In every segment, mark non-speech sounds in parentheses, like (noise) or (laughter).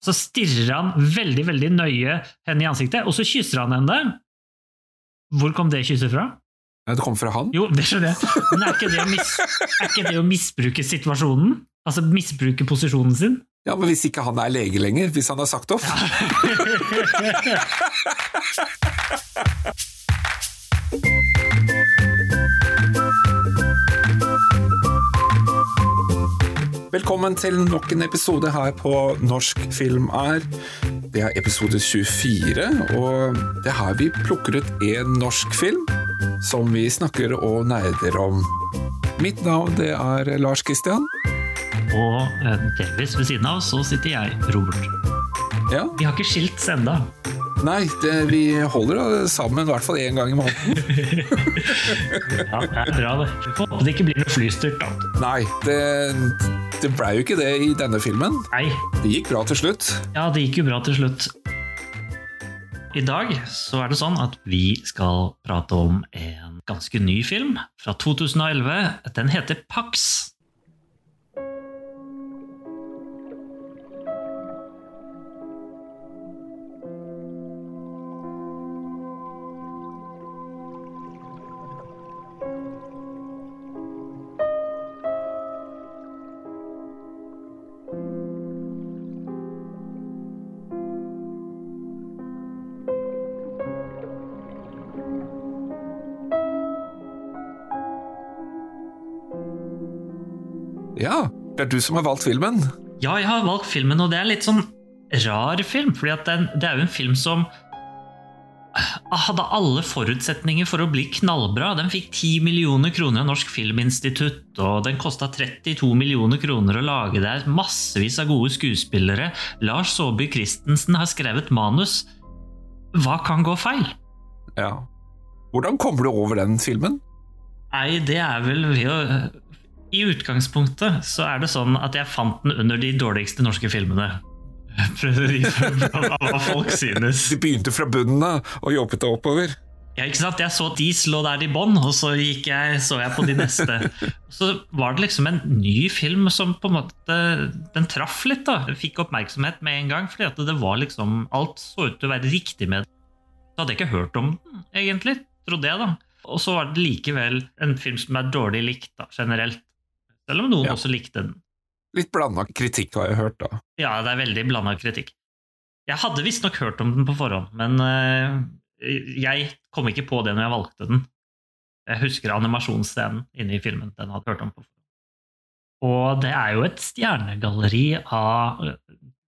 Så stirrer han veldig veldig nøye henne i ansiktet, og så kysser han henne. Hvor kom det kysset fra? Det kom fra han? Jo, det skjønner jeg. Men er ikke det å, mis ikke det å misbruke situasjonen? Altså misbruke posisjonen sin? Ja, men hvis ikke han er lege lenger, hvis han har sagt off? (laughs) (laughs) Velkommen til nok en episode her på Norsk film er. Det er episode 24, og det er her vi plukker ut en norsk film som vi snakker og nerder om. Mitt navn det er Lars Kristian. Og eh, delvis ved siden av så sitter jeg, Robert. Ja, Vi har ikke skilts enda. nei, det, vi holder sammen i hvert fall én gang i måneden. (laughs) Ja, det er bra, det. Håper det ikke blir noe flystyrt, da. Nei, det, det blei jo ikke det i denne filmen. Nei, Det gikk bra til slutt. ja, det gikk jo bra til slutt. I dag så er det sånn at vi skal prate om en ganske ny film fra 2011. Den heter Pax. Ja, det er du som har valgt filmen. Ja, jeg har valgt filmen, og det er en litt sånn rar film. fordi den, det er jo en film som hadde alle forutsetninger for å bli knallbra. Den fikk 10 millioner kroner av Norsk Filminstitutt, og den kosta 32 millioner kroner å lage. Det er massevis av gode skuespillere. Lars Saabye Christensen har skrevet manus. Hva kan gå feil? Ja. Hvordan kommer du over den filmen? Nei, det er vel ved å I utgangspunktet så er det sånn at jeg fant den under de dårligste norske filmene. (laughs) Hva folk synes. De begynte fra bunnen av og jobbet deg oppover. Ja, ikke sant? Jeg så at de lå der i bånn, og så jeg, så jeg på de neste. Så var det liksom en ny film som på en måte Den traff litt, da. Den Fikk oppmerksomhet med en gang, fordi at det var liksom Alt så ut til å være riktig med den. Så hadde jeg ikke hørt om den, egentlig. Trodde jeg, da. Og så var det likevel en film som er dårlig likt, da, generelt. Selv om noen Ja. også likte den. Litt blanda kritikk har jeg hørt, da. Ja, det er veldig blanda kritikk. Jeg hadde visstnok hørt om den på forhånd, men eh, jeg kom ikke på det når jeg valgte den. Jeg husker animasjonsscenen inne i filmen den hadde hørt om på forhånd. Og det er jo et stjernegalleri av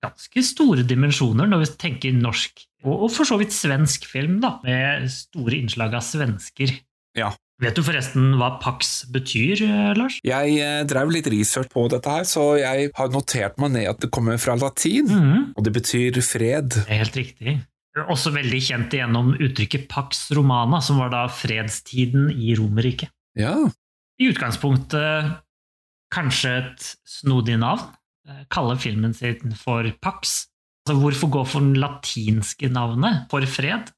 ganske store dimensjoner når vi tenker norsk, og, og for så vidt svensk film, da, med store innslag av svensker. Ja. Vet du forresten hva Pax betyr, eh, Lars? Jeg eh, drev litt research på dette her, så jeg har notert meg ned at det kommer fra latin, Mhm. og det betyr fred. Det er helt riktig. Også veldig kjent gjennom uttrykket Pax Romana, som var da fredstiden i Romerriket. Ja, I utgangspunktet kanskje et snodig navn. Eh, Kalle filmen sin for Pax. Altså, hvorfor gå for den latinske navnet for fred?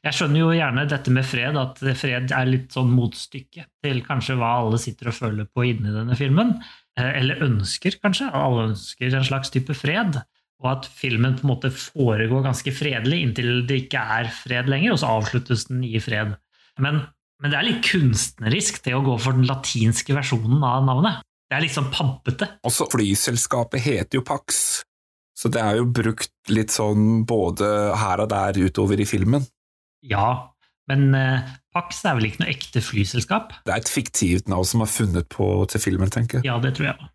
Jeg skjønner jo gjerne dette med fred, at fred er litt sånn motstykke til kanskje hva alle sitter og føler på inni denne filmen. Eh, Eller ønsker, kanskje. Alle ønsker en slags type fred. Og at filmen på en måte foregår ganske fredelig inntil det ikke er fred lenger, og så avsluttes den i fred. Men, men det er litt kunstnerisk det å gå for den latinske versjonen av navnet. Det er liksom pampete. også flyselskapet heter jo Pax, så det er jo brukt litt sånn både her og der utover i filmen. Ja, men eh, Pax er vel ikke noe ekte flyselskap? Det er et fiktivt navn som er funnet på til filmen, tenker jeg. Ja, det tror jeg.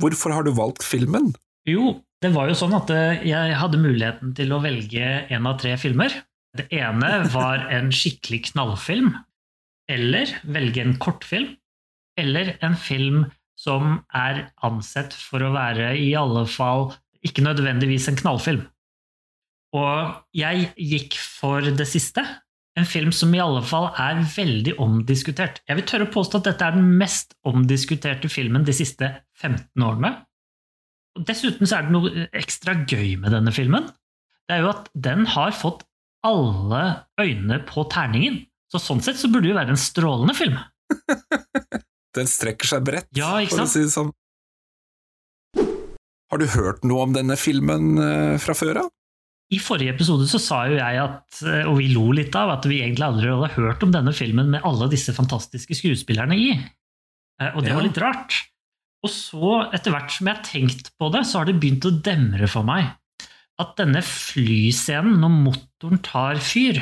Hvorfor har du valgt filmen? Jo, det var jo sånn at eh, jeg hadde muligheten til å velge en av tre filmer. Det ene var en skikkelig knallfilm, eller velge en kortfilm, eller en film som er ansett for å være i alle fall ikke nødvendigvis en knallfilm. Og jeg gikk for det siste. En film som i alle fall er veldig omdiskutert. Jeg vil tørre å påstå at dette er den mest omdiskuterte filmen de siste 15 årene. Og Dessuten så er det noe ekstra gøy med denne filmen. Det er jo at den har fått alle øynene på terningen. Så sånn sett så burde det jo være en strålende film. (laughs) Den strekker seg bredt, Ja, ikke for å si det sånn. Har du hørt noe om denne filmen eh, fra før av? I forrige episode så sa jo jeg at, eh, og vi lo litt av, at vi egentlig aldri hadde hørt om denne filmen med alle disse fantastiske skuespillerne i. Eh, Og det var litt rart. Og så, etter hvert som jeg har tenkt på det, så har det begynt å demre for meg at denne flyscenen, når motoren tar fyr,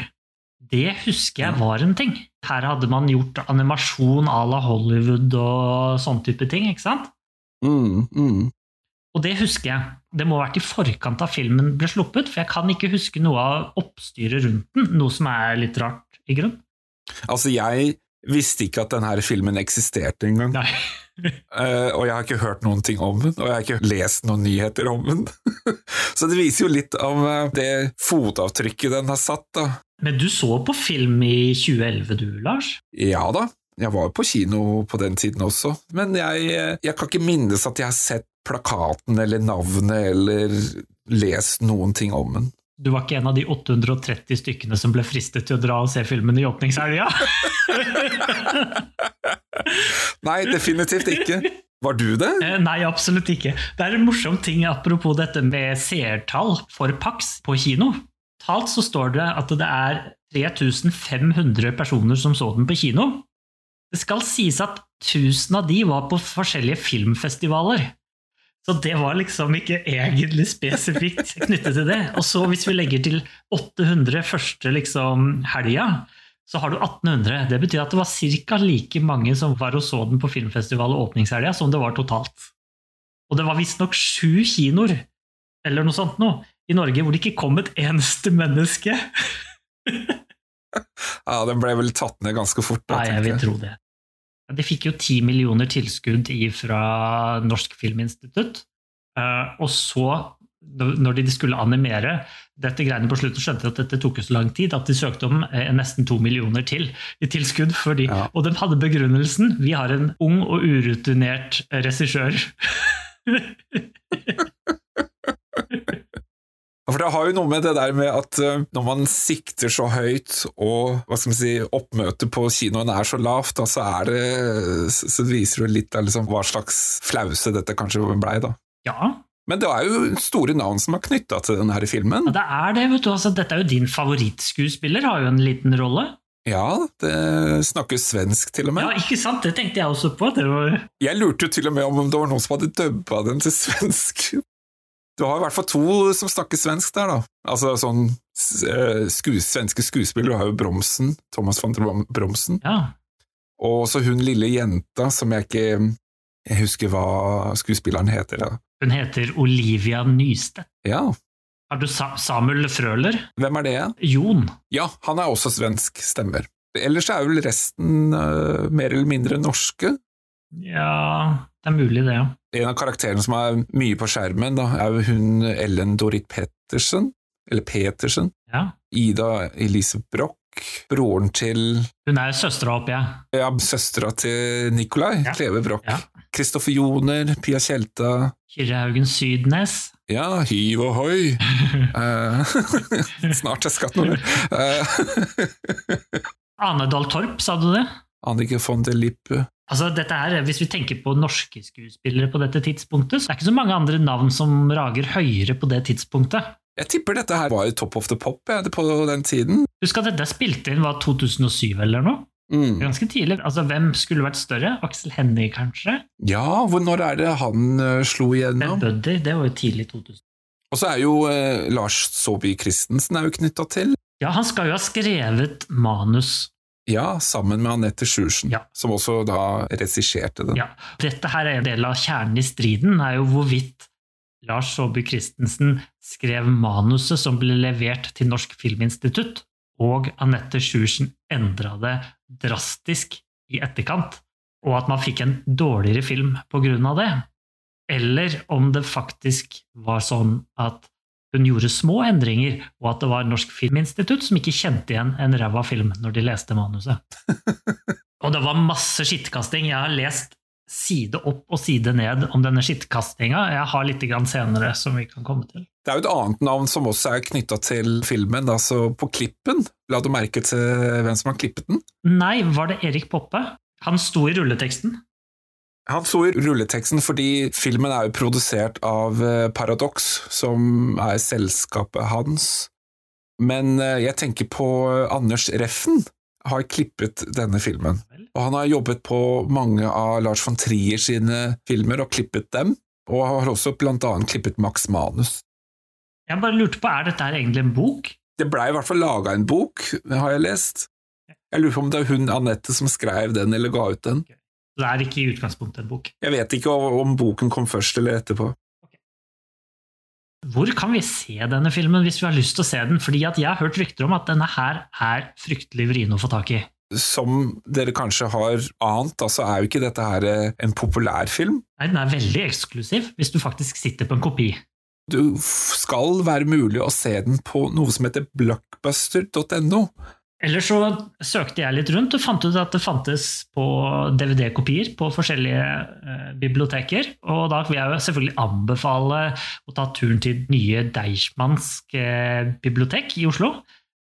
det husker jeg var en ting. Her hadde man gjort animasjon à la Hollywood og sånn type ting, ikke sant? Mm, mm. Og det husker jeg. Det må ha vært i forkant av filmen ble sluppet, for jeg kan ikke huske noe av oppstyret rundt den, noe som er litt rart, i grunn. Altså, jeg visste ikke at denne filmen eksisterte engang. (laughs) Eh, og jeg har ikke hørt noen ting om den, og jeg har ikke lest noen nyheter om den. (laughs) Så det viser jo litt av eh, det fotavtrykket den har satt, da. Men du så på film i 2011 du, Lars? Ja da, jeg var jo på kino på den tiden også, men jeg, eh, jeg kan ikke minnes at jeg har sett plakaten eller navnet eller lest noen ting om den. Du var ikke en av de 830 stykkene som ble fristet til å dra og se filmen i åpningshelga? (laughs) Nei, definitivt ikke. Var du det? Eh, Nei, absolutt ikke. Det er en morsom ting apropos dette med seertall for Pax på kino. Talt så står det at det er 3500 personer som så den på kino. Det skal sies at 1000 av de var på forskjellige filmfestivaler. Så det var liksom ikke egentlig spesifikt knyttet til det. Og så hvis vi legger til 800 første liksom helga, så har du 1800. Det betyr at det var ca. like mange som var og så den på filmfestival og åpningshelga, som det var totalt. Og det var visstnok sju kinoer, eller noe sånt noe, i Norge hvor det ikke kom et eneste menneske. (laughs) Ja, den ble vel tatt ned ganske fort. Da, Nei, jeg vil tro det. De fikk jo ti millioner tilskudd fra Norsk Filminstitutt. eh, Og så, når de skulle animere dette greiene på slutten, skjønte de at dette tok jo så lang tid at de søkte om eh, nesten to millioner til i tilskudd. Fordi, Ja. Og de hadde begrunnelsen vi har en ung og urutinert regissør. (laughs) For det har jo noe med det der med at eh, når man sikter så høyt, og hva skal man si, oppmøtet på kinoen er så lavt, da, så, er det, så viser det litt av liksom, hva slags flause dette kanskje blei, da. Ja, Men det er jo store navn som er knytta til denne filmen. ja, det er det. vet du. Altså, dette er jo din favorittskuespiller, har jo en liten rolle. Ja, det snakker svensk til og med. Ja, ikke sant? Det tenkte jeg også på. Det var... Jeg lurte jo til og med om det var noen som hadde dubba den til svensk. Du har i hvert fall to som snakker svensk der, da. Altså sånn eh, skues, svenske skuespillere. Du har jo Bromsen, Thomas van der Bromsen. Ja. Og så hun lille jenta som jeg ikke Jeg husker hva skuespilleren heter. Da. Hun heter Olivia Nystedt. Ja, Har du Sa Samuel Frøler? hvem er det? Jon. Ja, han er også svensk, stemmer. Ellers er vel resten uh, mer eller mindre norske. Ja, det er mulig, det. ja. En av karakterene som er mye på skjermen, da, er hun Ellen Dorit Pettersen, eller Petersen. Ja. Ida Elise Broch, broren til Hun er søstera, håper jeg. ja, søstera til Nikolai Ja. Kleve Broch. Ja. Kristoffer Joner, Pia Tjelta. Kyrre Haugen Sydnes. Ja, hiv og hoi! (laughs) Eh, (laughs) snart er skatt noe. Uh, (laughs) Ane Dahl Torp, sa du det? Annike von der Lippe. Altså, dette er, Hvis vi tenker på norske skuespillere på dette tidspunktet, så er det ikke så mange andre navn som rager høyere på det tidspunktet. Jeg tipper dette her var jo Top of the Pop ja, på den tiden. Husk at dette spilte inn var 2007 eller noe. Mm. Ganske tidlig. Altså, Hvem skulle vært større? Aksel Hennie, kanskje? Ja, hvor, når er det han uh, slo Ben igjennom? Buddy, det var jo tidlig 2000. Og så er jo uh, Lars Saabye Christensen er jo knytta til. Ja, han skal jo ha skrevet manus. Ja, sammen med Anette Sjursen, Ja. som også da regisserte den. Ja. Dette her er en del av kjernen i striden, er jo hvorvidt Lars Saabye Christensen skrev manuset som ble levert til Norsk Filminstitutt, og Anette Sjursen endra det drastisk i etterkant, og at man fikk en dårligere film på grunn av det. Eller om det faktisk var sånn at hun gjorde små endringer, og at det var Norsk Filminstitutt som ikke kjente igjen en ræva film når de leste manuset. (laughs) Og det var masse skittkasting. Jeg har lest side opp og side ned om denne skittkastinga. Jeg har litt grann senere som vi kan komme til. Det er jo et annet navn som også er knytta til filmen, altså på klippen. La du merke til hvem som har klippet den? Nei, var det Erik Poppe? Han sto i rulleteksten. Han sto i rulleteksten fordi filmen er jo produsert av eh, Paradox, som er selskapet hans. Men eh, jeg tenker på Anders Reffen, har klippet denne filmen. Og han har jobbet på mange av Lars von Trier sine filmer og klippet dem, og har også blant annet klippet Max Manus. Jeg bare lurte på, er dette her egentlig en bok? Det blei i hvert fall laga en bok, har jeg lest. Jeg lurer på om det er hun Anette som skrev den eller ga ut den. Det er ikke i utgangspunktet en bok. Jeg vet ikke om boken kom først eller etterpå. Hvor kan vi se denne filmen hvis vi har lyst til å se den? Fordi jeg har hørt rykter om at denne her er fryktelig vrien å få tak i. Som dere kanskje har ant, altså er jo ikke dette her eh, en populær film. Nei, den er veldig eksklusiv hvis du faktisk sitter på en kopi. Du skal være mulig å se den på noe som heter blockbuster.no. Eller så søkte jeg litt rundt og fant ut at det fantes på DVD-kopier på forskjellige eh, biblioteker. Og da vil jeg jo selvfølgelig anbefale å ta turen til nye Deichmansk eh, bibliotek i Oslo.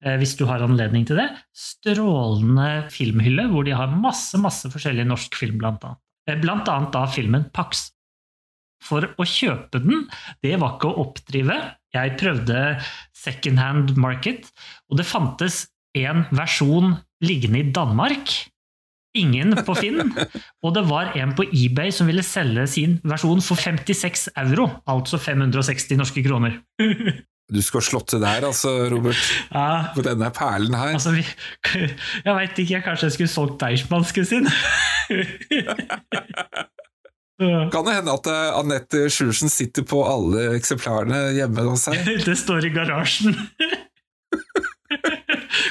Eh, hvis du har anledning til det. Strålende filmhylle hvor de har masse masse forskjellig norsk film, blant annet. Eh, blant annet da filmen Pax. For å kjøpe den, det var ikke å oppdrive. Jeg prøvde second hand market, og det fantes en versjon liggende i Danmark. Ingen på Finn. (laughs) Og det var en på eBay som ville selge sin versjon for 56 euro, altså 560 norske kroner. (laughs) Du skal slått til der, altså, Robert. Ja, På denne perlen her. altså vi, (laughs) Jeg veit ikke, jeg kanskje jeg skulle solgt Deichmansken sin? Kan det hende at eh, Anette Sjursen sitter på alle eksemplarene hjemme hos seg? Det står i garasjen.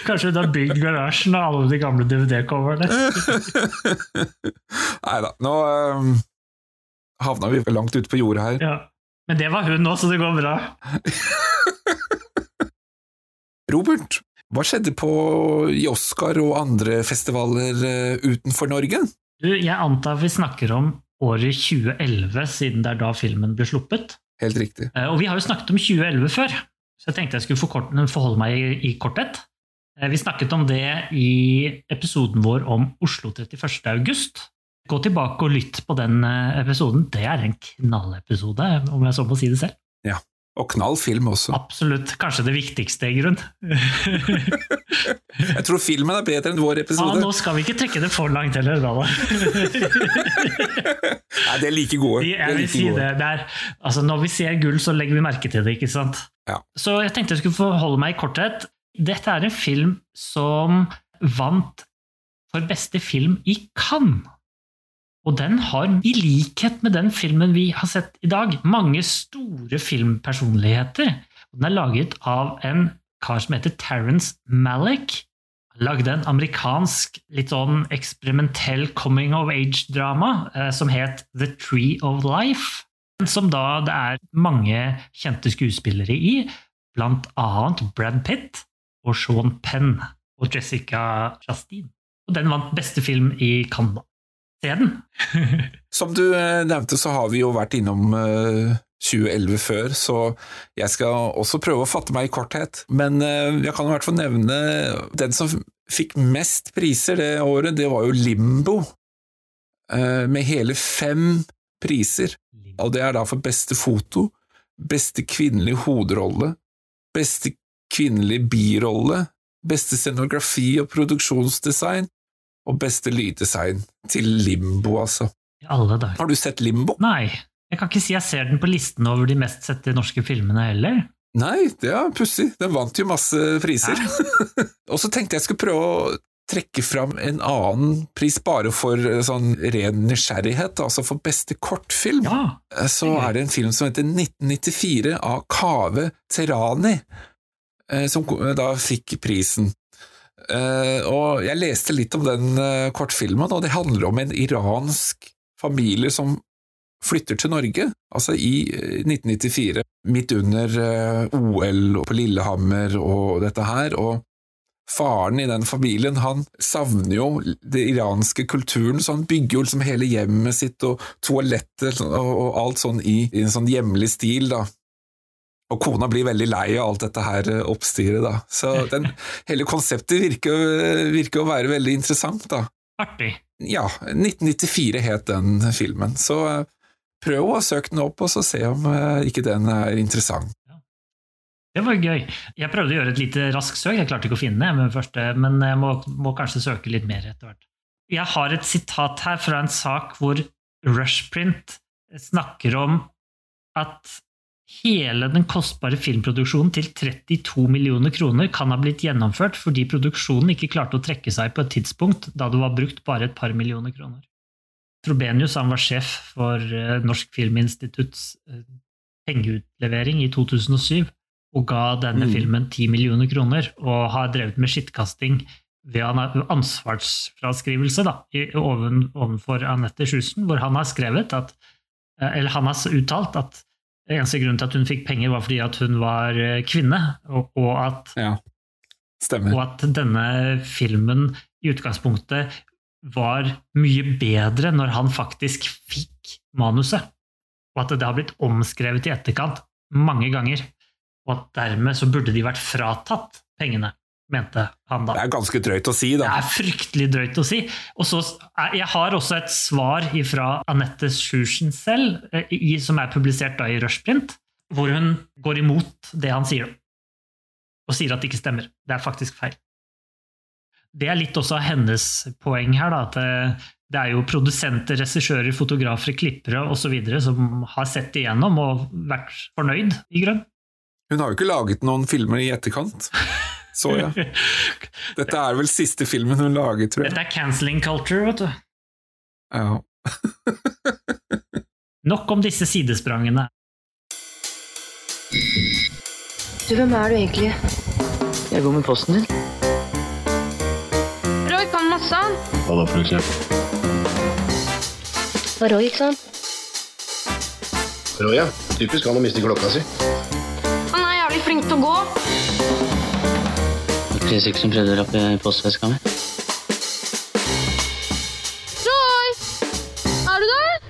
Kanskje hun har bygd garasjen av alle de gamle DVD-coverne. (laughs) Nei da, nå um, havna vi langt ute på jordet her. Ja. Men det var hun nå, så det går bra. (laughs) Robert, hva skjedde på, i Oscar og andre festivaler eh, utenfor Norge? Du, jeg antar vi snakker om året 2011, siden det er da filmen ble sluppet. Helt riktig. Eh, Og vi har jo snakket om 2011 før, så jeg tenkte jeg skulle forholde meg i, i korthet. Eh, Vi snakket om det i episoden vår om Oslo 31. august. Gå tilbake og lytt på den eh, episoden. Det er en knallepisode, om jeg så må si det selv. Ja, Og knall film også. Absolutt. Kanskje det viktigste, i grunn. (laughs) Jeg tror filmen er bedre enn vår episode. Ja, nå skal vi ikke trekke det for langt heller, da. (laughs) Nei, det er like gode. De er Jeg vil like si gode. det. det er, altså når vi ser gull, så legger vi merke til det, ikke sant? Ja. Så jeg tenkte jeg skulle forholde meg i korthet. Dette er en film som vant for beste film i Cannes. Og den har, i likhet med den filmen vi har sett i dag, mange store filmpersonligheter. Den er laget av en kar som heter Terence Malick. Han lagde en amerikansk, litt sånn eksperimentell coming of age-drama eh, som het The Tree of Life. Som da det er mange kjente skuespillere i, blant annet Brad Pitt og Sean Penn og Jessica Chastin. Og den vant beste film i Canada. Se den! (laughs) Som du eh, nevnte, så har vi jo vært innom eh, 2011 før, så jeg skal også prøve å fatte meg i korthet. Men eh, jeg kan i hvert fall nevne den som fikk mest priser det året, det var jo Limbo, eh, med hele fem priser. Og det er da for beste foto, beste kvinnelige hovedrolle, beste kvinnelige birolle, beste scenografi og produksjonsdesign, og beste lyddesign til Limbo, altså. Har du sett Limbo? Nei, jeg kan ikke si jeg ser den på listen over de mest sette norske filmene heller. Nei, det er pussig. Den vant jo masse priser. (laughs) og så tenkte jeg skulle prøve å trekke fram en annen pris bare for eh, sånn ren nysgjerrighet, altså for beste kortfilm. Ja, Eh, Så er det en film som heter 1994 av Kaveh Terani, som da fikk prisen. Eh, Og jeg leste litt om den eh, kortfilmen, og det handler om en iransk familie som flytter til Norge, altså i eh, 1994, midt under eh, OL på Lillehammer og dette her, og faren i den familien, han savner jo det iranske kulturen, så han bygger jo liksom hele hjemmet sitt og toalettet og, og alt sånn i, i en sånn hjemlig stil, da. Og kona blir veldig lei av alt dette her eh, oppstyret, da. Så den, (laughs) hele konseptet virker, virker å være veldig interessant, da. Artig. Ja, 1994 het den filmen, så eh, prøv å søke den opp, og så se om eh, ikke den er interessant. Det var gøy. Jeg prøvde å gjøre et lite raskt søk, jeg klarte ikke å finne det med første, men jeg må, må kanskje søke litt mer etter hvert. Jeg har et sitat her fra en sak hvor Rushprint snakker om at hele den kostbare filmproduksjonen til 32 millioner kroner kan ha blitt gjennomført fordi produksjonen ikke klarte å trekke seg på et tidspunkt da det var brukt bare et par millioner kroner. Trobenius han var sjef for eh, Norsk Filminstitutts eh, pengeutlevering i 2007 og ga denne Mm. filmen 10 millioner kroner, og har drevet med skittkasting ved an- ansvarsfraskrivelse da, i- oven, ovenfor Anette Schussen, hvor han har skrevet at eh, eller han har uttalt at eneste grunn til at hun fikk penger, var fordi at hun var eh, kvinne, og, og, at, Ja, og at denne filmen i utgangspunktet var mye bedre når han faktisk fikk manuset, og at det har blitt omskrevet i etterkant mange ganger, og at dermed så burde de vært fratatt pengene, mente han da. Det er ganske drøyt å si, da. Det er fryktelig drøyt å si. Og så, Jeg har også et svar fra Anette Sjursen selv, eh, i, som er publisert da i Rushprint, hvor hun går imot det han sier. Og sier at det ikke stemmer. Det er faktisk feil. Det er litt også hennes poeng her. Da, at det, det er jo produsenter, regissører, fotografer, klippere osv. som har sett igjennom og vært fornøyd, i grunn. Hun har jo ikke laget noen filmer i etterkant, (laughs) så ja. (laughs) Dette er vel siste filmen hun lager, tror jeg. Dette er cancelling culture, vet du. Ja. (laughs) Nok om disse sidesprangene. Du, hvem er du egentlig? Jeg går med posten din. Roy kan masse, han. Hva da, for eksempel? Var Roy, ikke sant? Roy, ja. Typisk han å miste klokka si. Han er jævlig flink til å gå. Chris ikke som prøvde å rappe postveska mi. Joy! Er du der?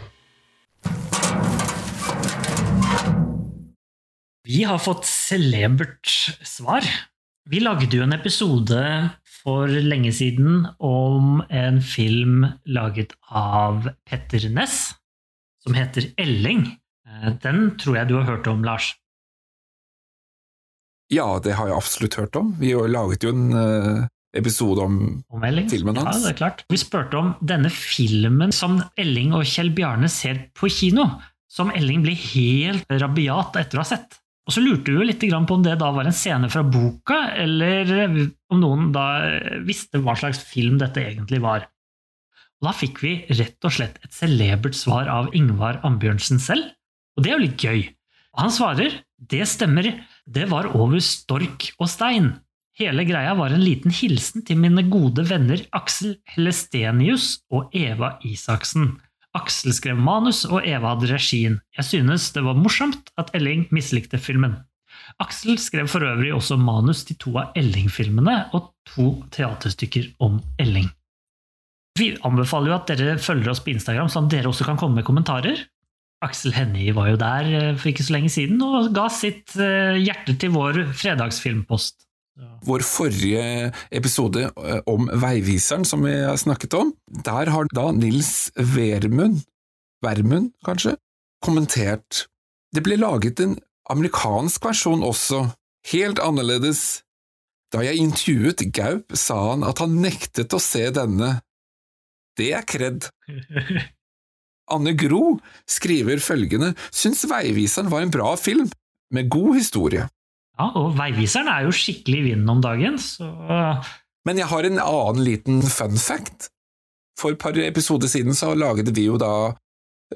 Vi har fått celebert svar. Vi lagde jo en episode for lenge siden om en film laget av Petter Ness, som heter Elling. Eh, Den tror jeg du har hørt om, Lars. Ja, det har jeg absolutt hørt om. Vi har laget jo en eh, episode om Om Filmen hans. Ja, det er klart. Vi spurte om denne filmen som Elling og Kjell Bjarne ser på kino, som Elling blir helt rabiat etter å ha sett. Og så lurte vi jo litt på om det da var en scene fra boka, eller om noen da visste hva slags film dette egentlig var. Og da fikk vi rett og slett et celebert svar av Ingvar Ambjørnsen selv, og det er jo litt gøy. Og han svarer det stemmer, det var over stork og stein. Hele greia var en liten hilsen til mine gode venner Aksel Helestenius og Eva Isaksen. Aksel skrev manus, og Eva hadde regien. Jeg synes det var morsomt at Elling mislikte filmen. Aksel skrev for øvrig også manus til to av Elling-filmene og to teaterstykker om Elling. Vi anbefaler jo at dere følger oss på Instagram, sånn at dere også kan komme med kommentarer. Aksel Hennie var jo der eh, for ikke så lenge siden og ga sitt eh, hjerte til vår fredagsfilmpost. vår forrige episode eh, om Veiviseren, som vi har snakket om. Der har da Nils Vermund, Vermund kanskje, kommentert Det ble laget en amerikansk versjon også, helt annerledes. Da jeg intervjuet Gaup, sa han at han nektet å se denne. Det er kred. (laughs) Anne Gro skriver følgende syns Veiviseren var en bra film, med god historie. Ja, og Veiviseren er jo skikkelig i vinden om dagen, så Men jeg har en annen liten fun fact. For et par episoder siden så laget vi jo da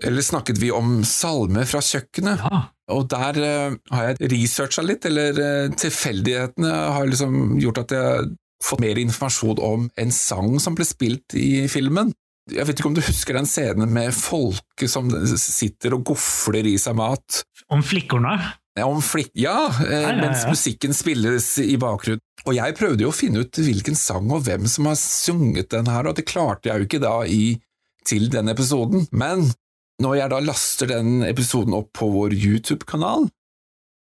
Eller snakket vi om salme fra kjøkkenet, ja. og der uh, har jeg researcha litt, eller uh, tilfeldighetene har liksom gjort at jeg har fått mer informasjon om en sang som ble spilt i filmen. Jeg vet ikke om du husker den scenen med folket som sitter og gofler i seg mat. Om flikkorna. Ja, om flik Ja, eh, ja, ja. mens musikken spilles i bakgrunnen. Og jeg prøvde jo å finne ut hvilken sang og hvem som har sunget den her, og det klarte jeg jo ikke da i, til den episoden. Men når jeg da laster den episoden opp på vår YouTube-kanal,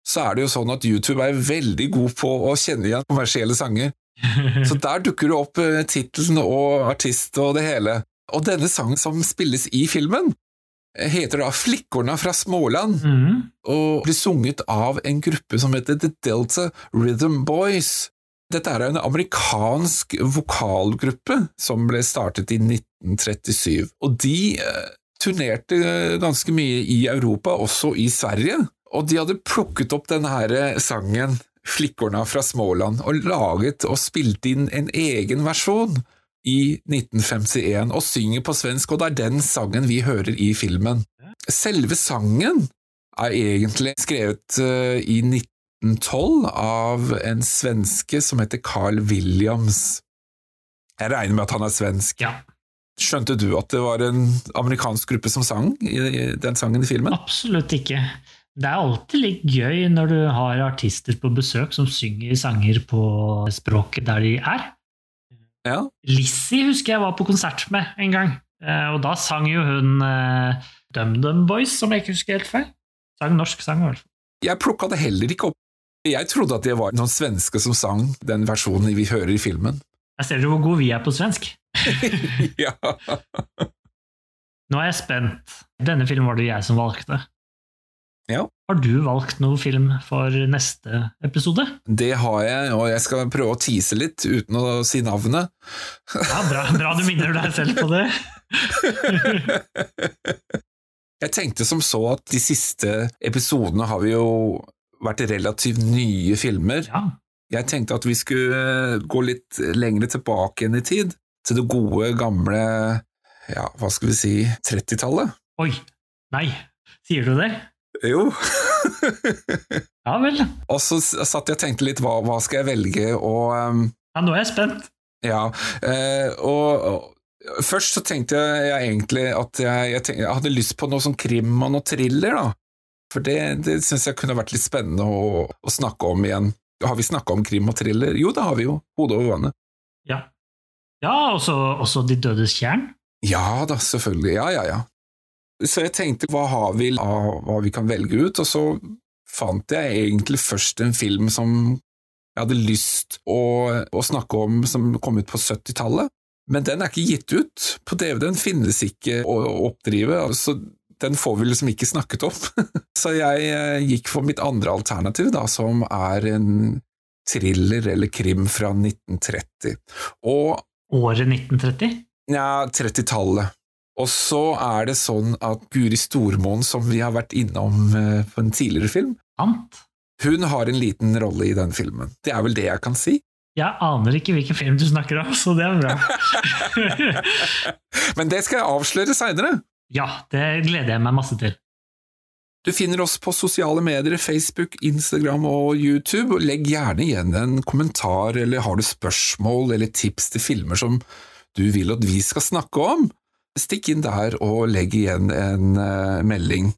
så er det jo sånn at YouTube er veldig god på å kjenne igjen kommersielle sanger. (laughs) Så der dukker det opp eh, tittelen og artist og det hele. Og denne sangen som spilles i filmen, eh, heter da Flikkorna fra Småland, mm. og blir sunget av en gruppe som heter The Delta Rhythm Boys. Dette er en amerikansk vokalgruppe som ble startet i 1937, og de eh, turnerte eh, ganske mye i Europa, også i Sverige, og de hadde plukket opp denne her sangen Flikkorna fra Småland og laget og spilt inn en egen versjon i 1951 og synger på svensk, og det er den sangen vi hører i filmen. Selve sangen er egentlig skrevet eh, i 1912 av en svenske som heter Carl Williams. Jeg regner med at han er svensk. Ja, Skjønte du at det var en amerikansk gruppe som sang i i den sangen i filmen? absolutt ikke. Det er alltid litt gøy når du har artister på besøk som synger sanger på språket der de er. Ja. Lizzie husker jeg var på konsert med en gang, eh, og da sang jo hun eh, DumDum Boys, som jeg ikke husker helt feil. Sang norsk sang, i hvert fall. Jeg plukka det heller ikke opp. Jeg trodde at det var noen svenske som sang den versjonen vi hører i filmen. Jeg ser dere hvor gode vi er på svensk. (laughs) ja. Nå er jeg spent. Denne filmen var det jeg som valgte. Ja. Har du valgt noen film for neste episode? Det har jeg, og jeg skal prøve å tease litt uten å si navnet. (laughs) Ja, Bra, bra du minner deg selv på det. (laughs) Jeg tenkte som så at de siste episodene har vi jo vært relativt nye filmer. Ja, Jeg tenkte at vi skulle gå litt lengre tilbake enn i tid, til det gode, gamle, ja, hva skal vi si, 30-tallet. Oi. Nei. Sier du det? Jo. Ja vel. og så satt jeg og tenkte litt, hva, hva skal jeg velge, og um, Ja, nå er jeg spent. Ja, uh, og, og først så tenkte jeg egentlig at jeg, jeg, tenkte, jeg hadde lyst på noe sånn krim og noe thriller, da. For det, det syns jeg kunne vært litt spennende å, å snakke om igjen. Har vi snakka om krim og thriller? Jo, det har vi jo. Hodet over vannet. Ja. Ja, også, også De dødes tjern. Ja da, selvfølgelig. Ja, ja, ja. Så jeg tenkte, hva har vi av hva vi kan velge ut? Og så fant jeg egentlig først en film som jeg hadde lyst å, å snakke om, som kom ut på 70-tallet. Men den er ikke gitt ut på DVD, den finnes ikke å oppdrive, altså den får vi liksom ikke snakket om. (laughs) Så jeg eh, gikk for mitt andre alternativ, da, som er en thriller eller krim fra 1930. Og Året 1930. Nja, 30-tallet. Og så er det sånn at Guri Stormoen, som vi har vært innom eh, på en tidligere film, Ant? hun har en liten rolle i den filmen. Det er vel det jeg kan si. Jeg aner ikke hvilken film du snakker om, så det er bra. (laughs) Men det skal jeg avsløre seinere. ja, det gleder jeg meg masse til. Du finner oss på sosiale medier, Facebook, Instagram og YouTube. og Legg gjerne igjen en kommentar, eller har du spørsmål eller tips til filmer som du vil at vi skal snakke om? Stikk inn der og legg igjen en eh, melding.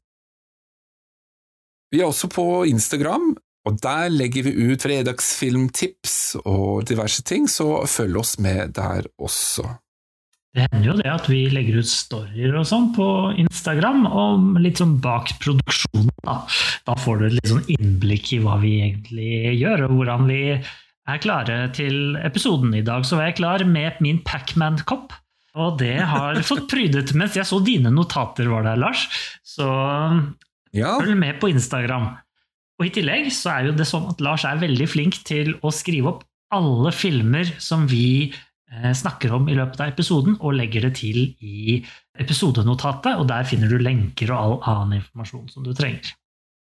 Vi er også på Instagram, og der legger vi ut fredagsfilmtips og diverse ting, så følg oss med der også. Det hender jo det at vi legger ut storyer og sånn på Instagram, om litt sånn bak produksjonen. Da, da får du et litt sånn innblikk i hva vi egentlig gjør, og hvordan vi er klare til episoden. I dag så var jeg klar med min Pacman-kopp, og det har fått prydet mens jeg så dine notater var der, Lars. Så Ja, følg med på Instagram. Og i tillegg så er jo det sånn at Lars er veldig flink til å skrive opp alle filmer som vi eh, snakker om i løpet av episoden, og legger det til i episodenotatet, og der finner du lenker og all annen informasjon som du trenger.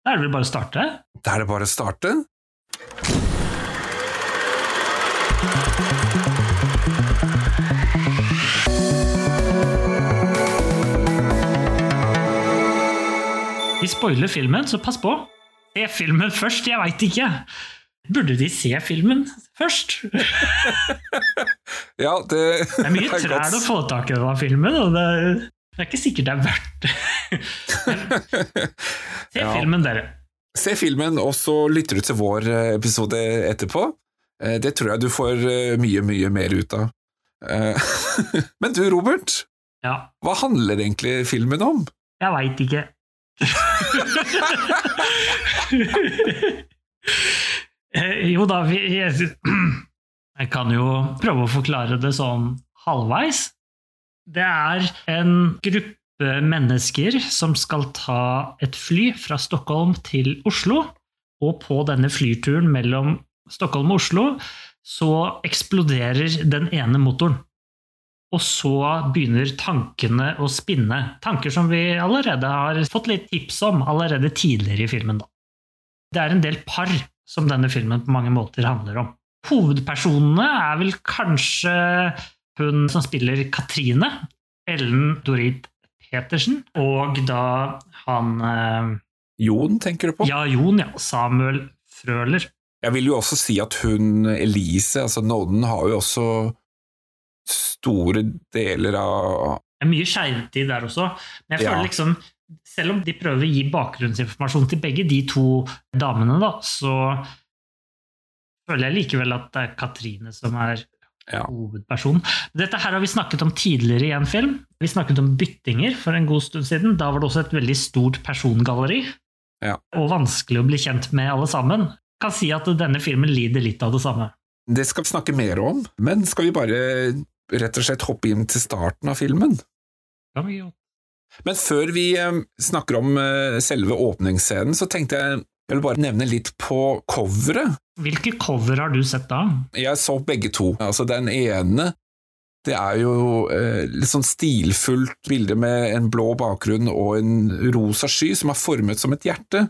Da er det vel bare å starte. da er det bare å starte. Vi spoiler filmen, så pass på. Se filmen først, jeg veit ikke. Burde de se filmen først? (laughs) Det Ja, det, er mye (laughs) godt. å få tak i av filmen, og det er, det er ikke sikkert det er verdt det. (laughs) Se Ja. filmen, dere. Se filmen, og så lytter du til vår eh, episode etterpå. Eh, Det tror jeg du får eh, mye, mye mer ut av. Men du, Robert, Ja, hva handler egentlig filmen om? jeg veit ikke. Eh, jo da, jeg, (clears throat) Jeg kan jo prøve å forklare det sånn halvveis. Det er en gruppe mennesker som skal ta et fly fra Stockholm til Oslo, og på denne flyturen mellom Stockholm og Oslo så eksploderer den ene motoren. Og så begynner tankene å spinne. Tanker som vi allerede har fått litt tips om allerede tidligere i filmen. Da. Det er en del par som denne filmen på mange måter handler om. Hovedpersonene er vel kanskje hun som spiller Katrine, Ellen Dorit Petersen, og da han eh, Jon, tenker du på? Ja, Jon, ja. Samuel Frøler. Jeg vil jo også si at hun Elise, altså Nodden, har jo også store deler av Det er mye skeivetid der også, men jeg Ja. føler liksom selv om de prøver å gi bakgrunnsinformasjon til begge de to damene, da, så føler jeg likevel at det er Katrine som er Ja. hovedpersonen. Dette her har vi snakket om tidligere i en film. Vi snakket om byttinger for en god stund siden. Da var det også et veldig stort persongalleri, Ja. og vanskelig å bli kjent med alle sammen. Jeg kan si at denne filmen lider litt av det samme. Det skal vi snakke mer om, men skal vi bare rett og slett hoppe inn til starten av filmen? Men før vi eh, snakker om eh, selve åpningsscenen, så tenkte jeg jeg vil bare nevne litt på coveret. Hvilke cover har du sett da? Jeg så begge to. Altså, den ene det er jo eh, litt sånn stilfullt bilde med en blå bakgrunn og en rosa sky som er formet som et hjerte,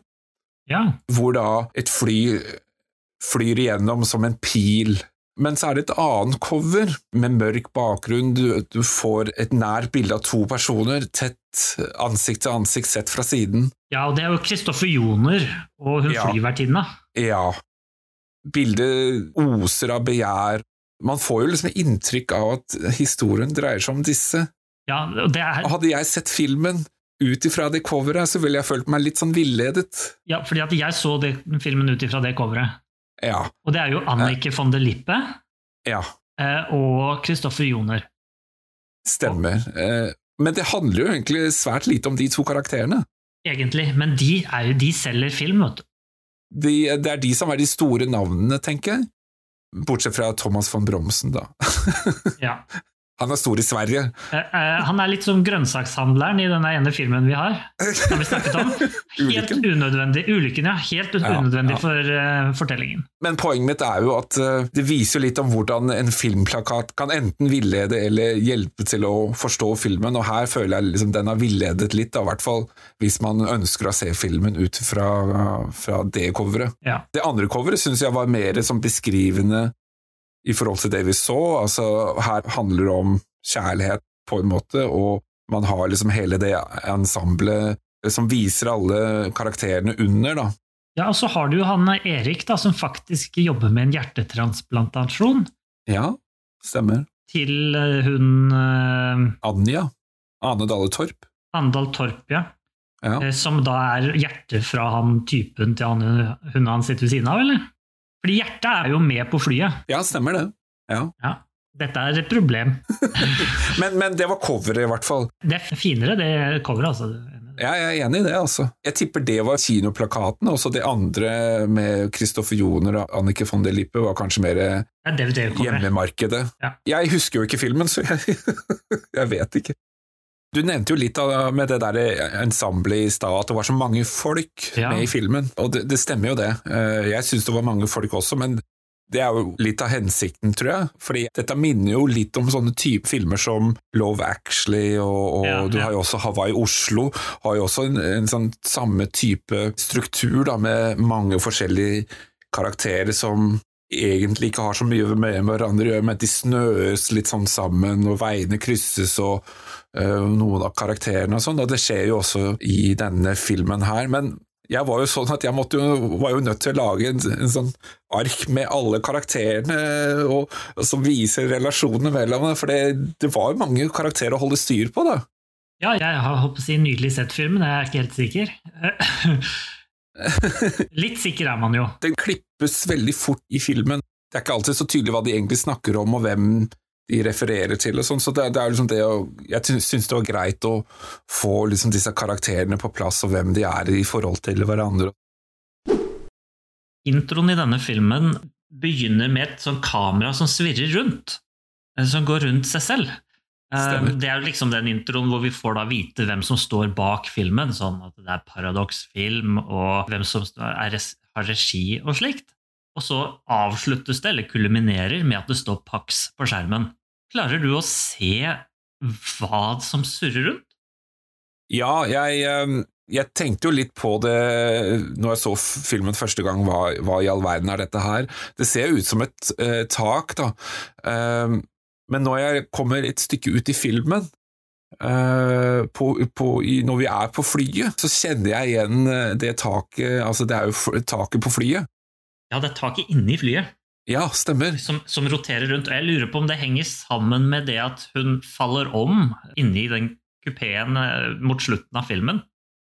Ja, hvor da et fly flyr igjennom som en pil. Men så er det et annet cover med mørk bakgrunn. Du, du får et nært bilde av to personer, tett ansikt til ansikt sett fra siden. Ja, og det er jo Kristoffer Joner og hun Ja. flyvertinna. Ja. Bildet oser av begjær. Man får jo liksom inntrykk av at historien dreier seg om disse. Ja, det er, Hadde jeg sett filmen ut ifra det coveret, så ville jeg følt meg litt sånn villedet. ja, fordi at jeg så det, filmen ut ifra det coveret. Ja, Og det er jo Annike von der Lippe ja, eh, og Kristoffer Joner. stemmer. Eh, Men det handler jo egentlig svært lite om de to karakterene. Egentlig, men de, er, jo- de selger film, vet du. De, det er de som er de store navnene, tenker jeg. Bortsett fra Thomas von Bromsen, da. (laughs) Ja. Han er stor i Sverige. Uh, uh, han er litt som grønnsakshandleren i denne ene filmen vi har, som vi snakket om. (laughs) Helt unødvendig. Ulykken, ja. Helt unødvendig ja. for uh, fortellingen. Men poenget mitt er jo at det viser litt om hvordan en filmplakat kan enten villede eller hjelpe til å forstå filmen, og her føler jeg liksom den har villedet litt, i hvert fall hvis man ønsker å se filmen ut fra, fra det coveret. Ja. Det andre coveret syns jeg var mer som beskrivende i forhold til det vi så. Altså, her handler det om kjærlighet, på en måte, og man har liksom hele det ensemblet som viser alle karakterene under, da. ja, og så har du jo han Erik, da, som faktisk jobber med en hjertetransplantasjon Ja, stemmer. til eh, hun uh, Anja. Ane Dale Torp. Andal Torp, ja. Ja. Eh, Som da er hjertet fra han typen til han, hun han sitter ved siden av, eller? Fordi hjertet er jo med på flyet. ja, stemmer det. Ja. Ja. Dette er et problem. (laughs) Men, men det var coveret, i hvert fall. Det er finere, det coveret, altså. Ja, jeg er enig i det, altså. Jeg tipper det var kinoplakaten, og så det andre med Kristoffer Joner og Annike von der Lippe var kanskje mer Det er hjemmemarkedet. Ja. Jeg husker jo ikke filmen, så jeg, (laughs) jeg vet ikke. Du nevnte jo litt av, med det der ensemblet i stad, at det var så mange folk Ja. med i filmen, og det, det stemmer jo det. Eh, Jeg syns det var mange folk også, men det er jo litt av hensikten, tror jeg. Fordi dette minner jo litt om sånne type filmer som Love Actually, og, og Ja, du har jo også Hawaii Oslo, har jo også en, en sånn samme type struktur, da, med mange forskjellige karakterer som egentlig ikke har så mye med hverandre å gjøre, men de snøes litt sånn sammen, og veiene krysses, og uh, noen av karakterene og sånn, og det skjer jo også i denne filmen her, men jeg var jo sånn at jeg måtte jo, var jo nødt til å lage en, en sånn ark med alle karakterene, og, og som viser relasjonene mellom dem, for det, det var jo mange karakterer å holde styr på, da. Ja, jeg har håpet å si nydelig sett filmen, jeg er ikke helt sikker. (laughs) Litt sikker er man jo. Den klippes veldig fort i filmen. Det er ikke alltid så tydelig hva de egentlig snakker om, og hvem de refererer til, og sånn, så det, det er liksom det å Jeg syns det var greit å få liksom disse karakterene på plass, og hvem de er i forhold til hverandre. Introen i denne filmen begynner med et sånt kamera som svirrer rundt. eh, Som går rundt seg selv. Stemmer. Det er jo liksom den introen hvor vi får da vite hvem som står bak filmen. Sånn at det er Paradox Film, og hvem som er, har regi og slikt. Og så avsluttes det, eller kulminerer, med at det står Pax på skjermen. Klarer du å se hva som surrer rundt? Ja, jeg, eh, jeg tenkte jo litt på det når jeg så filmen første gang, hva, hva i all verden er dette her? Det ser jo ut som et uh, tak, da. Eh, men når jeg kommer et stykke ut i filmen, Uh, på, på, i, når vi er på flyet, så kjenner jeg igjen eh, det taket, altså det er jo taket på flyet. Ja, det er taket inni flyet. Ja, stemmer. som, som roterer rundt. Og jeg lurer på om det henger sammen med det at hun faller om inni den kupeen eh, mot slutten av filmen.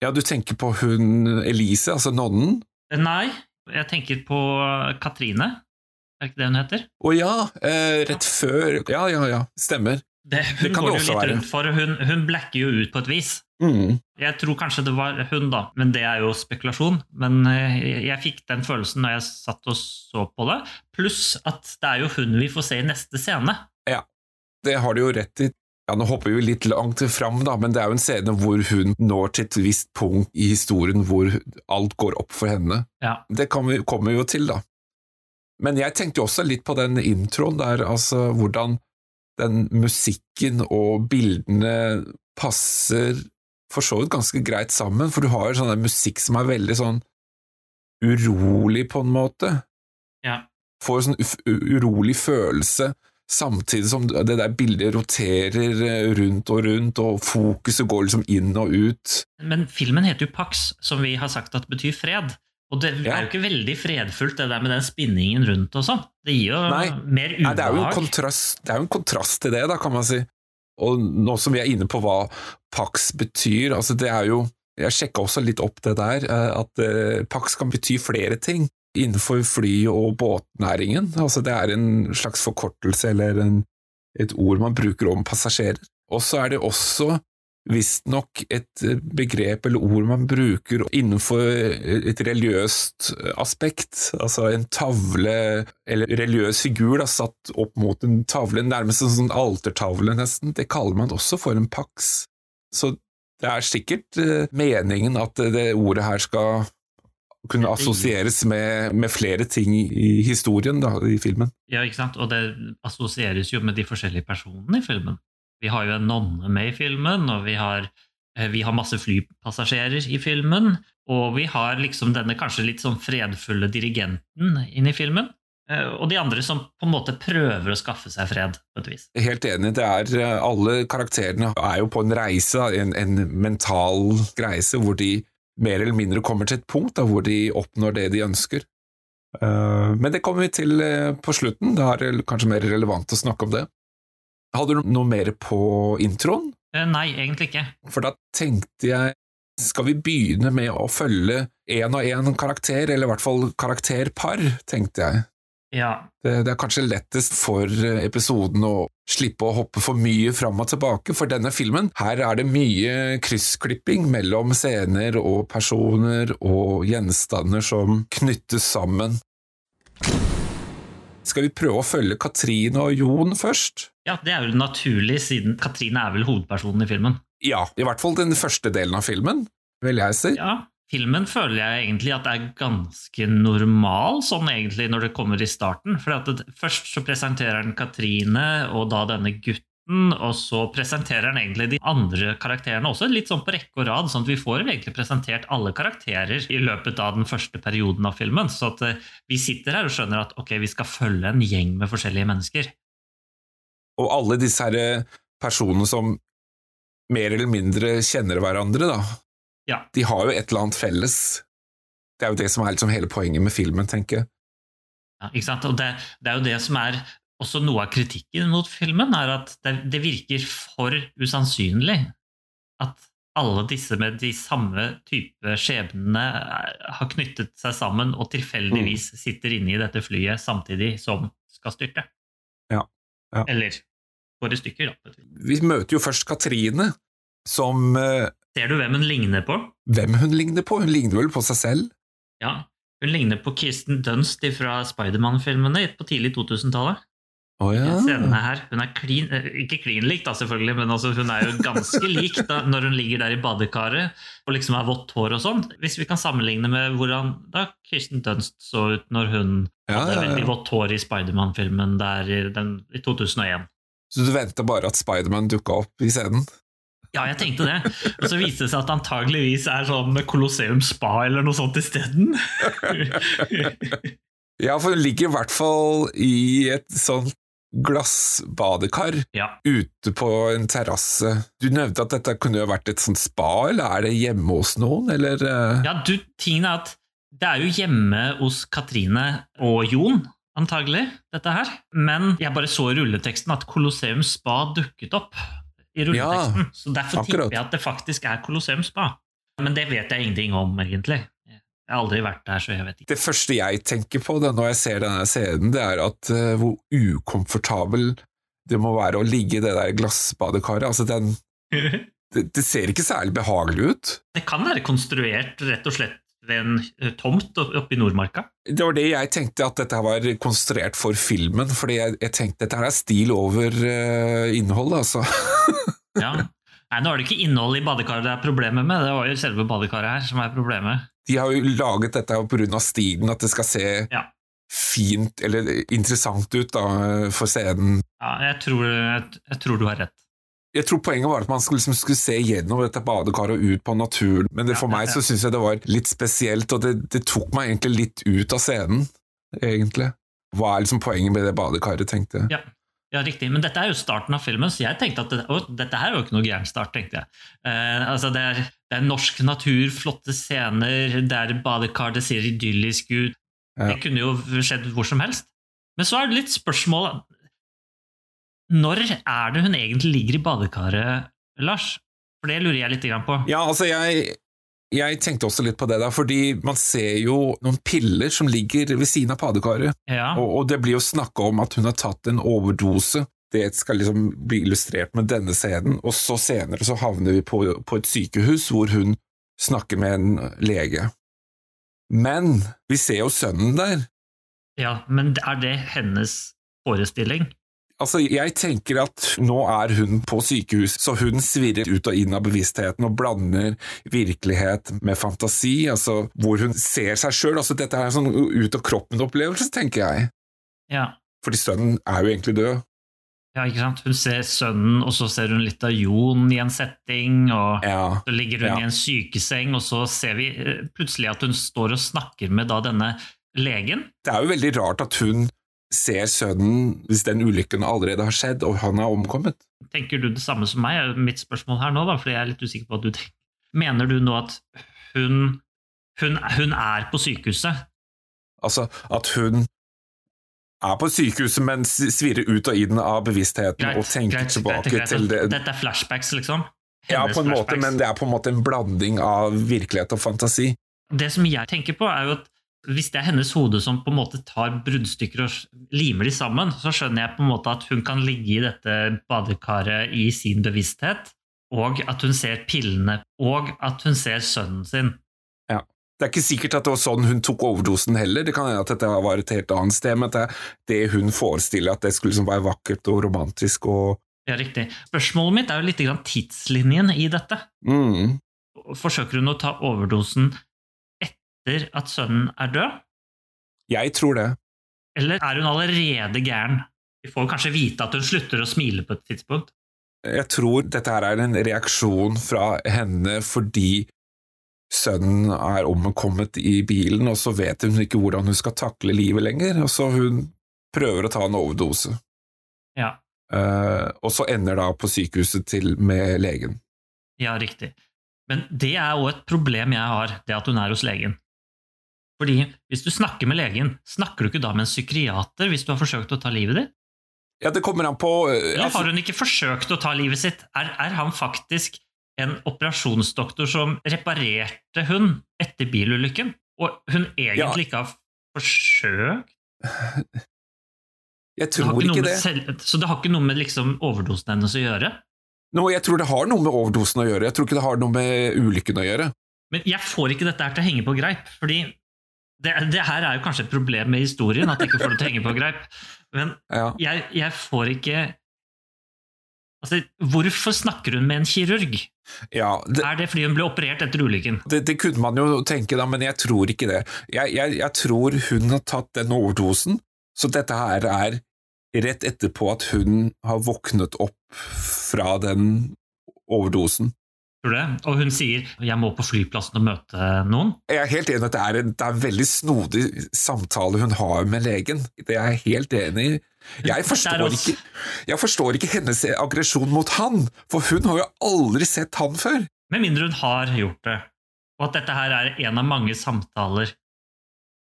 Ja, du tenker på hun Elise, altså nonnen? Nei, jeg tenker på Katrine. Er ikke det hun heter? Å ja, eh, rett før Ja, ja, ja, stemmer. Det, hun Det kan går det jo også litt være. rundt for, hun, hun blacker jo ut på et vis. Mm. Jeg tror kanskje det var hun, da, men det er jo spekulasjon. Men eh, jeg, jeg fikk den følelsen når jeg satt og så på det. Pluss at det er jo hun vi får se i neste scene. Ja, Det har du jo rett i. Ja, Nå hopper vi litt langt fram, da, men det er jo en scene hvor hun når til et visst punkt i historien hvor alt går opp for henne. Ja. Det kan vi, kommer vi jo til, da. Men jeg tenkte jo også litt på den introen der, altså hvordan den musikken og bildene passer for så vidt ganske greit sammen, for du har jo sånn der musikk som er veldig sånn urolig, på en måte. Ja. Får en sånn urolig følelse, samtidig som det der bildet roterer eh, rundt og rundt, og fokuset går liksom inn og ut. Men filmen heter jo Pax, som vi har sagt at betyr fred. Og det er jo ikke veldig fredfullt, det der med den spinningen rundt og sånn. Det gir jo Nei. mer Nei, det er jo ubehag. kontrast, det er jo en kontrast til det, da, kan man si. Og nå som vi er inne på hva Pax betyr, altså det er jo Jeg sjekka også litt opp det der, eh, at eh, Pax kan bety flere ting innenfor fly- og båtnæringen. Altså det er en slags forkortelse eller en, et ord man bruker om passasjerer. Og så er det også visstnok et eh, begrep eller ord man bruker innenfor et religiøst aspekt, altså en tavle eller religiøs figur da, satt opp mot en tavle, nærmest en sånn altertavle nesten, det kaller man også for en pax. Så det er sikkert eh, meningen at det ordet her skal kunne assosieres med, med flere ting i historien da, i filmen. Ja, ikke sant? Og det assosieres jo med de forskjellige personene i filmen. Vi har jo en nonne med i filmen, og vi har, eh, vi har masse flypassasjerer i filmen. Og vi har liksom denne kanskje litt sånn fredfulle dirigenten inn i filmen. eh, Og de andre som på en måte prøver å skaffe seg fred, på et vis. Helt enig, det er eh, alle karakterene er jo på en reise, en, en mental reise hvor de mer eller mindre kommer til et punkt da, hvor de oppnår det de ønsker. Men det kommer vi til på slutten, da er det kanskje mer relevant å snakke om det. Hadde du noe mer på introen? Eh, Nei, egentlig ikke. For da tenkte jeg, skal vi begynne med å følge én og én karakter, eller i hvert fall karakterpar, tenkte jeg. Ja, Det, det er kanskje lettest for episoden å slippe å hoppe for mye fram og tilbake, for denne filmen, her er det mye kryssklipping mellom scener og personer og gjenstander som knyttes sammen. Skal vi prøve å følge Katrine og Jon først? Ja det er vel naturlig, siden Katrine er vel hovedpersonen i filmen. Ja, i hvert fall den første delen av filmen, vil jeg si. Ja, filmen føler jeg egentlig at er ganske normal, sånn egentlig når det kommer i starten. For at det, først så presenterer den Katrine og da denne gutten, og så presenterer den egentlig de andre karakterene også, litt sånn på rekke og rad, sånn at vi får egentlig presentert alle karakterer i løpet av den første perioden av filmen. Så at eh, vi sitter her og skjønner at ok, vi skal følge en gjeng med forskjellige mennesker. Og alle disse her eh, personene som mer eller mindre kjenner hverandre, da, Ja, de har jo et eller annet felles. Det er jo det som er liksom hele poenget med filmen, tenker jeg. Ja, ikke sant? Og det, det er jo det som er også noe av kritikken mot filmen, er at det, det virker for usannsynlig at alle disse med de samme type skjebnene eh, har knyttet seg sammen og tilfeldigvis sitter inne i dette flyet samtidig som skal styrte. Ja, ja. Eller går i stykker, da. Vi møter jo først Katrine, som eh, Ser du hvem hun ligner på? Hvem hun ligner på? Hun ligner vel på seg selv? Ja, Hun ligner på Kirsten Dunst fra Spiderman-filmene på tidlig 2000-tallet. Oh, ja. Scenene her, Hun er klin, eh, ikke klin lik, da, selvfølgelig, men altså, hun er jo ganske (laughs) lik da, når hun ligger der i badekaret og liksom har vått hår og sånn. Hvis vi kan sammenligne med hvordan da Kirsten Dunst så ut når hun Ja, hadde ja, veldig vått hår i Spiderman-filmen der i, den, i 2001. Så du venter bare at Spiderman dukka opp i scenen? Ja, jeg tenkte det. Og så viste det seg at det antageligvis er sånn Colosseum Spa eller noe sånt isteden. (laughs) Ja, for hun ligger i hvert fall i et sånt glassbadekar ja. ute på en terrasse. Du nevnte at dette kunne jo vært et sånt spa, eller er det hjemme hos noen, eller eh? ja, du, tingen er at det er jo hjemme hos Katrine og Jon, antagelig, dette her. Men jeg bare så i rulleteksten at Colosseum Spa dukket opp i rulleteksten. så derfor akkurat. tipper jeg at det faktisk er Colosseum Spa. Men det vet jeg ingenting om, egentlig. Jeg har aldri vært der, så jeg vet ikke. Det første jeg tenker på da, når jeg ser denne scenen, det er at uh, hvor ukomfortabel det må være å ligge i det der glassbadekaret. Altså, den, (laughs) det, det ser ikke særlig behagelig ut. Det kan være konstruert rett og slett ved en eh, tomt oppe i Nordmarka. Det var det jeg tenkte, at dette var konstruert for filmen, fordi jeg, jeg tenkte dette her er stil over uh, innholdet, altså. (laughs) Ja. Nei, Nå er det ikke innholdet i badekaret det er problemet med, det var jo selve badekaret her som er problemet. De har jo laget dette av stilen, at det skal se Ja. fint eller interessant ut da, for scenen. Ja, jeg tror, jeg, jeg tror du har rett. Jeg tror poenget var at man skulle, liksom, skulle se gjennom dette badekaret og ut på naturen, men det, for meg så syns jeg det var litt spesielt, og det, det tok meg egentlig litt ut av scenen, egentlig. Hva er liksom poenget med det badekaret, tenkte jeg. Ja. Ja, riktig. Men dette er jo starten av filmen, så jeg tenkte at det, å, dette her er jo ikke noe gæren start, tenkte jeg. Eh, altså det, er, det er norsk natur, flotte scener, det er badekar, det ser idyllisk ut. Ja. Det kunne jo skjedd hvor som helst. Men så er det litt spørsmål Når er det hun egentlig ligger i badekaret, Lars? For det lurer jeg litt på. Ja, altså jeg, jeg tenkte også litt på det der, fordi man ser jo noen piller som ligger ved siden av badekaret, Ja, og, og det blir jo snakka om at hun har tatt en overdose. Det skal liksom bli illustrert med denne scenen, og så senere så havner vi på, på et sykehus hvor hun snakker med en lege. Men vi ser jo sønnen der. ja, men er det hennes forestilling? Altså, jeg tenker at nå er hun på sykehus, så hun svirrer ut og inn av bevisstheten og blander virkelighet med fantasi, altså hvor hun ser seg sjøl. Altså, dette er en sånn ut av kroppen-opplevelse, tenker jeg. Ja. Fordi sønnen er jo egentlig død. ja, ikke sant? Hun ser sønnen, og så ser hun litt av Jon i en setting, og Ja. Så ligger hun Ja. i en sykeseng, og så ser vi eh, plutselig at hun står og snakker med da denne legen. Det er jo veldig rart at hun ser sønnen hvis den ulykken allerede har skjedd, og han er omkommet. Tenker du det samme som meg? er mitt spørsmål her nå, da, fordi jeg er litt usikker på hva du tenker. Mener du nå at hun, hun, hun er på sykehuset? Altså at hun er på sykehuset, men svirrer ut og inn av bevisstheten og tenker tilbake greit. til det. Dette er flashbacks, liksom? Ja, på en måte, men det er på en måte en blanding av virkelighet og fantasi. Det som jeg tenker på, er jo at hvis det er hennes hode som på en måte tar bruddstykker og limer de sammen, så skjønner jeg på en måte at hun kan ligge i dette badekaret i sin bevissthet, og at hun ser pillene, og at hun ser sønnen sin. Ja. Det er ikke sikkert at det var sånn hun tok overdosen heller, det kan hende at dette var et helt annet sted, men det, det hun forestiller at det skulle liksom være vakkert og romantisk og Ja, riktig. Spørsmålet mitt er jo litt grann tidslinjen i dette. mm. Forsøker hun å ta overdosen etter at sønnen er død, Jeg tror det. eller er hun allerede gæren? Vi får kanskje vite at hun slutter å smile på et tidspunkt. Jeg tror dette her er en reaksjon fra henne fordi sønnen er omkommet i bilen, og så vet hun ikke hvordan hun skal takle livet lenger, og så hun prøver å ta en overdose. Ja, Uh, og så ender da på sykehuset til med legen. Ja, riktig. Men det er òg et problem jeg har, det at hun er hos legen. Fordi hvis du snakker med legen, snakker du ikke da med en psykiater hvis du har forsøkt å ta livet ditt? Ja, det kommer an på Eller altså- har hun ikke forsøkt å ta livet sitt? Er, er han faktisk en operasjonsdoktor som reparerte hun etter bilulykken, og hun egentlig ikke har forsøkt? Jeg tror ikke ikke det. selv, så det har ikke noe med liksom overdosen hennes å gjøre? Nå, jeg tror det har noe med overdosen å gjøre, jeg tror ikke det har noe med ulykken å gjøre. Men jeg får ikke dette her til å henge på greip, fordi Det, det her er jo kanskje et problem med historien, at jeg ikke får det til å henge på greip. Men Ja. jeg, jeg får ikke Altså, Hvorfor snakker hun med en kirurg? ja det, Er det fordi hun ble operert etter ulykken? det, det kunne man jo tenke, da, men jeg tror ikke det. Jeg, jeg, jeg tror hun har tatt den overdosen, så dette her er rett etterpå at hun har våknet opp fra den overdosen. Tror du det? Og hun sier 'jeg må på flyplassen og møte noen'. Jeg er helt enig at det er en, det er en veldig snodig samtale hun har med legen. Det er jeg helt enig i. Jeg forstår, ikke, jeg forstår ikke hennes aggresjon mot han, for hun har jo aldri sett han før. Med mindre hun har gjort det. Og at dette her er en av mange samtaler.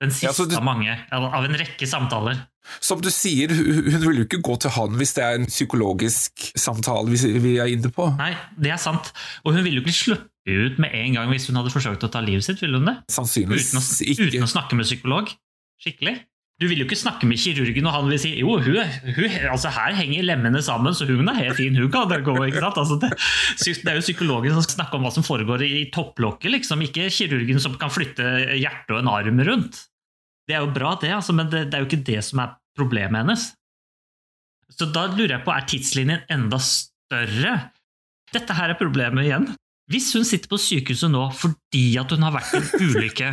Den siste Ja, du- av mange. Av en rekke samtaler. Som du sier, hun vil jo ikke gå til han hvis det er en psykologisk samtale vi, vi er inne på. Nei, det er sant. Og hun ville jo ikke sluppe ut med en gang hvis hun hadde forsøkt å ta livet sitt. ville hun det? Sannsynligvis Uten å, ikke. uten å snakke med psykolog? Skikkelig? Du vil jo ikke snakke med kirurgen, og han vil si jo, hun, hun, altså her henger lemmene sammen, så hun er helt fin, hun kan det gå. ikke sant? Altså det, det er jo psykologen som skal snakke om hva som foregår i topplokket, liksom, ikke kirurgen som kan flytte hjertet og en arm rundt. Det er jo bra, det, altså, men det, det er jo ikke det som er problemet hennes. Så da lurer jeg på, er tidslinjen enda større? Dette her er problemet igjen. Hvis hun sitter på sykehuset nå fordi at hun har vært i en ulykke?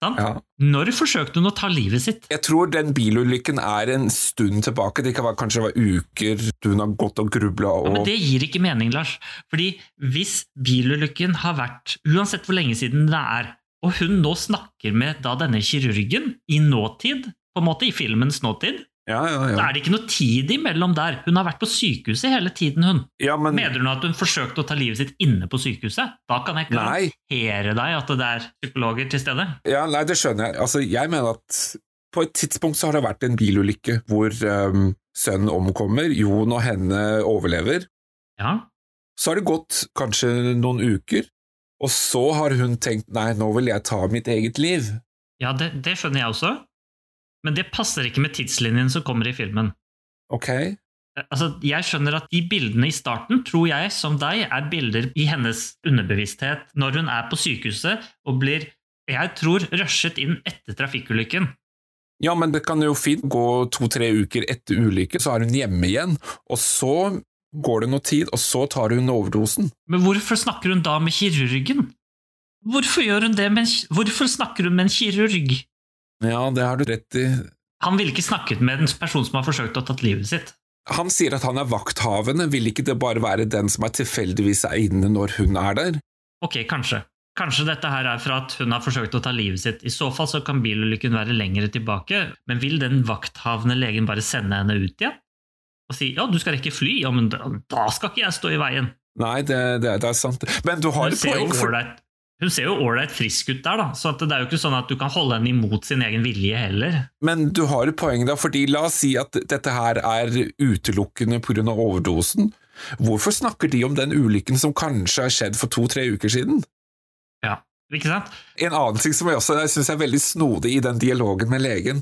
Ja. når forsøkte hun å ta livet sitt? Jeg tror den bilulykken er en stund tilbake. Det kan være, kanskje være uker hun har gått og grubla Ja, men Det gir ikke mening, Lars. Fordi hvis bilulykken har vært, uansett hvor lenge siden det er, og hun nå snakker med da denne kirurgen i nåtid, på en måte i filmens nåtid, Ja, ja, ja. ja. er det ikke noe tid imellom der. Hun har vært på sykehuset hele tiden, hun. ja men Mener hun at hun forsøkte å ta livet sitt inne på sykehuset? Da kan jeg garantere deg at det er psykologer til stede. Ja, nei, det skjønner jeg. Altså, jeg mener at på et tidspunkt så har det vært en bilulykke hvor um, sønnen omkommer, Jon og henne overlever. Ja, Så har det gått kanskje noen uker, og så har hun tenkt nei, nå vil jeg ta mitt eget liv. ja det, det skjønner jeg også. Men det passer ikke med tidslinjen som kommer i filmen. Ok? Altså, jeg skjønner at de bildene i starten, tror jeg, som deg, er bilder i hennes underbevissthet når hun er på sykehuset og blir, jeg tror, rushet inn etter trafikkulykken. Ja, men det kan jo fint gå to-tre uker etter ulykken, så er hun hjemme igjen, og så går det noe tid, og så tar hun overdosen. Men hvorfor snakker hun da med kirurgen? Hvorfor hun Hvorfor snakker hun med en kirurg? Ja, det har du rett i. Han ville ikke snakket med en person som har forsøkt å ta livet sitt. Han sier at han er vakthavende, vil ikke det bare være den som er tilfeldigvis er inne når hun er der? Ok, kanskje. Kanskje dette her er for at hun har forsøkt å ta livet sitt. I så fall så kan bilulykken være lengre tilbake, men vil den vakthavende legen bare sende henne ut igjen? Og si ja, du skal rekke fly, ja, men da, da skal ikke jeg stå i veien. Nei, det, det, det er sant. Men du har et poeng. For, hun ser jo ålreit frisk ut der, da, så det er jo ikke sånn at du kan holde henne imot sin egen vilje heller. men du har et poeng, da, fordi la oss si at dette her er utelukkende pga. overdosen. Hvorfor snakker de om den ulykken som kanskje har skjedd for to-tre uker siden? Ja, ikke sant? En annen ting som jeg også synes er veldig snodig i den dialogen med legen,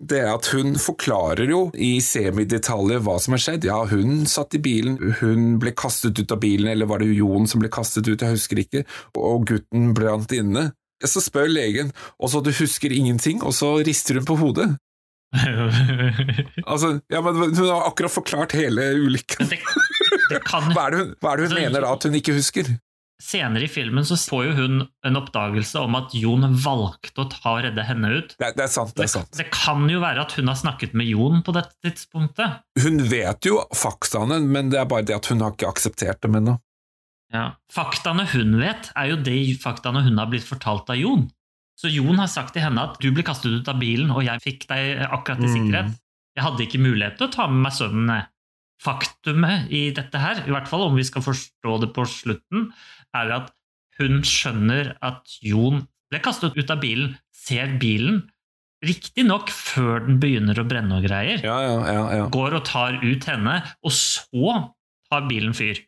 det er at hun forklarer jo i semidetaljer hva som har skjedd. Ja, hun satt i bilen, hun ble kastet ut av bilen, eller var det Jon som ble kastet ut, jeg husker ikke, og gutten brant inne. Så spør legen, og så du husker ingenting, og så rister hun på hodet. (laughs) Altså, ja, men hun har akkurat forklart hele ulykken. Det, det kan (laughs) Hva er det hun, hva er det hun Altså, mener da at hun ikke husker? Senere i filmen så får jo hun en oppdagelse om at Jon valgte å ta og redde henne ut. Det, det er sant, det Det, er sant. det kan jo være at hun har snakket med Jon på dette tidspunktet. Hun vet jo faktaene, men det er bare det at hun har ikke akseptert dem ennå. Ja. Faktaene hun vet, er jo de faktaene hun har blitt fortalt av Jon. Så Jon har sagt til henne at du ble kastet ut av bilen, og jeg fikk deg akkurat i Mm. sikkerhet. Jeg hadde ikke mulighet til å ta med meg sønnen. jeg. Faktumet i dette her, i hvert fall om vi skal forstå det på slutten, er at hun skjønner at Jon ble kastet ut av bilen, ser bilen, riktignok før den begynner å brenne og greier Ja, ja, ja, ja. går og tar ut henne, og så tar bilen fyr.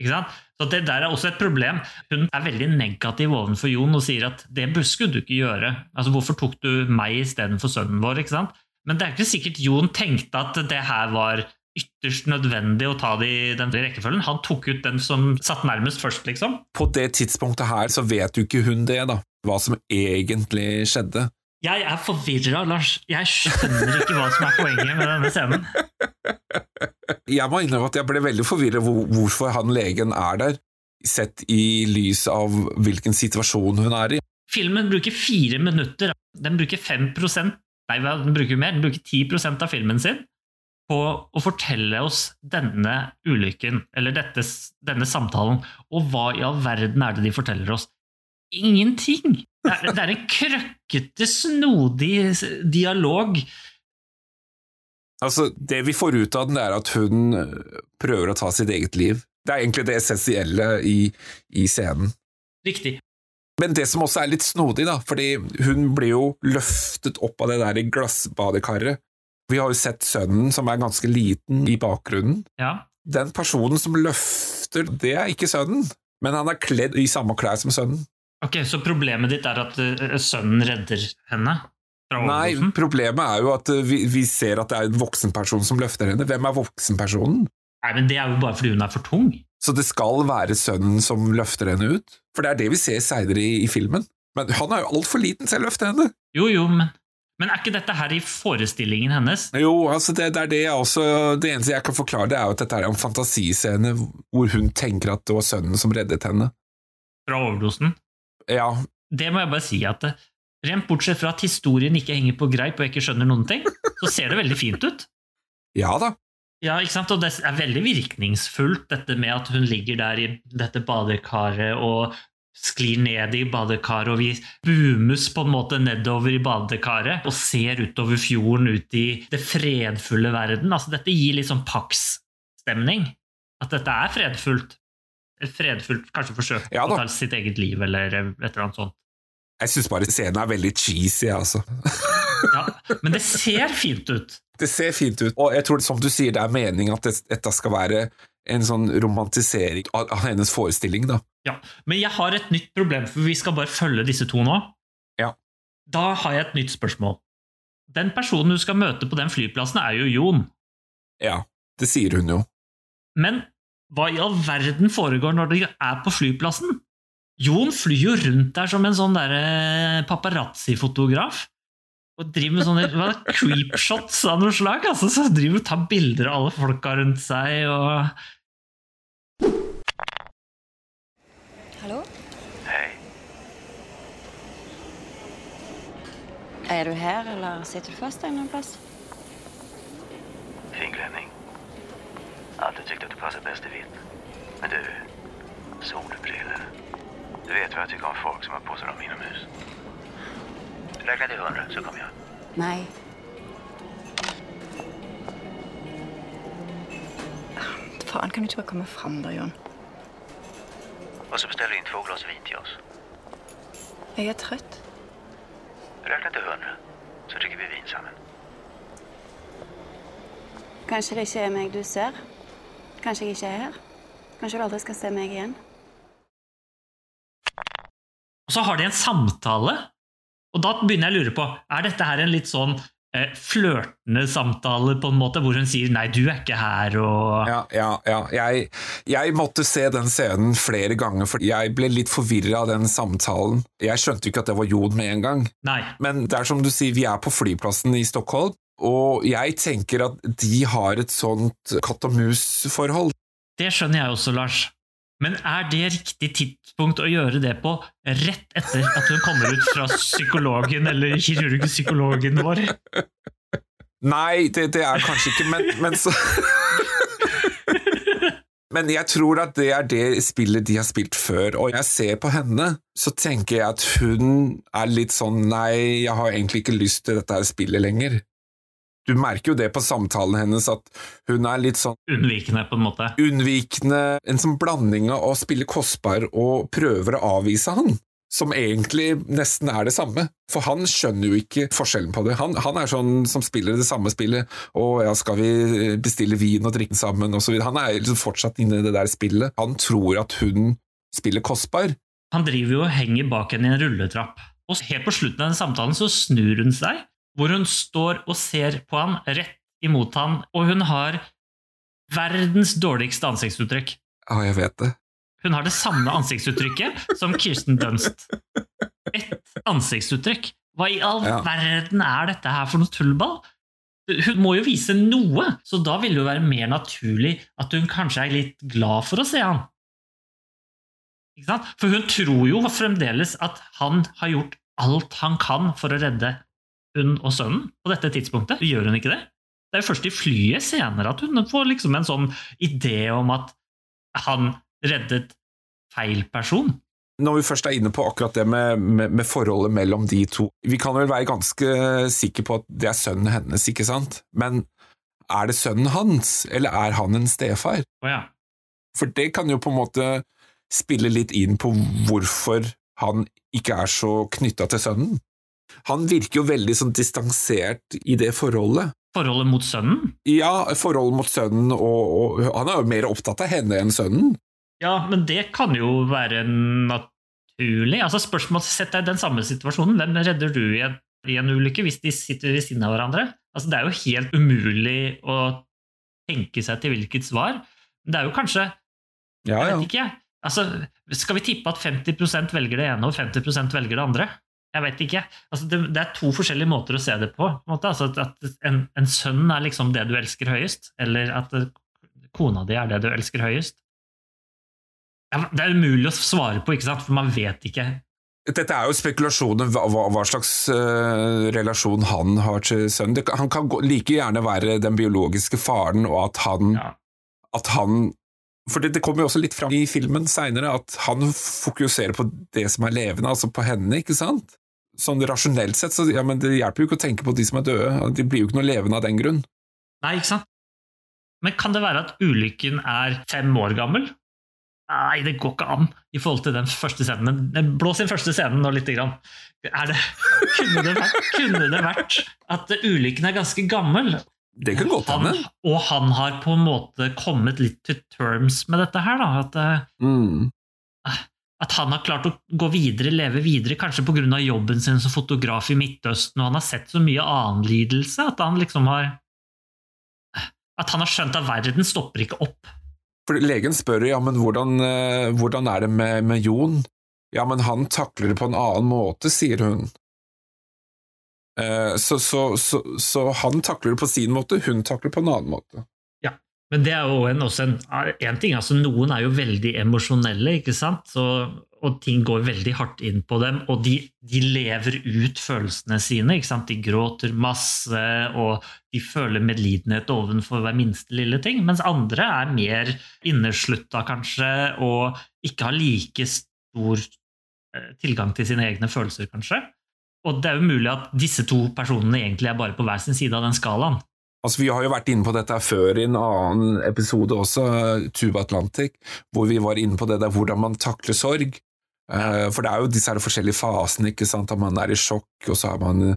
Ikke sant? Så Det der er også et problem. Hun er veldig negativ overfor Jon og sier at det skulle du ikke gjøre. Altså, Hvorfor tok du meg istedenfor sønnen vår? ikke sant? Men det er ikke sikkert Jon tenkte at det her var ytterst nødvendig å ta det i den rekkefølgen. Han tok ut den som satt nærmest først, liksom. På det tidspunktet her så vet jo ikke hun det, da. Hva som egentlig skjedde. Jeg er forvirra, Lars. Jeg skjønner ikke hva som er poenget med denne scenen. Jeg må innrømme at jeg ble veldig forvirret hvor, hvorfor han legen er der, sett i lys av hvilken situasjon hun er i. Filmen bruker fire minutter. Den bruker 5 Nei, den bruker mer. Den bruker 10% av filmen sin på å fortelle oss denne ulykken, eller dette, denne samtalen. Og hva i all verden er det de forteller oss? Ingenting! Det er, det er en krøkkete, snodig dialog. Altså, Det vi får ut av den, er at hun øh, prøver å ta sitt eget liv. Det er egentlig det essensielle i, i scenen. Riktig. Men det som også er litt snodig, da, fordi hun blir jo løftet opp av det der i glassbadekaret. Vi har jo sett sønnen som er ganske liten i bakgrunnen. Ja. Den personen som løfter, det er ikke sønnen, men han er kledd i samme klær som sønnen. Ok, Så problemet ditt er at eh, sønnen redder henne? Fra Nei, problemet er jo at uh, vi, vi ser at det er en voksenperson som løfter henne. Hvem er voksenpersonen? Nei, men Det er jo bare fordi hun er for tung. Så det skal være sønnen som løfter henne ut? For det er det vi ser seinere i, i filmen. Men han er jo altfor liten til å løfte henne. Jo, jo, men, men er ikke dette her i forestillingen hennes? Jo, altså det, det er det jeg også Det eneste jeg kan forklare, det er jo at dette er en fantasiscene hvor hun tenker at det var sønnen som reddet henne. Fra overdosen? Ja, Det må jeg bare si at eh, Rent bortsett fra at historien ikke henger på greip og jeg ikke skjønner noen ting, så ser det veldig fint ut. (laughs) ja da. Ja, ikke sant? Og det er veldig virkningsfullt, dette med at hun ligger der i dette badekaret og sklir ned i badekaret, og vi boomes på en måte nedover i badekaret og ser utover fjorden ut i det fredfulle verden. Altså, dette gir litt sånn Pax-stemning. At dette er fredfullt. Fredfullt kanskje forsøk Ja å ta sitt eget liv, eller et eller annet sånt. Jeg syns bare scenen er veldig cheesy, altså. (laughs) Ja, men det ser fint ut. Det ser fint ut, og jeg tror som du sier, det er meningen at dette skal være en sånn romantisering av, av hennes forestilling, da. Ja, Men jeg har et nytt problem, for vi skal bare følge disse to nå. Ja. Da har jeg et nytt spørsmål. Den personen du skal møte på den flyplassen, er jo Jon. Ja, det sier hun jo. Men hva i all verden foregår når de er på flyplassen? Jon flyr jo rundt der som en sånn derre paparazzi-fotograf. Og driver med sånne hva, creepshots av noe slag. Altså, så driver og tar bilder av alle folka rundt seg og Hallo? Hei. Er du her, eller sitter du fast en eller annen plass? Fin klänning. Alltid tyckt att du passar bäst i vitt. Men du, solbriller. Du vet vad jag tycker om folk som har på sig dem inomhus. Räkna till hundra så kommer jag. Nej. Faen, kan du ikke bare komme fram da, Jon? Och så beställer du in två glas vin till oss. Jeg er trøtt. Räkna till hundra så dricker vi vin sammen. Kanskje det ikke er meg du ser? Kanskje jeg ikke er her? Kanskje du aldri skal se meg igjen? Og så har de en samtale, og da begynner jeg å lure på Er dette her en litt sånn flørtende samtale, på en måte, hvor hun sier 'nei, du er ikke her', og Ja, ja, ja. Jeg, jeg måtte se den scenen flere ganger, for jeg ble litt forvirra av den samtalen. Jeg skjønte ikke at det var Jon med en gang. Nei. Men det er som du sier, vi er på flyplassen i Stockholm, og jeg tenker at de har et sånt katt og mus-forhold. Det skjønner jeg også, Lars. Men er det riktig tidspunkt å gjøre det på rett etter at hun kommer ut fra psykologen eller kirurgpsykologen vår? Nei, det, det er kanskje ikke, men, men så Men jeg tror at det er det spillet de har spilt før, og jeg ser på henne, så tenker jeg at hun er litt sånn nei, jeg har egentlig ikke lyst til dette spillet lenger. Du merker jo det på samtalen hennes, at hun er litt sånn Unnvikende, på en måte. unnvikende, en sånn blanding av å spille kostbar og prøver å avvise han, som egentlig nesten er det samme. For han skjønner jo ikke forskjellen på det. Han, han er sånn som spiller det samme spillet, og ja, skal vi bestille vin og drikke sammen, og så videre. Han er liksom fortsatt inne i det der spillet. Han tror at hun spiller kostbar. Han driver jo og henger bak henne i en rulletrapp. Og helt på slutten av den samtalen så snur hun seg, hvor hun står og ser på han rett imot han, og hun har verdens dårligste ansiktsuttrykk. Ja, jeg vet det. Hun har det samme ansiktsuttrykket som Kirsten Dunst. Et ansiktsuttrykk Hva i all Ja. verden er dette her for noe tullball? Hun må jo vise noe, så da vil det jo være mer naturlig at hun kanskje er litt glad for å se han. For hun tror jo fremdeles at han har gjort alt han kan for å redde hun og sønnen på dette tidspunktet. Gjør hun ikke det? Det er jo først i flyet senere at hun får liksom en sånn idé om at han reddet feil person. Når vi først er inne på akkurat det med, med, med forholdet mellom de to Vi kan vel være ganske sikre på at det er sønnen hennes, ikke sant? Men er det sønnen hans, eller er han en stefar? Oh, ja. For det kan jo på en måte spille litt inn på hvorfor han ikke er så knytta til sønnen. Han virker jo veldig sånn distansert i det forholdet. Forholdet mot sønnen? Ja, forholdet mot sønnen, og, og han er jo mer opptatt av henne enn sønnen. Ja, men det kan jo være naturlig. Altså spørsmål, Sett deg i den samme situasjonen. Hvem redder du i en, i en ulykke hvis de sitter ved siden av hverandre? Altså Det er jo helt umulig å tenke seg til hvilket svar. Det er jo kanskje Ja, Jeg vet ikke, jeg. Altså, skal vi tippe at 50% velger det ene og 50% velger det andre? Jeg vet ikke. Altså, det, det er to forskjellige måter å se det på. på en. Altså, at en, en sønn er liksom det du elsker høyest, eller at kona di er det du elsker høyest. Det er umulig å svare på, ikke sant? for man vet ikke. Dette er jo spekulasjoner hva, hva, slags uh, relasjon han har til sønnen. Det, han kan gå, like gjerne være den biologiske faren, og at han, Ja. at han For det, det kommer jo også litt fram i filmen seinere, at han fokuserer på det som er levende, altså på henne, ikke sant? Sånn rasjonelt sett, så ja, men det hjelper jo ikke å tenke på de som er døde, de blir jo ikke noe levende av den grunn. Nei, ikke sant? Men kan det være at ulykken er fem år gammel? Nei, det går ikke an i forhold til den første scenen. Den Blås inn første scenen nå lite grann. Er det, kunne, det vært, kunne det vært at ulykken er ganske gammel? Det kan godt hende. og han har på en måte kommet litt to terms med dette her. Da. At, eh, Mm. At han har klart å gå videre, leve videre, kanskje pga. jobben sin som fotograf i Midtøsten, og han har sett så mye annen lidelse at han liksom har At han har skjønt at verden stopper ikke opp. For legen spør ja, men hvordan, eh, hvordan er det med, med Jon? Ja, men han takler det på en annen måte, sier hun. Eh, Så, så, så, så han takler det på sin måte, hun takler det på en annen måte. Men det er jo en, også en, en ting, altså Noen er jo veldig emosjonelle, ikke sant? Så, og ting går veldig hardt inn på dem. Og de, de lever ut følelsene sine. ikke sant? De gråter masse, og de føler medlidenhet overfor hver minste lille ting. Mens andre er mer inneslutta, kanskje, og ikke har like stor eh, tilgang til sine egne følelser, kanskje. Og det er jo mulig at disse to personene egentlig er bare på hver sin side av den skalaen. Altså, vi har jo vært inne på dette før i en annen episode også, Tuba Atlantic, hvor vi var inne på det der hvordan man takler sorg. Eh, For det er jo disse her forskjellige fasene, ikke sant, at man er i sjokk, og så har man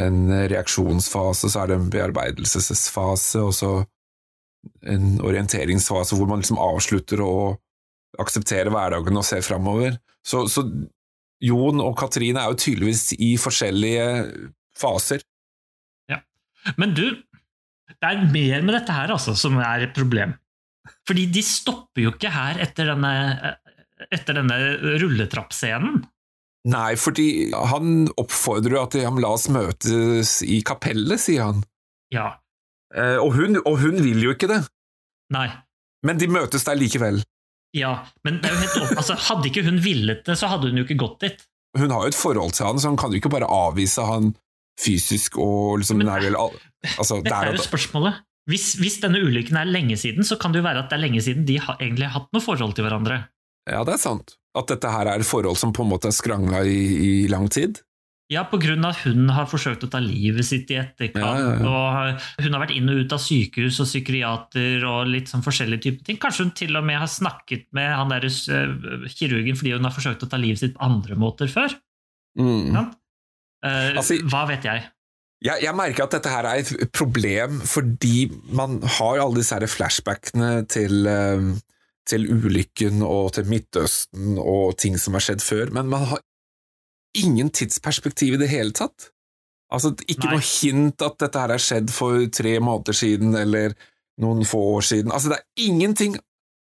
en reaksjonsfase, så er det en bearbeidelsesfase, og så en orienteringsfase hvor man liksom avslutter å akseptere hverdagen og ser framover. Så, så Jon og Katrine er jo tydeligvis i forskjellige faser. Ja. Men du, det er mer med dette her altså, som er et problem. Fordi de stopper jo ikke her etter denne, etter denne rulletrappscenen. Nei, fordi han oppfordrer jo at ja, la oss møtes i kapellet, sier han. Ja. Eh, og, hun, og hun vil jo ikke det, Nei. men de møtes der likevel. Ja. Men det er jo helt opp, altså, hadde ikke hun villet det, så hadde hun jo ikke gått dit. Hun har jo et forhold til han, så hun kan jo ikke bare avvise han fysisk og liksom Men- nei, vel, altså, Dette er jo spørsmålet. Hvis, hvis denne ulykken er lenge siden, så kan det jo være at det er lenge siden de har egentlig hatt noe forhold til hverandre. Ja, det er sant. At dette her er forhold som på en måte er skrangla i, i lang tid. Ja, på grunn av at hun har forsøkt å ta livet sitt i etterkant, Ja, ja, ja. og hun har vært inn og ut av sykehus og psykiater og litt sånn forskjellige typer ting. Kanskje hun til og med har snakket med han der eh, kirurgen fordi hun har forsøkt å ta livet sitt på andre måter før. Mm. Eh, Altså- hva vet jeg? Jeg, jeg merker at dette her er et problem fordi man har alle disse her flashbackene til, eh, til ulykken og til Midtøsten og ting som har skjedd før, men man har ingen tidsperspektiv i det hele tatt. Altså, ikke Nei. noe hint at dette her har skjedd for tre måneder siden eller noen få år siden. Altså, det er ingenting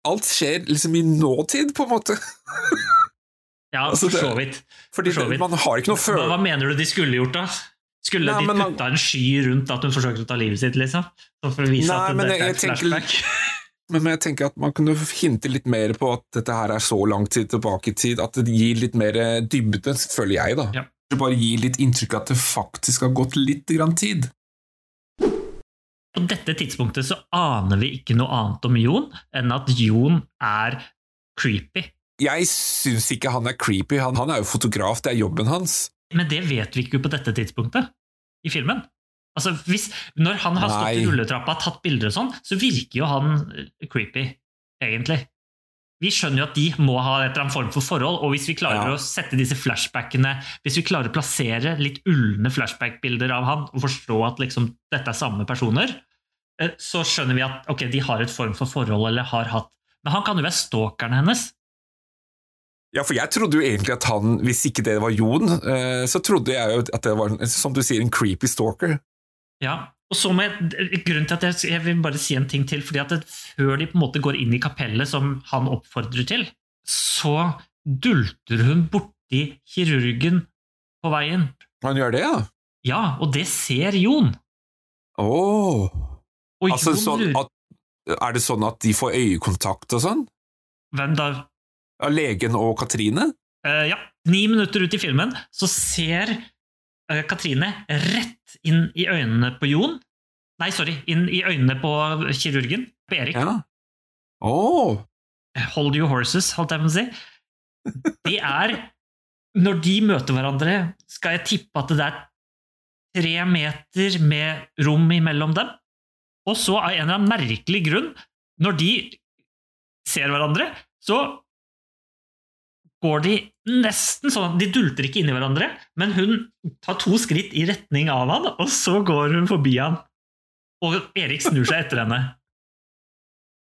Alt skjer liksom i nåtid, på en måte. (laughs) Ja, Altså, for så vidt. Fordi For så vidt. man har ikke noe Hva, hva mener du de skulle gjort, da? Skulle Nei, de man- putta en sky rundt at hun forsøkte å ta livet sitt, liksom? For å vise Nei, at jeg- er et flashback? Men jeg tenker at man kunne hinte litt mer på at dette her er så lang tid tilbake i tid, at det gir litt mer dybde, føler jeg, da. Ja. Det bare gir litt inntrykk av at det faktisk har gått litt grann tid. På dette tidspunktet så aner vi ikke noe annet om Jon enn at Jon er creepy. Jeg syns ikke han er creepy, han, han er jo fotograf, det er jobben hans. Men det vet vi ikke på dette tidspunktet i filmen. Altså, hvis, Når han har stått i Nei. rulletrappa og tatt bilder og sånn, så virker jo han eh, creepy, egentlig. Vi skjønner jo at de må ha et eller annet form for forhold, og hvis vi klarer Ja. å sette disse flashbackene Hvis vi klarer å plassere litt ulne flashback-bilder av han og forstå at liksom, dette er samme personer, eh, så skjønner vi at ok, de har et form for forhold eller har hatt Men han kan jo være stalkeren hennes. Ja, for jeg trodde jo egentlig at han, hvis ikke det var Jon, eh, så trodde jeg jo at det var, som du sier, en creepy stalker. Ja, og så må jeg, grunnen til at jeg, jeg vil bare si en ting til, fordi at det, før de på en måte går inn i kapellet som han oppfordrer til, så dulter hun borti kirurgen på veien. Han gjør det, ja? Ja, og det ser Jon. Og Altså, sånn at, er det sånn at de får øyekontakt og sånn? Hvem da? Av legen og Katrine? Uh, ja, ni minutter ut i filmen så ser uh, Katrine rett inn i øynene på Jon. Nei, sorry, inn i øynene på kirurgen, på Erik. Ja. Åh. Hold your horses, holdt jeg på å si. Det er Når de møter hverandre, skal jeg tippe at det er tre meter med rom imellom dem. Og så, av en eller annen merkelig grunn, når de ser hverandre, så går de nesten sånn De dulter ikke inn i hverandre, men hun tar to skritt i retning av han, og så går hun forbi han. Og Erik snur seg etter henne.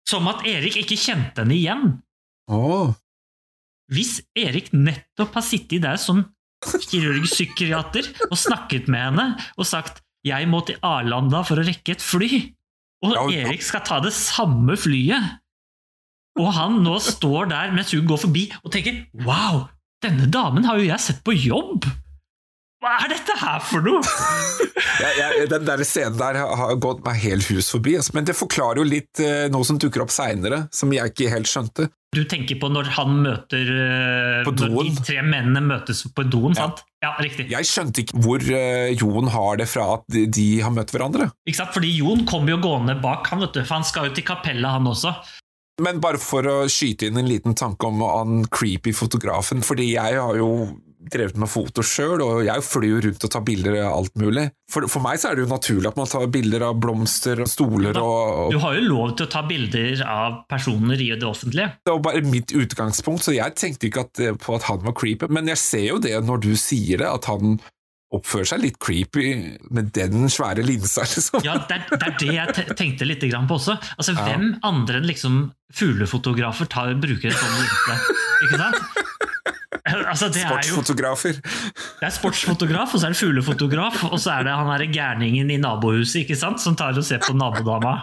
Som at Erik ikke kjente henne igjen. Oh. Hvis Erik nettopp har sittet der som kirurgpsykiater og snakket med henne og sagt 'jeg må til Arlanda for å rekke et fly', og- Erik skal ta det samme flyet, og han nå står der mens hun går forbi og tenker 'wow, denne damen har jo jeg sett på jobb'. Hva er dette her for noe? (laughs) ja, ja, den der scenen der har gått meg helt hus forbi, altså. men det forklarer jo litt eh, noe som dukker opp seinere, som jeg ikke helt skjønte. Du tenker på når han møter eh, På Når de tre mennene møtes på doen, Ja. sant? Ja, riktig. Jeg skjønte ikke hvor eh, Jon har det fra at de, de har møtt hverandre. Ikke sant? Fordi Jon kommer jo gående bak han, vet du, for han skal jo til kapellet, han også. Men bare for å skyte inn en liten tanke om han creepy fotografen, fordi jeg har jo drevet med foto sjøl, og jeg flyr jo rundt og tar bilder av alt mulig. For, for meg så er det jo naturlig at man tar bilder av blomster og stoler og, Du har jo lov til å ta bilder av personer i det offentlige. Det var bare mitt utgangspunkt, så jeg tenkte ikke at, på at han var creepy. Men jeg ser jo det når du sier det, at han oppfører seg litt creepy med den svære linsa, liksom. Ja, det er, det er det jeg tenkte litt på også. Altså, Hvem andre enn liksom fuglefotografer tar, bruker en sånn linse? Ikke sant? Altså, det er jo Sportsfotografer. det er sportsfotograf, og så er det fuglefotograf, og så er det han derre gærningen i nabohuset ikke sant? som tar og ser på nabodama.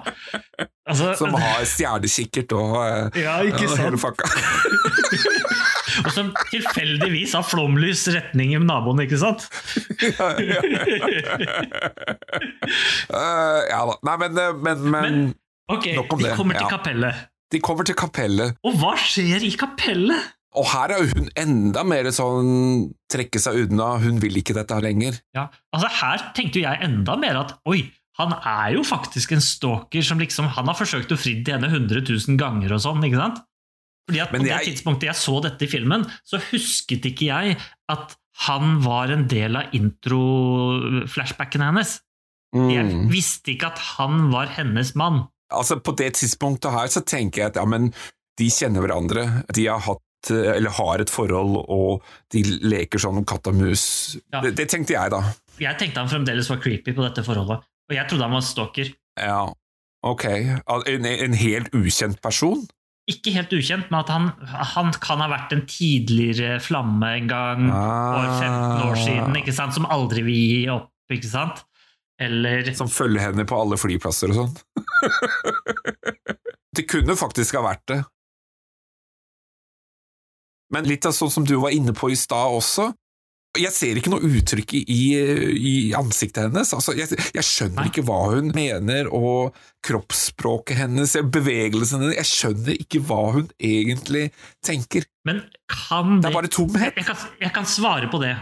Altså, Som har stjernekikkert og, eh, Ja, ikke og hele pakka. (laughs) Og som tilfeldigvis har flomlys retning i naboene, ikke sant? (laughs) Eh, ja da. Nei, men, eh, men, men, Men- Ok, de det, kommer til ja. kapellet. de kommer til kapellet, Og hva skjer i kapellet? og her er hun enda mer sånn trekke seg unna, hun vil ikke dette lenger. Ja, altså Her tenkte jo jeg enda mer at oi, han er jo faktisk en stalker som liksom Han har forsøkt å fri til henne 100 000 ganger og sånn, ikke sant? Fordi at Men På det tidspunktet jeg så dette i filmen, så husket ikke jeg at han var en del av intro-flashbackene hennes. Jeg Mm. visste ikke at han var hennes mann. Altså, på det tidspunktet her så tenker jeg at ja, men de kjenner hverandre, de har hatt eller har et forhold, og de leker sånn katt og mus. Ja. Det, det tenkte jeg, da. Jeg tenkte han fremdeles var creepy på dette forholdet, og jeg trodde han var stalker. Ja, ok. En, en helt ukjent person? Ikke helt ukjent, men at han, han kan ha vært en tidligere flamme en gang for 15 år siden, ikke sant? som aldri vil gi opp, ikke sant? Eller Som følger henne på alle flyplasser og sånn. (laughs) det kunne faktisk ha vært det. Men litt av sånn som du var inne på i stad også, jeg ser ikke noe uttrykk i, i ansiktet hennes. Altså, jeg, jeg skjønner Nei. ikke hva hun mener, og kroppsspråket hennes, bevegelsene hennes Jeg skjønner ikke hva hun egentlig tenker. Men kan Det er bare tomhet. Jeg kan, jeg kan svare på det.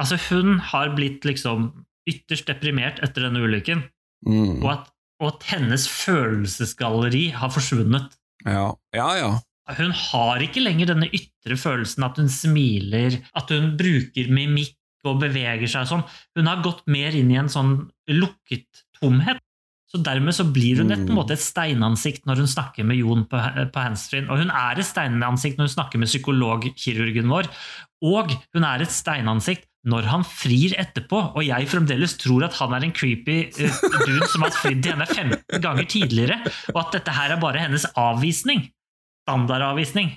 Altså, hun har blitt liksom ytterst deprimert etter denne ulykken, Mm. og at, og at hennes følelsesgalleri har forsvunnet. Ja, ja. ja. Hun har ikke lenger denne ytre følelsen at hun smiler, at hun bruker mimikk og beveger seg sånn. Hun har gått mer inn i en sånn lukket tomhet. Så dermed så blir hun et, på en måte et steinansikt når hun snakker med Jon på, på handsfree. Og hun er et steinansikt når hun snakker med psykologkirurgen vår. Og hun er et steinansikt når han frir etterpå, og jeg fremdeles tror at han er en creepy uh, dude som har fridd til henne 15 ganger tidligere, og at dette her er bare hennes avvisning. Standardavvisning.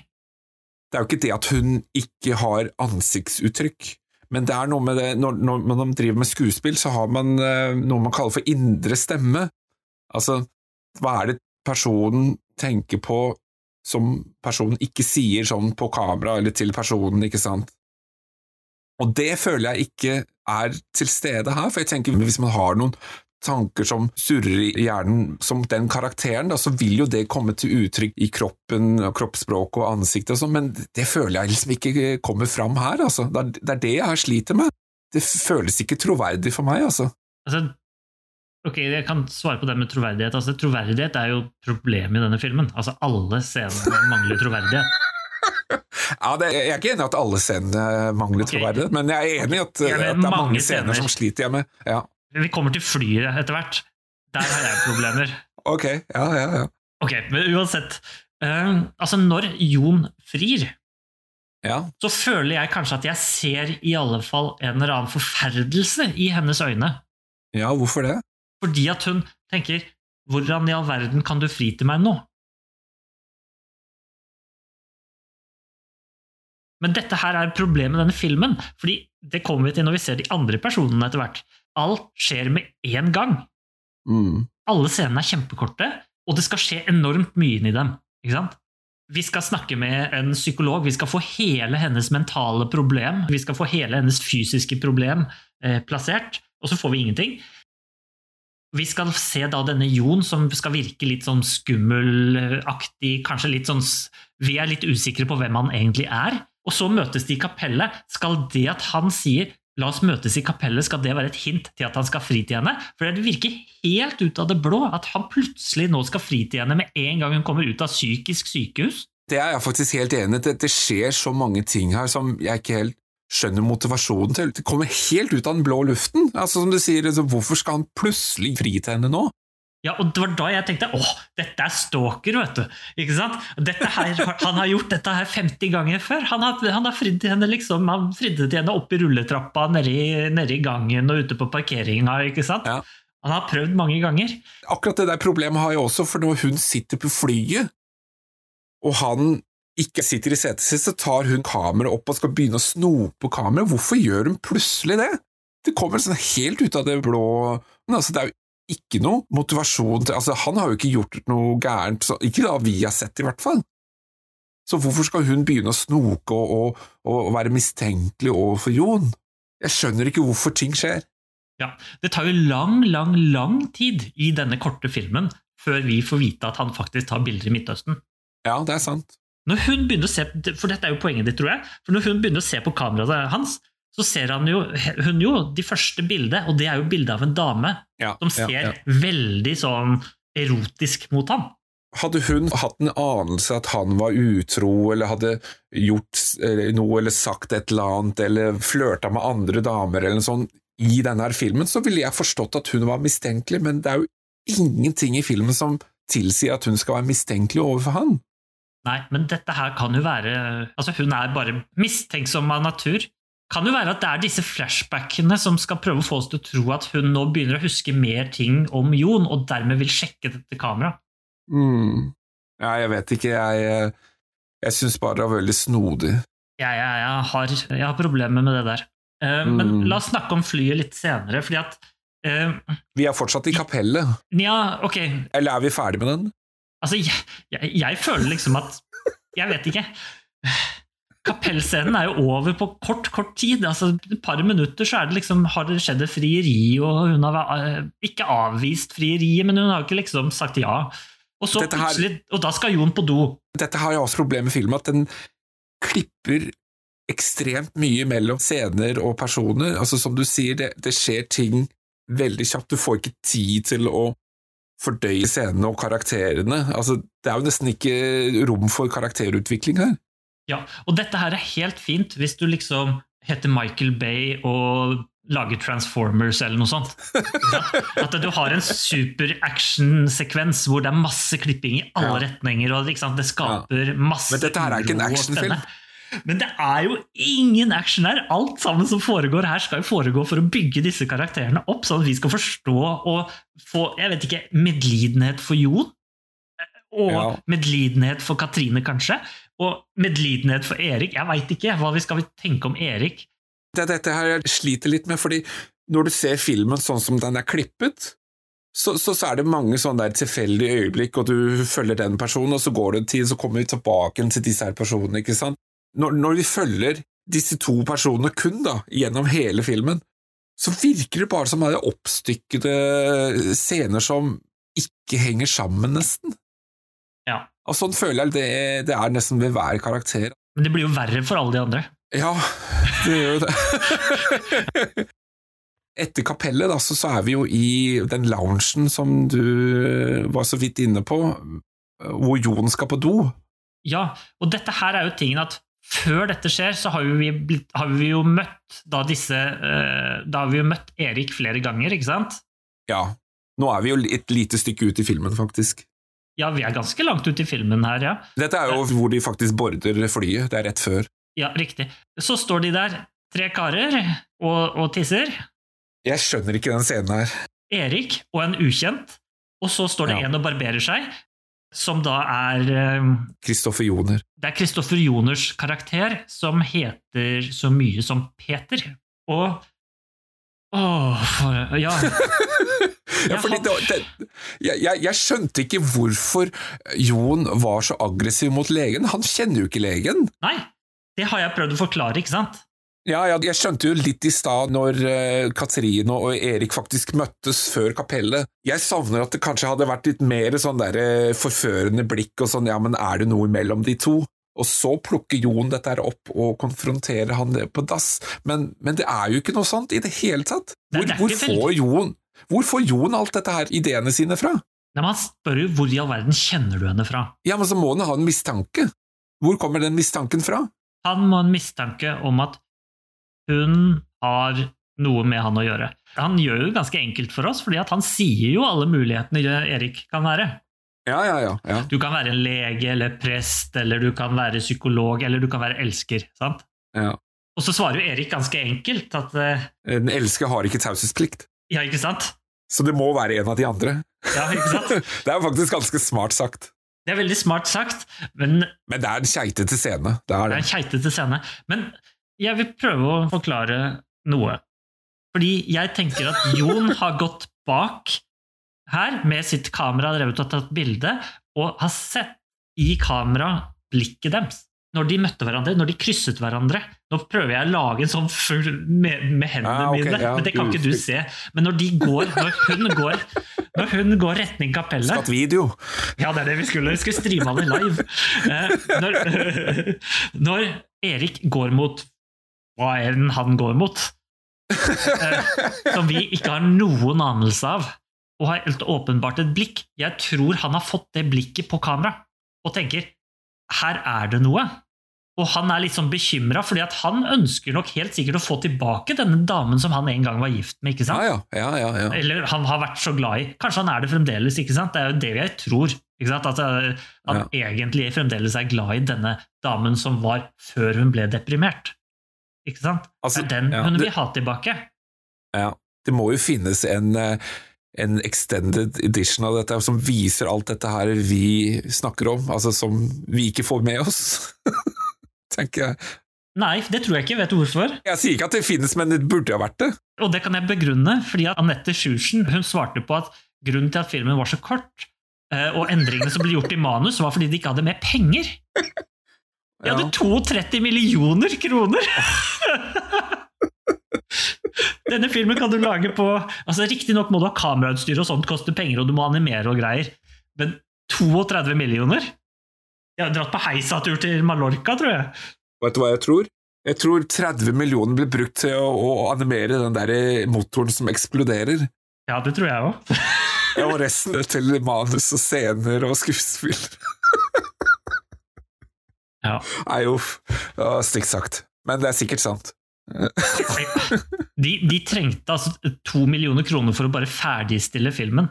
Det er jo ikke det at hun ikke har ansiktsuttrykk, men det er noe med det Når, når man driver med skuespill, så har man eh, noe man kaller for indre stemme. Altså, hva er det personen tenker på som personen ikke sier sånn på kamera eller til personen, ikke sant? Og det føler jeg ikke er til stede her, for jeg tenker hvis man har noen tanker som surrer i hjernen som den karakteren, da, så vil jo det komme til uttrykk i kroppen, kroppsspråket kroppsspråk og ansiktet og sånn, men det føler jeg liksom ikke kommer fram her, altså. Det er, det er det jeg sliter med. Det føles ikke troverdig for meg, altså. Altså, ok, Jeg kan svare på det med troverdighet. Altså, troverdighet er jo problemet i denne filmen. Altså, Alle scenene mangler troverdighet. (laughs) Ja, det, jeg er ikke enig i at alle scenene mangler okay. troverdighet, men jeg er enig i at, Ja, at det er mange mange scener scener. som sliter jeg med. Ja, Vi kommer til flyet etter hvert. Der har jeg problemer. ok, ja, ja, ja. Ok, men uansett. Uh, altså, når Jon frir, Ja, så føler jeg kanskje at jeg ser i alle fall en eller annen forferdelse i hennes øyne. ja hvorfor det? Fordi at hun tenker Hvordan i all verden kan du fri til meg nå? Men dette her er problemet med denne filmen, fordi det kommer vi til når vi ser de andre personene etter hvert. Alt skjer med én gang. Mm. Alle scenene er kjempekorte, og det skal skje enormt mye inni dem. Vi skal snakke med en psykolog, vi skal få hele hennes mentale problem, vi skal få hele hennes fysiske problem eh, plassert, og så får vi ingenting. Vi skal se da denne Jon som skal virke litt sånn skummelaktig, kanskje litt sånn Vi er litt usikre på hvem han egentlig er. Og så møtes de i kapellet. Skal det at han sier 'la oss møtes i kapellet', skal det være et hint til at han skal fri til henne? For det virker helt ut av det blå at han plutselig nå skal fri til henne med en gang hun kommer ut av psykisk sykehus. Det er jeg faktisk helt enig i. Det, skjer så mange ting her som jeg ikke helt skjønner motivasjonen til. Det kommer helt ut av den blå luften. Altså Som du sier, altså, hvorfor skal han plutselig fri til henne nå? Ja, og det var da jeg tenkte åh, dette er stalker, vet du. Ikke sant? Dette her, han har gjort dette her 50 ganger før. Han har, han har fridd henne liksom, han fridde til henne opp i rulletrappa, nede i, nede i gangen og ute på parkeringa. ikke sant? Ja. Han har prøvd mange ganger. Akkurat det der problemet har jeg også, for når hun sitter på flyet, og han ikke sitter i setet sitt, så tar hun kameraet opp og skal begynne å snope kameraet. Hvorfor gjør hun plutselig det? Det kommer sånn helt ut av det blå Men altså, det er jo ikke noe motivasjon til Altså, han har jo ikke gjort noe gærent, så, ikke da vi har sett, i hvert fall. Så hvorfor skal hun begynne å snoke og, og, og være mistenkelig overfor Jon? Jeg skjønner ikke hvorfor ting skjer. Ja, Det tar jo lang, lang, lang tid i denne korte filmen før vi får vite at han faktisk tar bilder i Midtøsten. Ja, det er sant. Når hun begynner å se, For dette er jo poenget ditt, tror jeg. For når hun begynner å se på kameraet hans, så ser han jo, hun jo de første bildene, og det er jo bildet av en dame Ja, som ser ja, ja. veldig sånn erotisk mot ham. Hadde hun hatt en anelse at han var utro, eller hadde gjort noe eller sagt et eller annet, eller flørta med andre damer eller noe sånt i denne her filmen, så ville jeg forstått at hun var mistenkelig, men det er jo ingenting i filmen som tilsier at hun skal være mistenkelig overfor han. Nei, men dette her kan jo være Altså, hun er bare mistenksom av natur. Kan jo være at det er disse flashbackene som skal prøve å få oss til å tro at hun nå begynner å huske mer ting om Jon, og dermed vil sjekke dette kameraet. Mm. Ja, jeg vet ikke, jeg, jeg syns bare det var veldig snodig. Jeg, ja, jeg, har, jeg har problemer med det der. Men Mm. la oss snakke om flyet litt senere, fordi at uh, Vi er fortsatt i kapellet, Ja, ok, eller er vi ferdig med den? altså jeg, jeg, jeg føler liksom at Jeg vet ikke. Kapellscenen er jo over på kort, kort tid. altså Et par minutter så er det liksom, har det skjedd et frieri, og hun har eh, ikke avvist frieriet, men hun har ikke liksom sagt ja. Og så her- plutselig, og da skal Jon på do. Dette har jo også problemet med filmen, at den klipper ekstremt mye mellom scener og personer. Altså Som du sier, det, det skjer ting veldig kjapt. Du får ikke tid til å fordøye scenene og karakterene. Altså, det er jo nesten ikke rom for karakterutvikling her. Ja, og dette her er helt fint hvis du liksom heter Michael Bay og lager Transformers eller noe sånt. Ja. At du har en super action-sekvens hvor det er masse klipping i alle Ja. retninger, og det skaper masse Men dette her er ikke en actionfilm. Men det er jo ingen action her! Alt sammen som foregår her, skal jo foregå for å bygge disse karakterene opp, sånn at vi skal forstå og få jeg vet ikke, medlidenhet for Jon. Og Ja. medlidenhet for Katrine, kanskje. Og medlidenhet for Erik. Jeg veit ikke hva vi skal tenke om Erik. Det er dette her jeg sliter litt med, fordi når du ser filmen sånn som den er klippet, så, så, så er det mange sånne der tilfeldige øyeblikk, og du følger den personen, og så går det en tid, så kommer vi tilbake til disse her personene, ikke sant? Når, når vi følger disse to personene kun da, gjennom hele filmen, så virker det bare som det er oppstykkede scener som ikke henger sammen, nesten. Ja. Og sånn føler jeg det, det er nesten ved hver karakter. Men det blir jo verre for alle de andre. Ja, det gjør jo det. Etter kapellet da, så, så er vi jo i den loungen som du var så vidt inne på, hvor Jon skal på do. Ja, og dette her er jo tingen at før dette skjer, så har vi, blitt, har vi jo møtt da disse eh, Da har vi jo møtt Erik flere ganger, ikke sant? Ja, nå er vi jo et lite stykke ut i filmen, faktisk. Ja, vi er ganske langt ute i filmen her, ja. Dette er jo hvor de faktisk border flyet, det er rett før. Ja, riktig. Så står de der, tre karer, og, og tisser. Jeg skjønner ikke den scenen her. Erik og en ukjent, og så står det Ja. en og barberer seg, som da er Kristoffer Kristoffer Joner. Det er Kristoffer Joners karakter som heter så mye som Peter. Og Åh, for Ja. (laughs) Ja, fordi det, det, jeg, jeg, skjønte ikke hvorfor Jon var så aggressiv mot legen. Han kjenner jo ikke legen. Nei, det har jeg prøvd å forklare, ikke sant? Ja, ja, jeg skjønte jo litt i stad når eh, Katrine og Erik faktisk møttes før kapellet. Jeg savner at det kanskje hadde vært litt mer sånn der eh, forførende blikk og sånn, ja, men er det noe mellom de to? Og så plukker Jon dette her opp og konfronterer han det på dass, men, men det er jo ikke noe sånt i det hele tatt. Hvor, det hvor, får Jon, hvor får Jon alt dette her ideene sine fra? Nei, Man spør jo hvor i all verden kjenner du henne fra? Ja, men så må han ha en mistanke. Hvor kommer den mistanken fra? Han må ha en mistanke om at hun har noe med han å gjøre. Han gjør jo det ganske enkelt for oss, fordi at han sier jo alle mulighetene Erik kan være. Ja, ja, ja. ja. Du kan være en lege eller prest, eller du kan være psykolog, eller du kan være elsker. sant? ja. Og så svarer jo Erik ganske enkelt at eh, En elsker har ikke taushetsplikt, ja, ikke sant? så det må være en av de andre. Ja, ikke sant? (laughs) Det er faktisk ganske smart sagt. Det er veldig smart sagt, men Men det er en keitete scene. Det er det er det. en keitete scene. Men jeg vil prøve å forklare noe. Fordi jeg tenker at Jon har gått bak her med sitt kamera drevet og tatt bilde, og har sett i kamera blikket deres. Når de møtte hverandre, når de krysset hverandre. Nå prøver jeg å lage en sånn full med, med hendene Ah, okay, mine, ja, men det kan ikke du se. Men når de går, når hun går, når hun går retning kapellet Skatt video. ja, det er det vi skulle. Vi skulle streame det live. Eh, når, (laughs) når Erik går mot hva enn han går mot, eh, som vi ikke har noen anelse av, og har helt åpenbart et blikk Jeg tror han har fått det blikket på kamera og tenker her er det noe. Og han er litt sånn bekymra, fordi at han ønsker nok helt sikkert å få tilbake denne damen som han en gang var gift med. ikke sant? Ja, ja. ja, ja, ja. Eller han har vært så glad i. Kanskje han er det fremdeles. ikke sant? Det er jo det jeg tror. ikke sant? At han han egentlig fremdeles er glad i denne damen som var før hun ble deprimert. Ikke sant? Altså, det er den ja, hun det- vil ha tilbake. ja. Det må jo finnes en, eh, en extended edition av dette som viser alt dette her vi snakker om, altså som vi ikke får med oss. (laughs) Tenker jeg. Nei, det tror jeg ikke. Vet du hvorfor? Jeg sier ikke at det finnes, men det burde ha vært det. Og det kan jeg begrunne, fordi at Anette Sjursen hun svarte på at grunnen til at filmen var så kort, eh, og endringene som ble gjort i manus, var fordi de ikke hadde mer penger. De hadde 32 millioner kroner! (laughs) Denne filmen kan du lage på altså Riktignok må du ha kamerautstyr, og sånt koster penger, og du må animere og greier, men 32 millioner? Jeg har dratt på heisatur til Mallorca, tror jeg. Vet du hva jeg tror? Jeg tror 30 millioner blir brukt til å, å animere den der motoren som eksploderer. Ja, det tror jeg òg. Ja, og resten til manus og scener og skuespill. Ja. Nei, uff. Stygt sagt. Men det er sikkert sant. De, de trengte altså to millioner kroner for å bare ferdigstille filmen.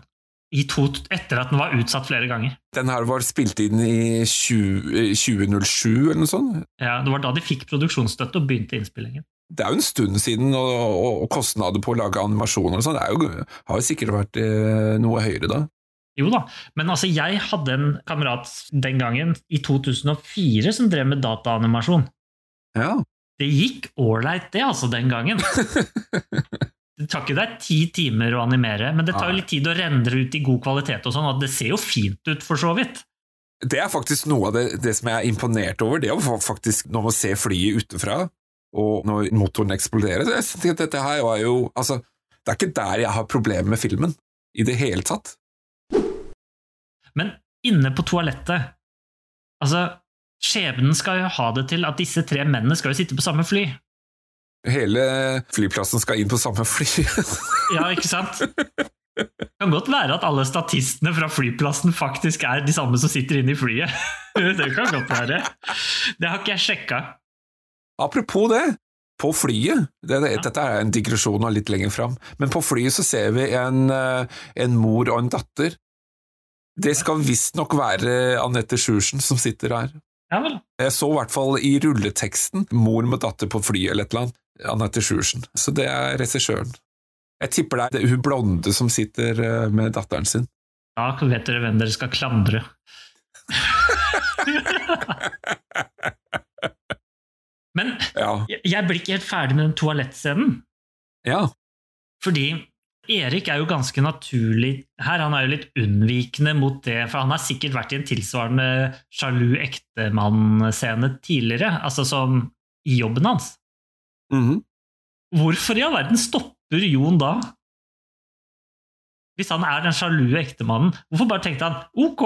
I to, etter at den var utsatt flere ganger. Den her var spilt inn i 20, 2007 eller noe sånt. Ja, Det var da de fikk produksjonsstøtte og begynte innspillingen. Det er jo en stund siden, og, og, og kostnader på å lage animasjoner og sånn har jo sikkert vært eh, noe høyere da. Jo da, men altså jeg hadde en kamerat den gangen, i 2004, som drev med dataanimasjon. Ja. Det gikk ålreit, det, altså, den gangen. (laughs) Det tar ikke deg ti timer å animere, men det tar jo litt tid å rendre ut i god kvalitet og sånn, og det ser jo fint ut, for så vidt. Det er faktisk noe av det, det som jeg er imponert over, det er faktisk når man ser flyet utenfra, og når motoren eksploderer. Jeg synes at dette her var jo Altså, det er ikke der jeg har problemer med filmen, i det hele tatt. Men inne på toalettet Altså, skjebnen skal jo ha det til at disse tre mennene skal jo sitte på samme fly. Hele flyplassen skal inn på samme fly. (laughs) Ja, ikke sant? Det kan godt være at alle statistene fra flyplassen faktisk er de samme som sitter inne i flyet. (laughs) Det kan godt være. Det har ikke jeg sjekka. Apropos det, på flyet det, det, Dette er en digresjon og litt lenger fram, men på flyet så ser vi en, eh, en mor og en datter. Det skal visstnok være Anette Sjursen som sitter her. Ja vel. Jeg så i hvert fall i rulleteksten mor med datter på flyet eller et eller annet. Anette Sjursen. Så det er regissøren. Jeg tipper det er hun blonde som sitter eh, med datteren sin. Da vet dere hvem dere skal klandre. (laughs) Men Ja. jeg blir ikke helt ferdig med den toalettscenen. ja. Fordi Erik er jo ganske naturlig her. Han er jo litt unnvikende mot det, for han har sikkert vært i en tilsvarende sjalu ektemann-scene tidligere, altså som i jobben hans. Mhm. Hvorfor i all verden stopper Jon da? Hvis han er den sjalu ektemannen, hvorfor bare tenkte han ok,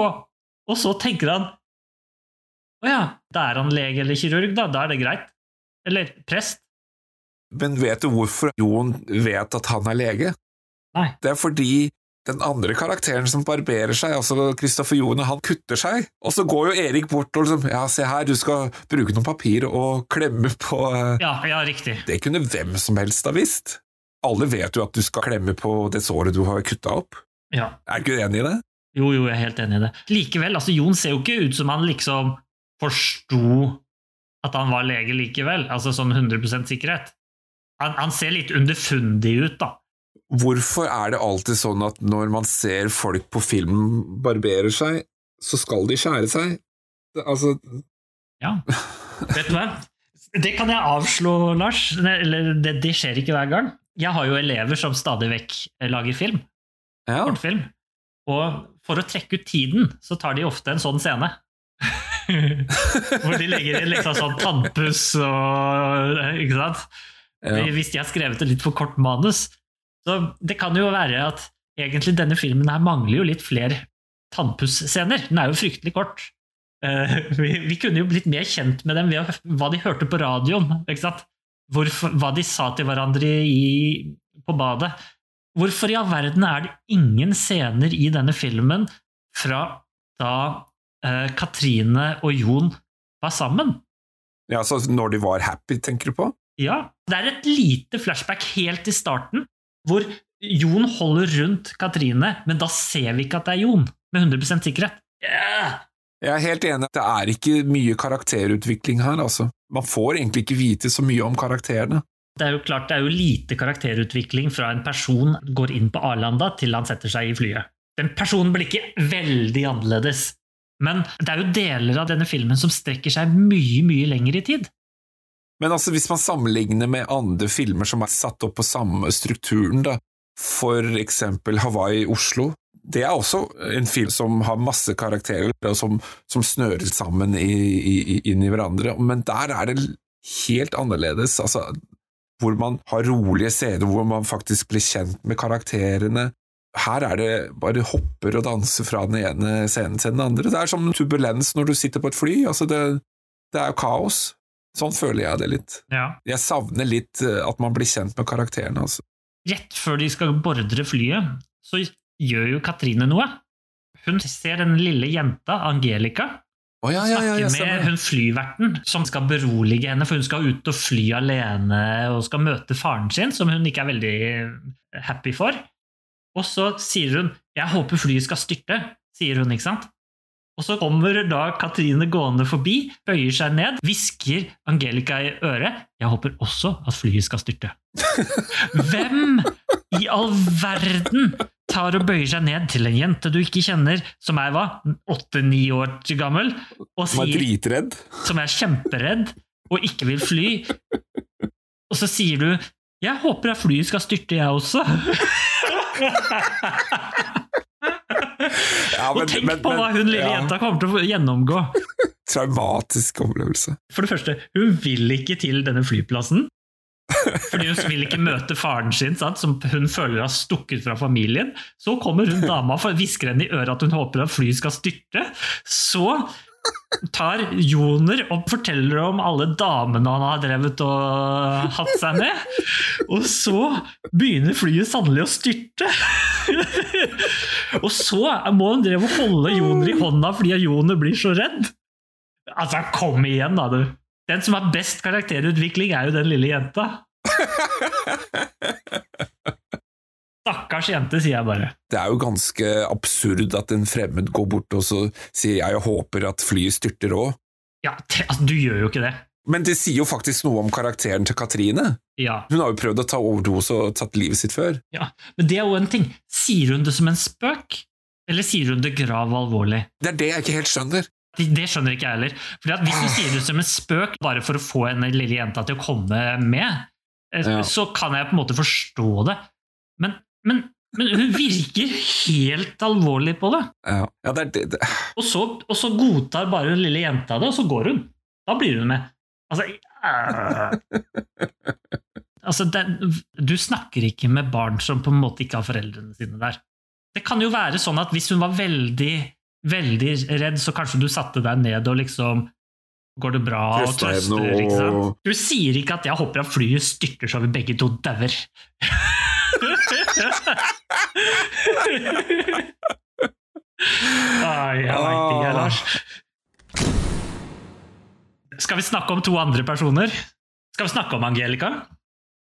og så tenker han å ja, da er han lege eller kirurg, da, da er det greit. Eller prest. Men vet du hvorfor Jon vet at han er lege? Nei. Det er fordi den andre karakteren som barberer seg, altså Kristoffer Jone, han kutter seg, og så går jo Erik bort og liksom Ja, se her, du skal bruke noen papir og klemme på eh, Ja, ja, riktig. Det kunne hvem som helst ha visst. Alle vet jo at du skal klemme på det såret du har kutta opp. Ja. Er du ikke enig i det? Jo, jo, jeg er helt enig i det. Likevel, altså Jon ser jo ikke ut som han liksom forsto at han var lege likevel, altså sånn 100 sikkerhet. Han, han ser litt underfundig ut, da. Hvorfor er det alltid sånn at når man ser folk på film barberer seg, så skal de skjære seg? Altså Ja. Vet du hva? Det kan jeg avslå, Lars. Eller det, det skjer ikke hver gang. Jeg har jo elever som stadig vekk lager film. Ja. Kortfilm. Og for å trekke ut tiden, så tar de ofte en sånn scene. (laughs) Hvor de legger inn liksom sånn tannpuss og Ikke sant? Ja. Hvis de har skrevet et litt for kort manus. Så det kan jo være at egentlig denne filmen her mangler jo litt flere tannpusscener. Den er jo fryktelig kort. Eh, vi, vi kunne jo blitt mer kjent med dem ved hva de hørte på radioen. Hvorfor, hva de sa til hverandre i, på badet. Hvorfor i all verden er det ingen scener i denne filmen fra da eh, Katrine og Jon var sammen? ja, så når de var happy, tenker du på? Ja, det er et lite flashback helt i starten, hvor Jon holder rundt Katrine, men da ser vi ikke at det er Jon, med 100 sikkerhet. Yeah! Jeg er helt enig, det er ikke mye karakterutvikling her, altså. Man får egentlig ikke vite så mye om karakterene. Det er jo klart det er jo lite karakterutvikling fra en person går inn på Arlanda til han setter seg i flyet. Den personen blir ikke veldig annerledes, men det er jo deler av denne filmen som strekker seg mye, mye lenger i tid. Men altså, hvis man sammenligner med andre filmer som er satt opp på samme strukturen, da, for eksempel Hawaii Oslo, Det er også en film som har masse karakterer, og som, som snører sammen i, i, inn i hverandre, men der er det helt annerledes. Altså, hvor man har rolige scener, hvor man faktisk blir kjent med karakterene. Her er det bare hopper og danser fra den ene scenen til den andre. Det er som turbulens når du sitter på et fly. Altså det, det er jo kaos. Sånn føler jeg det litt. Ja. Jeg savner litt eh, at man blir kjent med karakterene. Altså. Rett før de skal bordre flyet, så gjør jo Katrine noe. Hun ser den lille jenta, Angelica, oh, ja, ja, ja, snakke med hun flyverten, som skal berolige henne, for hun skal ut og fly alene og skal møte faren sin, som hun ikke er veldig happy for. Og så sier hun 'jeg håper flyet skal styrte', sier hun, ikke sant? Og så kommer da Katrine gående forbi, bøyer seg ned, hvisker Angelica i øret 'Jeg håper også at flyet skal styrte'. (laughs) Hvem i all verden tar og bøyer seg ned til en jente du ikke kjenner, som er hva, åtte-ni år gammel, og Som er sier dritredd. som er kjemperedd og ikke vil fly. Og så sier du 'Jeg håper at flyet skal styrte, jeg også'. (laughs) Ja, og tenk på hva hun lille ja, jenta kommer til å gjennomgå. (laughs) Traumatisk opplevelse. For det første, hun vil ikke til denne flyplassen. Fordi hun vil ikke møte faren sin, sant, som hun føler har stukket fra familien. Så kommer hun dama og hvisker henne i øret at hun håper at flyet skal styrte. Så tar Joner og forteller om alle damene han har drevet og hatt seg med. Og så begynner flyet sannelig å styrte. Og så må hun dreve og holde Joner i hånda fordi Joner blir så redd. Altså, kom igjen, da, du. Den som har best karakterutvikling, er jo den lille jenta. Stakkars jente, sier jeg bare. Det er jo ganske absurd at en fremmed går bort og så sier jeg og håper at flyet styrter òg. Ja, te, altså, Du gjør jo ikke det. Men det sier jo faktisk noe om karakteren til Katrine. Ja, Hun har jo prøvd å ta overdose og tatt livet sitt før. ja. Men det er jo en ting. Sier hun det som en spøk, eller sier hun det grav alvorlig? Det er det jeg ikke helt skjønner. Det, skjønner ikke jeg heller. Fordi Hvis du sier det som en spøk bare for å få en lille jenta til å komme med, eh, Ja. så kan jeg på en måte forstå det. Men, men, hun virker helt alvorlig på det. Ja, ja det er det, det. Og så, og så godtar bare den lille jenta det, og så går hun. Da blir hun med. Altså, øh. (laughs) altså det, Du snakker ikke med barn som på en måte ikke har foreldrene sine der. Det kan jo være sånn at hvis hun var veldig, veldig redd, så kanskje du satte deg ned og liksom Går det bra? Og Trøster ikke sant? Du sier ikke at 'jeg hopper av flyet styrter så vi begge to dauer'. Ai, jeg veit ikke. Lars. Skal vi snakke om to andre personer? Skal vi snakke om Angelica?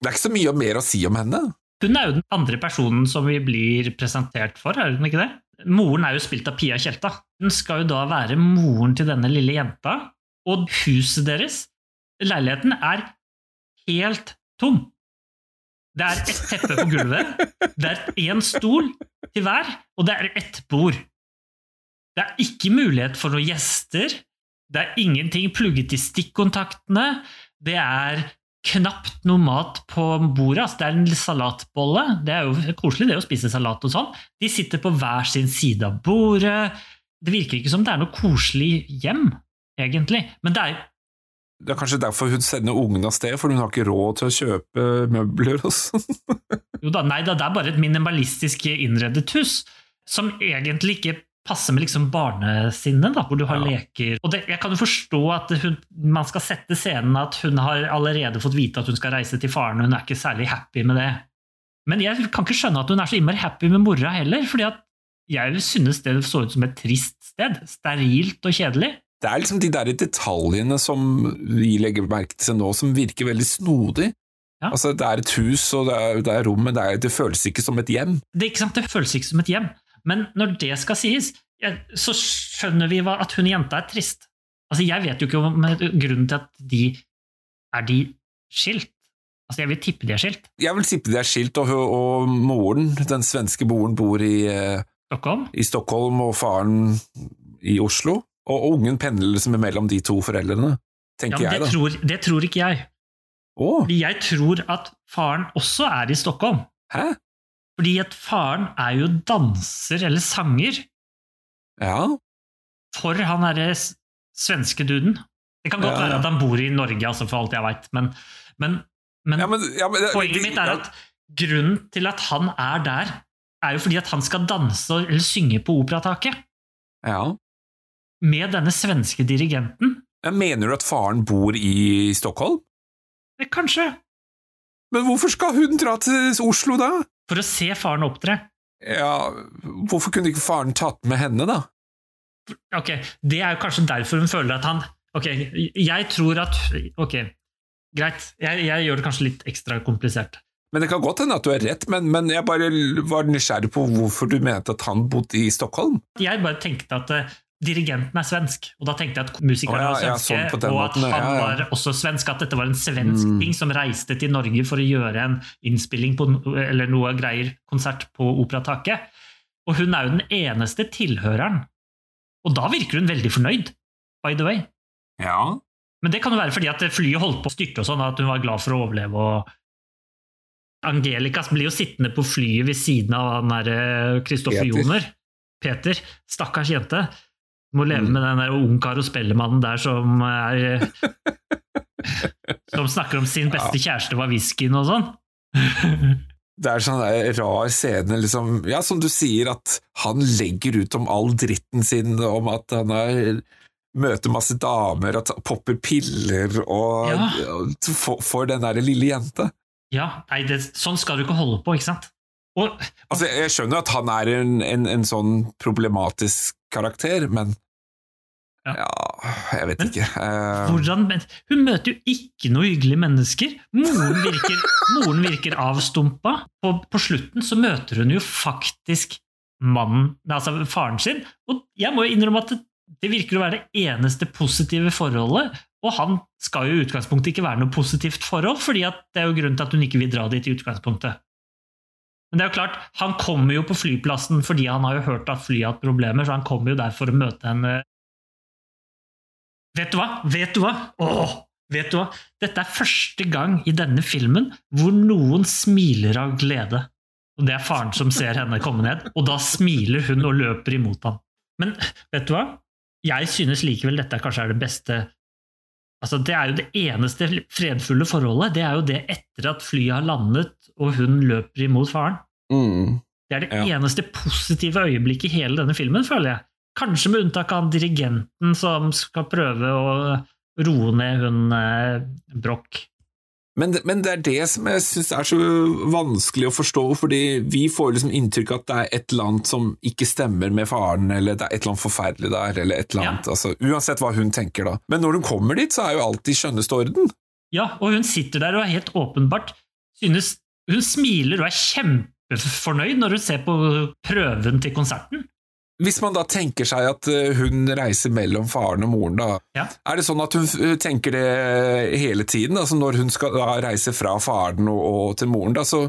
det er ikke så mye mer å si om henne. Hun er jo den andre personen som vi blir presentert for, er hun ikke det? Moren er jo spilt av Pia Tjelta. Hun skal jo da være moren til denne lille jenta, og huset deres, leiligheten, er helt tom. Det er ett teppe på gulvet, det er én stol til hver, og det er ett bord. Det er ikke mulighet for noen gjester, det er ingenting plugget i stikkontaktene, det er knapt noe mat på bordet. Altså, det er en salatbolle. Det er jo koselig det å spise salat og sånn. De sitter på hver sin side av bordet. Det virker ikke som det er noe koselig hjem, egentlig. Men det er Det er kanskje derfor hun sender ungene av sted, for hun har ikke råd til å kjøpe møbler og sånn. jo da, nei da, det er bare et minimalistisk innredet hus, som egentlig ikke passer med liksom barnesinnet, da, hvor du har Ja. leker. Og det, jeg kan jo forstå at hun, man skal sette scenen at hun har allerede fått vite at hun skal reise til faren, og hun er ikke særlig happy med det. Men jeg kan ikke skjønne at hun er så innmari happy med mora heller, fordi at jeg synes det så ut som et trist sted. Sterilt og kjedelig. Det er liksom de der detaljene som vi legger merke til nå, som virker veldig snodig. Ja. Altså, det er et hus, og det er, det er rom, men det, er, det føles ikke som et hjem. Det, ikke sant? det føles ikke som et hjem. Men når det skal sies, så skjønner vi at hun jenta er trist. Altså, Jeg vet jo ikke om grunnen til at de Er de skilt? Altså, Jeg vil tippe de er skilt. Jeg vil tippe de er skilt, og, og moren, den svenske moren, bor i, eh, Stockholm? i Stockholm, og faren i Oslo. Og, og ungen pendler liksom mellom de to foreldrene, Ja, tenker men jeg da. tror, det tror ikke jeg. Oh. Fordi jeg tror at faren også er i Stockholm. hæ? Fordi at faren er jo danser eller sanger Ja. for han derre svenske duden. Det kan godt Ja, ja. være at han bor i Norge, altså, for alt jeg veit, men, men, men, ja, men, ja, men poenget mitt er at grunnen til at han er der, er jo fordi at han skal danse eller synge på operataket ja. Med denne svenske dirigenten. Mener du at faren bor i Stockholm? Eh, Kanskje Men hvorfor skal hun dra til Oslo da? for å se faren opptre. Ja, Hvorfor kunne ikke faren tatt med henne, da? Ok, Det er jo kanskje derfor hun føler at han Ok, jeg tror at Ok, greit. Jeg, jeg gjør det kanskje litt ekstra komplisert. Men Det kan godt hende at du er rett, men, men jeg bare var nysgjerrig på hvorfor du mente at han bodde i Stockholm. Jeg bare tenkte at eh, dirigenten er svensk, og da tenkte jeg at musikerne ja, var ja, sånn og at måten, han ja. var også svensk, at dette var en svensk Mm. ting som reiste til Norge for å gjøre en innspilling på, eller noe greier, konsert på Operataket. Og hun er jo den eneste tilhøreren. Og da virker hun veldig fornøyd, by the way. Ja. Men det kan jo være fordi at flyet holdt på å styrte og sånn, at hun var glad for å overleve. og Angelica blir jo sittende på flyet ved siden av han Kristoffer Joner. Peter. Stakkars jente. Må leve Mm. med den der ungkar og spellemannen der som er (laughs) Som snakker om sin beste kjæreste var whiskyen og sånn. Det er sånn der rar scene, liksom, ja, som du sier, at han legger ut om all dritten sin, om at han er møter masse damer og popper piller og, Ja. og for, for den der lille jenta. Ja, nei, det, sånn skal du ikke holde på, ikke sant? Og Altså, jeg skjønner at han er en, en, en sånn problematisk karakter, men Ja. ja, jeg vet Men ikke. Eh, hvordan men Hun møter jo ikke noe hyggelige mennesker. Moren virker, moren virker avstumpa. På, på slutten så møter hun jo faktisk mannen, altså faren sin. Og jeg må jo innrømme at det, det virker å være det eneste positive forholdet. Og han skal jo i utgangspunktet ikke være noe positivt forhold, fordi det er jo grunnen til at hun ikke vil dra dit i utgangspunktet. Men det er jo klart, han kommer jo på flyplassen fordi han har jo hørt at flyet har hatt problemer, så han kommer jo der for å møte henne Vet du hva? Vet du hva? Åh, vet du hva? Dette er første gang i denne filmen hvor noen smiler av glede. Og det er faren som ser henne komme ned, og da smiler hun og løper imot ham. Men vet du hva? Jeg synes likevel dette kanskje er det beste Altså, Det er jo det eneste fredfulle forholdet. Det er jo det etter at flyet har landet og hun løper imot faren. mm. Det er det Ja. eneste positive øyeblikket i hele denne filmen, føler jeg. Kanskje med unntak av dirigenten som skal prøve å roe ned hun eh, Broch. Men, men det er det som jeg syns er så vanskelig å forstå, fordi vi får liksom inntrykk av at det er et eller annet som ikke stemmer med faren, eller det er et eller annet forferdelig der, eller et eller Ja. annet. Altså, uansett hva hun tenker, da. Men når hun kommer dit, så er jo alt i skjønneste orden. Ja, og hun sitter der og er helt åpenbart synes Hun smiler og er kjempefornøyd når hun ser på prøven til konserten. Hvis man da tenker seg at eh, hun reiser mellom faren og moren, da, Ja. er det sånn at hun eh, tenker det hele tiden? Altså når hun skal reise fra faren og, og til moren, da, så,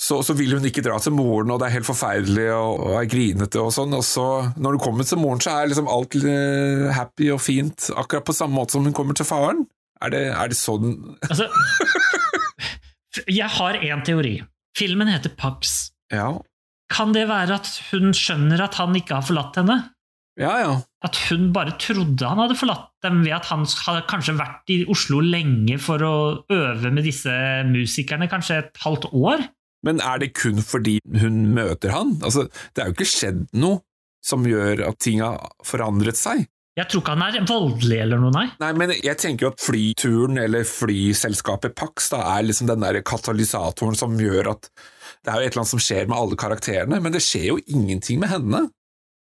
så, så vil hun ikke dra til moren, og det er helt forferdelig og, og er grinete og sånn, og så når hun kommer til moren, så er liksom alt eh, happy og fint, akkurat på samme måte som hun kommer til faren? Er det, er det sånn (laughs) Altså, jeg har én teori. Filmen heter Pax. Ja, Kan det være at hun skjønner at han ikke har forlatt henne? ja. ja. At hun bare trodde han hadde forlatt dem ved at han hadde kanskje vært i Oslo lenge for å øve med disse musikerne, kanskje et halvt år? Men er det kun fordi hun møter han? Altså, det er jo ikke skjedd noe som gjør at ting har forandret seg. Jeg tror ikke han er voldelig eller noe, nei. Nei, men jeg tenker jo at flyturen, eller flyselskapet Pax, da er liksom den der katalysatoren som gjør at det er jo et eller annet som skjer med alle karakterene, men det skjer jo ingenting med henne.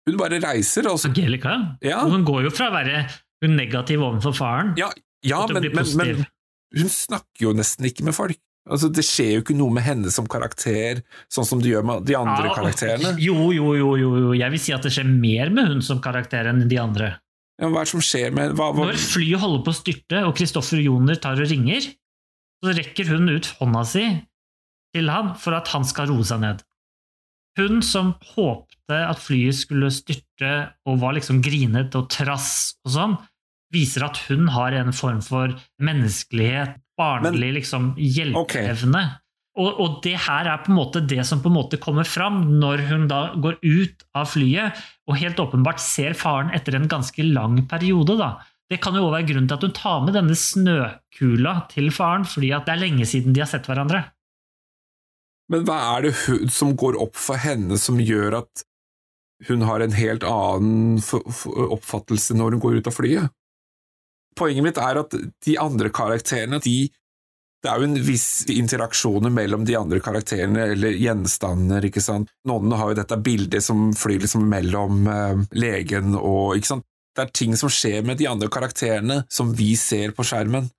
Hun bare reiser, og så Angelica. Ja. Hun går jo fra å være hun negativ overfor faren Ja, ja til å men, bli men, positiv. men hun snakker jo nesten ikke med folk. Altså, Det skjer jo ikke noe med henne som karakter, sånn som det gjør med de andre Ja, karakterene. Jo, jo, jo, jo, jo. Jeg vil si at det skjer mer med hun som karakter enn de andre. Hva er det som skjer med hva, hva, Når flyet holder på å styrte, og Kristoffer Joner tar og ringer, så rekker hun ut hånda si til han for at han skal roe seg ned. Hun som håpte at flyet skulle styrte og var liksom grinete og trass og sånn, viser at hun har en form for menneskelighet, barnlig liksom hjelpeevne. Og, og det her er på en måte det som på en måte kommer fram når hun da går ut av flyet og helt åpenbart ser faren etter en ganske lang periode. da. Det kan jo også være grunnen til at hun tar med denne snøkula til faren, fordi at det er lenge siden de har sett hverandre. Men hva er det som går opp for henne som gjør at hun har en helt annen oppfattelse når hun går ut av flyet? Poenget mitt er at de andre karakterene, de det er jo en viss interaksjoner mellom de andre karakterene, eller gjenstander, ikke sant. Nonnene har jo dette bildet som flyr liksom mellom eh, legen og Ikke sant. Det er ting som skjer med de andre karakterene som vi ser på skjermen.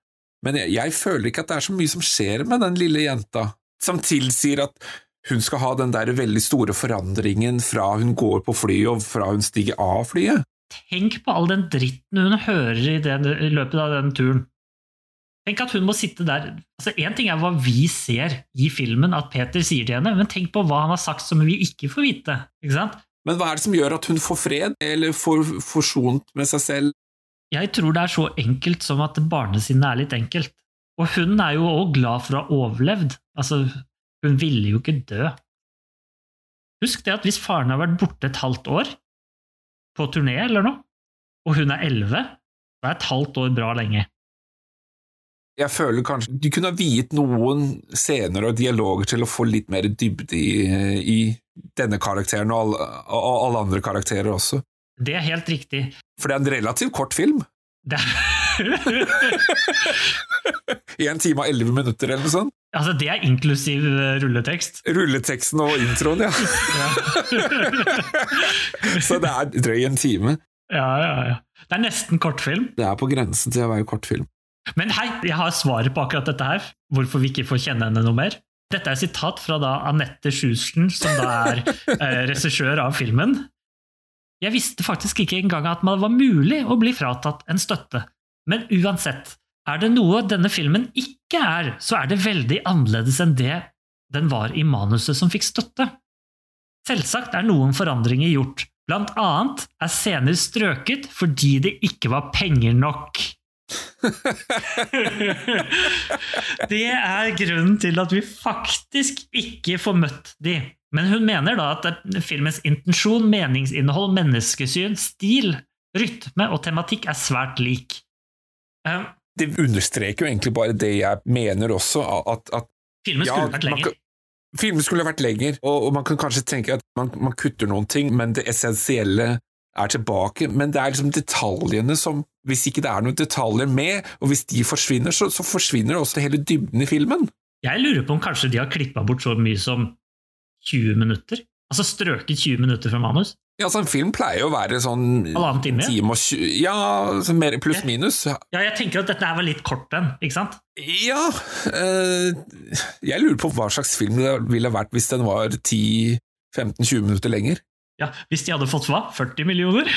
Men jeg, jeg føler ikke at det er så mye som skjer med den lille jenta, som tilsier at hun skal ha den der veldig store forandringen fra hun går på flyet og fra hun stiger av flyet. Tenk på all den dritten hun hører i, den, i løpet av den turen. Tenk at hun må sitte der altså Én ting er hva vi ser i filmen at Peter sier til henne, men tenk på hva han har sagt som vi ikke får vite. ikke sant? Men hva er det som gjør at hun får fred, eller får forsont med seg selv? Jeg tror det er så enkelt som at barnesinnet er litt enkelt. Og hun er jo òg glad for å ha overlevd. Altså, hun ville jo ikke dø. Husk det at hvis faren har vært borte et halvt år, på turné eller noe, og hun er elleve, da er et halvt år bra lenge. Jeg føler kanskje du kunne ha viet noen scener og dialoger til å få litt mer dybde i, i denne karakteren og alle, og alle andre karakterer også. Det er helt riktig. For det er en relativt kort film. Det (laughs) Én time og elleve minutter eller noe sånt. altså, det er inklusiv eh, rulletekst. Rulleteksten og introen, ja. (laughs) Så det er drøy en time. Ja, ja, ja. Det er nesten kortfilm. Det er på grensen til å være kortfilm. Men hei, jeg har svaret på akkurat dette her. Hvorfor vi ikke får kjenne henne noe mer. Dette er sitat fra da Anette Schusten, som da er (laughs) eh, regissør av filmen. Jeg visste faktisk ikke engang at det var mulig å bli fratatt en støtte. Men uansett, er det noe denne filmen ikke er, så er det veldig annerledes enn det den var i manuset som fikk støtte. Selvsagt er noen forandringer gjort, blant annet er scener strøket fordi det ikke var penger nok. Det er grunnen til at vi faktisk ikke får møtt de. Men hun mener da at filmens intensjon, meningsinnhold, menneskesyn, stil, rytme og tematikk er svært lik. Uh, Det understreker jo egentlig bare det jeg mener også, at, at filmen Ja, skulle vært lenger. Filmen skulle vært lenger, og, og man kan kanskje tenke at man, man kutter noen ting, men det essensielle er tilbake. Men det er liksom detaljene som Hvis ikke det er noen detaljer med, og hvis de forsvinner, så, så forsvinner også hele dybden i filmen. Jeg lurer på om kanskje de har klippa bort så mye som 20 minutter? Altså strøket 20 minutter fra manus? Ja, altså En film pleier jo å være sånn Halvannen time, time og tjue Ja, så mer pluss minus. Ja, jeg tenker at dette her var litt kort den, ikke sant? Ja øh, Jeg lurer på hva slags film det ville vært hvis den var 10-15-20 minutter lenger. Ja, Hvis de hadde fått hva? 40 millioner?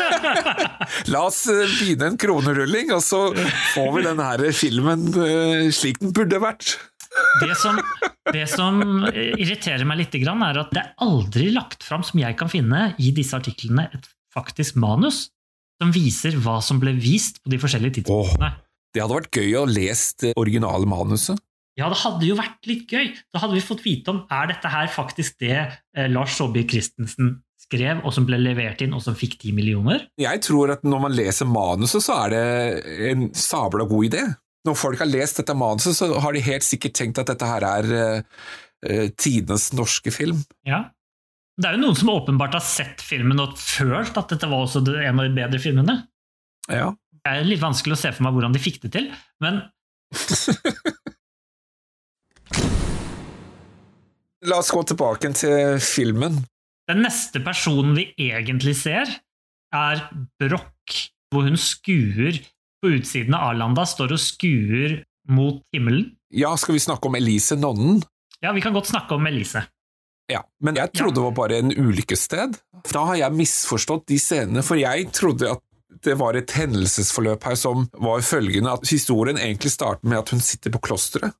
(laughs) La oss eh, begynne en kronerulling, og så får vi denne her filmen eh, slik den burde vært. Det som, det som irriterer meg litt, er at det er aldri lagt fram, som jeg kan finne, i disse artiklene et faktisk manus som viser hva som ble vist på de forskjellige tidspunktene. Det hadde vært gøy å lese originale manuset. Ja, det hadde jo vært litt gøy. Da hadde vi fått vite om er dette her faktisk det eh, Lars Saabye Christensen skrev, og som ble levert inn, og som fikk 10 millioner. Jeg tror at når man leser manuset, så er det en sabla god idé. Når folk har lest dette manuset, så har de helt sikkert tenkt at dette her er eh, eh, tidenes norske film. Ja. Det er jo noen som åpenbart har sett filmen og følt at dette var også en av de bedre filmene. Ja. Det er litt vanskelig å se for meg hvordan de fikk det til, men (laughs) La oss gå tilbake til filmen. den neste personen vi egentlig ser, er Broch, hvor hun skuer på utsiden av Arlanda, står og skuer mot himmelen. Ja, skal vi snakke om Elise Nonnen? Ja, vi kan godt snakke om Elise. Ja, men jeg trodde det var bare en ulykkessted. Da har jeg misforstått de scenene, for jeg trodde at det var et hendelsesforløp her som var følgende at historien egentlig starter med at hun sitter på klosteret,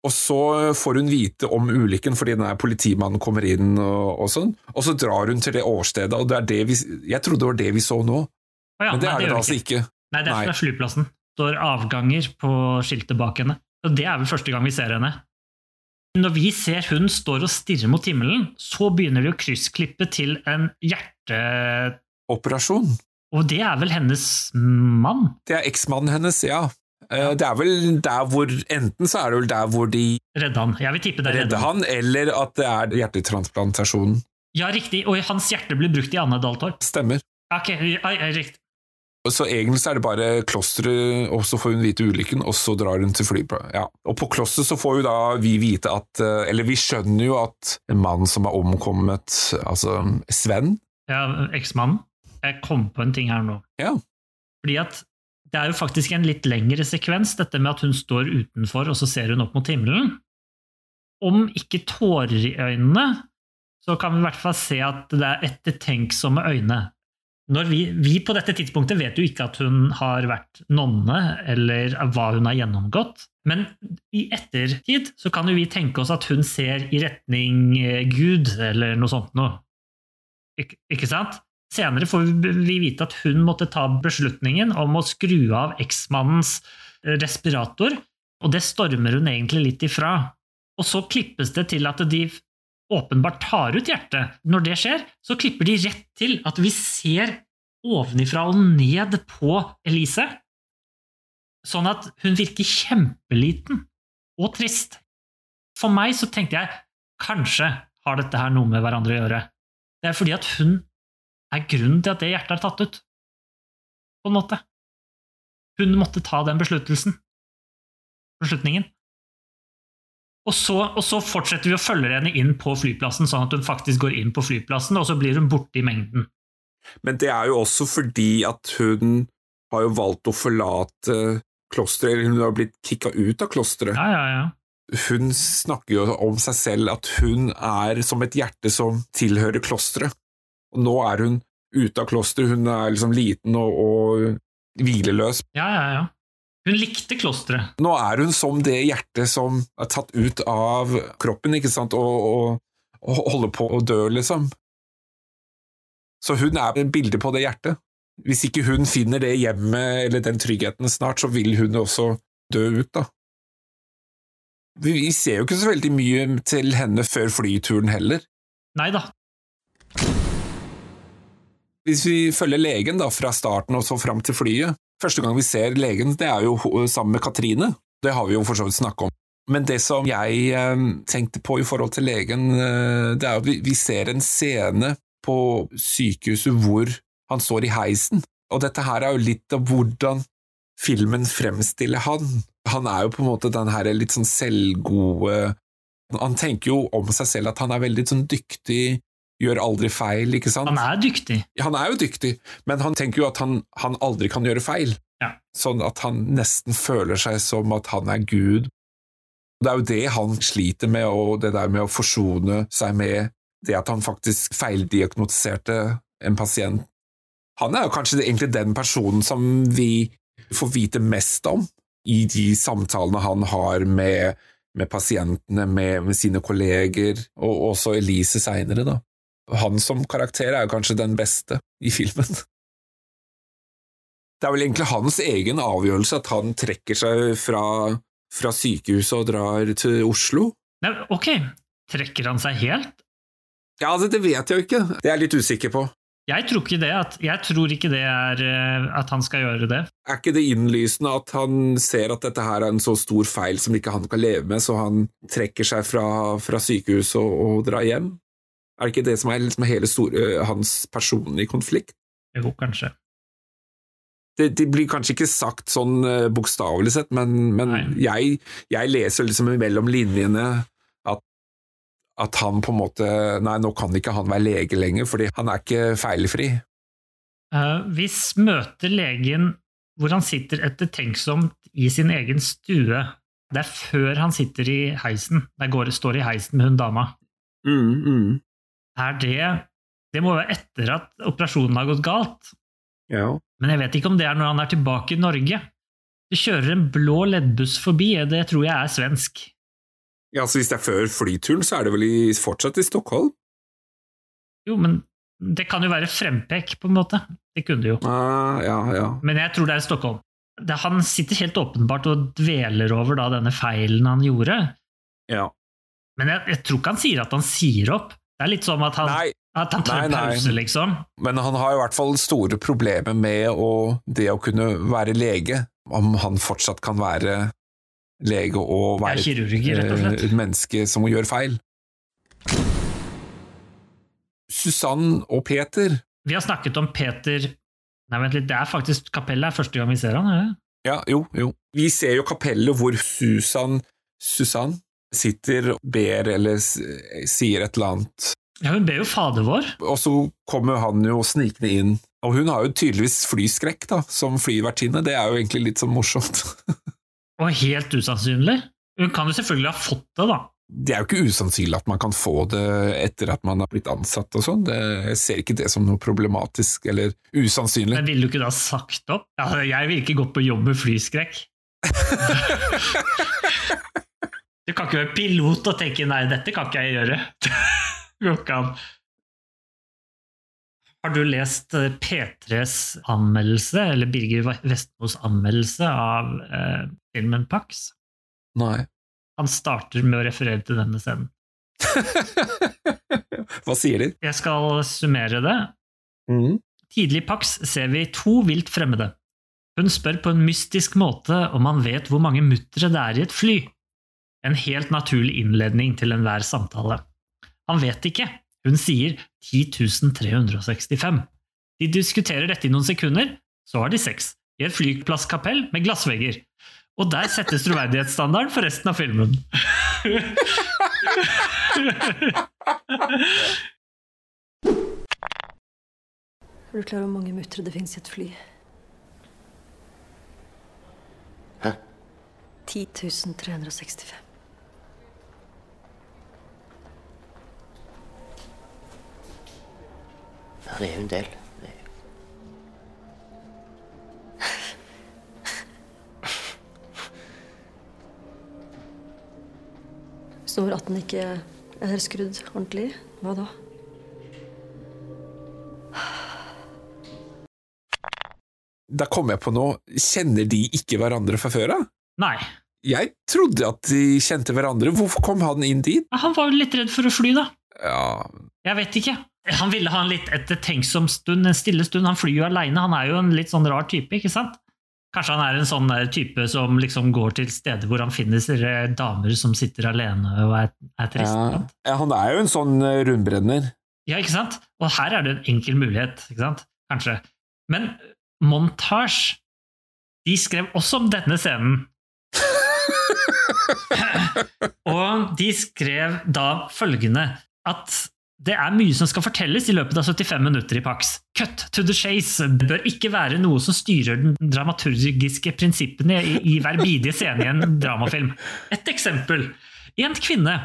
og så får hun vite om ulykken fordi den er politimannen kommer inn og, og sånn, og så drar hun til det årstedet, og det er det vi Jeg trodde det var det vi så nå, Å ja, men det nei, er det det altså ikke. Nei, det er fra flyplassen. Står avganger på skiltet bak henne. Og det er vel første gang vi ser henne. Når vi ser hun står og stirrer mot himmelen, så begynner de å kryssklippe til en hjerte... Operasjon. Og det er vel hennes mann? Det er eksmannen hennes, ja. Eh, Det er vel der hvor Enten så er det vel der hvor de Redde han. Jeg vil tippe det redder han, eller at det er hjertetransplantasjonen. Ja, riktig. Og hans hjerte blir brukt i Anne Daltorp. Stemmer. Ok, ja, ja, riktig. Så egentlig så er det bare klosteret, og så får hun vite ulykken, og så drar hun til flyplassen. Ja. Og på klosteret så får jo da vi vite at eh, Eller vi skjønner jo at en mann som er omkommet, altså Sven Ja, eksmannen. Jeg kom på en ting her nå. Ja. Fordi at det er jo faktisk en litt lengre sekvens, dette med at hun står utenfor, og så ser hun opp mot himmelen. Om ikke tårer i øynene, så kan vi i hvert fall se at det er ettertenksomme øyne. Vi, vi på dette tidspunktet vet jo ikke at hun har vært nonne, eller hva hun har gjennomgått, men i ettertid så kan jo vi tenke oss at hun ser i retning eh, Gud, eller noe sånt noe. Ik ikke sant? Senere får vi vite at hun måtte ta beslutningen om å skru av eksmannens eh, respirator, og det stormer hun egentlig litt ifra. Og så klippes det til at de åpenbart tar ut hjertet. Når det skjer, så klipper de rett til at vi ser ovenifra og ned på Elise, sånn at hun virker kjempeliten og trist. For meg så tenkte jeg kanskje har dette her noe med hverandre å gjøre. Det er fordi at hun er grunnen til at det hjertet er tatt ut. På en måte. Hun måtte ta den besluttelsen. Beslutningen. Og så, og så fortsetter vi å følge henne inn på flyplassen, sånn at hun faktisk går inn på flyplassen, og så blir hun borte i mengden. Men det er jo også fordi at hun har jo valgt å forlate klosteret, eller hun har blitt kicka ut av klosteret. Ja, ja, ja. Hun snakker jo om seg selv at hun er som et hjerte som tilhører klosteret. Og nå er hun ute av klosteret, hun er liksom liten og, og hvileløs. Ja, ja, ja. Hun likte klosteret. Nå er hun som det hjertet som er tatt ut av kroppen, ikke sant, og, og, og holder på å dø, liksom. Så hun er et bilde på det hjertet. Hvis ikke hun finner det hjemmet eller den tryggheten snart, så vil hun også dø ut, da. Vi vi ser jo ikke så veldig mye til henne før flyturen heller. Nei da. Hvis vi følger legen da, fra starten og så fram til flyet Første gang vi ser legen, det er jo sammen med Katrine. Det har vi jo for så vidt snakket om. Men det som jeg eh, tenkte på i forhold til legen, eh, det er at vi, vi ser en scene på sykehuset hvor han står i heisen. Og dette her er jo litt av hvordan filmen fremstiller han. Han er jo på en måte den her litt sånn selvgode Han tenker jo om seg selv at han er veldig sånn dyktig, gjør aldri feil, ikke sant? Han er dyktig. Han er jo dyktig, men han tenker jo at han, han aldri kan gjøre feil. Ja. Sånn at han nesten føler seg som at han er Gud. Det er jo det han sliter med, og det der med å forsone seg med det at han faktisk feildiagnostiserte en pasient. Han er jo kanskje egentlig den personen som vi får vite mest om i de samtalene han har med, med pasientene, med, med sine kolleger, og også Elise seinere, da. Han som karakter er jo kanskje den beste i filmen. Det er vel egentlig hans egen avgjørelse at han trekker seg fra, fra sykehuset og drar til Oslo. Nei, ok, trekker han seg helt? Ja, det, det vet jeg jo ikke. Det er jeg litt usikker på. Jeg tror ikke det, at, jeg tror ikke det er eh, at han skal gjøre det. Er ikke det innlysende at han ser at dette her er en så stor feil som ikke han kan leve med, så han trekker seg fra, fra sykehuset og, og drar hjem? Er det ikke det som er liksom hele store, hans personlige konflikt? Jo, kanskje. det, det blir kanskje ikke sagt sånn uh, bokstavelig sett, men, men jeg, jeg leser liksom mellom linjene at, at han på en måte Nei, nå kan ikke han være lege lenger, fordi han er ikke feilfri. Uh, hvis møter legen hvor han sitter ettertenksomt i sin egen stue. Det er før han sitter i heisen. Der går, står i heisen med hun dama. Mm, mm. Er det Det må være etter at operasjonen har gått galt. Ja. Men jeg vet ikke om det er når han er tilbake i Norge. Det kjører en blå leddbuss forbi, det tror jeg er svensk. ja, så hvis det er før flyturen, så er det vel i, fortsatt i Stockholm? Jo, men det kan jo være frempek, på en måte. Det kunne det jo. Ah, ja, ja. Men jeg tror det er i Stockholm. Han sitter helt åpenbart og dveler over da denne feilen han gjorde. ja. Men jeg, jeg tror ikke han sier at han sier opp. Det er litt som at han, Nei, at han tar Nei, pause, liksom. men han har i hvert fall store problemer med å, det å kunne være lege. Om han fortsatt kan være lege og være er kirurger, og et menneske som gjør feil. Susann og Peter Vi har snakket om Peter Nei, vent litt, det er faktisk kapellet er første gang vi ser han, er det? Ja, jo, jo. Vi ser jo kapellet hvor Susann Susann sitter og ber eller sier et eller annet, Ja, hun ber jo Fader vår. og så kommer han jo snikende inn. Og hun har jo tydeligvis flyskrekk, da, som flyvertinne. Det er jo egentlig litt sånn morsomt. (laughs) Og helt usannsynlig. Hun kan jo selvfølgelig ha fått det, da. Det er jo ikke usannsynlig at man kan få det etter at man har blitt ansatt og sånn. Jeg ser ikke det som noe problematisk eller usannsynlig. Men ville du ikke da sagt opp? Ja, jeg vil ikke gå på jobb med flyskrekk. (laughs) (laughs) Du kan ikke være pilot og tenke 'nei, dette kan ikke jeg gjøre'. (laughs) Har du lest eh, P3s anmeldelse, eller Birger Vestmos anmeldelse av eh, filmen Pax? Nei. Han starter med å referere til denne scenen. (laughs) Hva sier de? Jeg skal summere det. Mm. Tidlig i Pax ser vi to vilt fremmede. Hun spør på en mystisk måte om han vet hvor mange muttere det er i et fly. En helt naturlig innledning til enhver samtale. Han vet ikke. Hun sier 10.365. De diskuterer dette i noen sekunder, så har de sex. I et flyplasskapell med glassvegger. Og der settes troverdighetsstandarden for resten av filmen. Er du klar over hvor mange muttere det finnes i et fly? Hæ? 10 365. Ja, det er jo en del. Står at den ikke er skrudd ordentlig, hva da? Da kom jeg på noe. Kjenner de ikke hverandre fra før av? Nei. Jeg trodde at de kjente hverandre. Hvorfor kom han inn dit? Han var jo litt redd for å fly, da. Ja, Jeg vet ikke. Han ville ha en litt ettertenksom stund, en stille stund. Han flyr jo aleine, han er jo en litt sånn rar type, ikke sant? Kanskje han er en sånn type som liksom går til steder hvor han finner eh, damer som sitter alene og er, er trist. ja. ja han er jo en sånn eh, rundbrenner. Ja, ikke sant? Og her er det en enkel mulighet, ikke sant? Kanskje. Men Montage, de skrev også om denne scenen. (laughs) og de skrev da følgende at det er mye som skal fortelles i løpet av 75 minutter i Pax. Cut to the chase bør ikke være noe som styrer den dramaturgiske prinsippene i, i hver bidige scene i en dramafilm. Et eksempel. En kvinne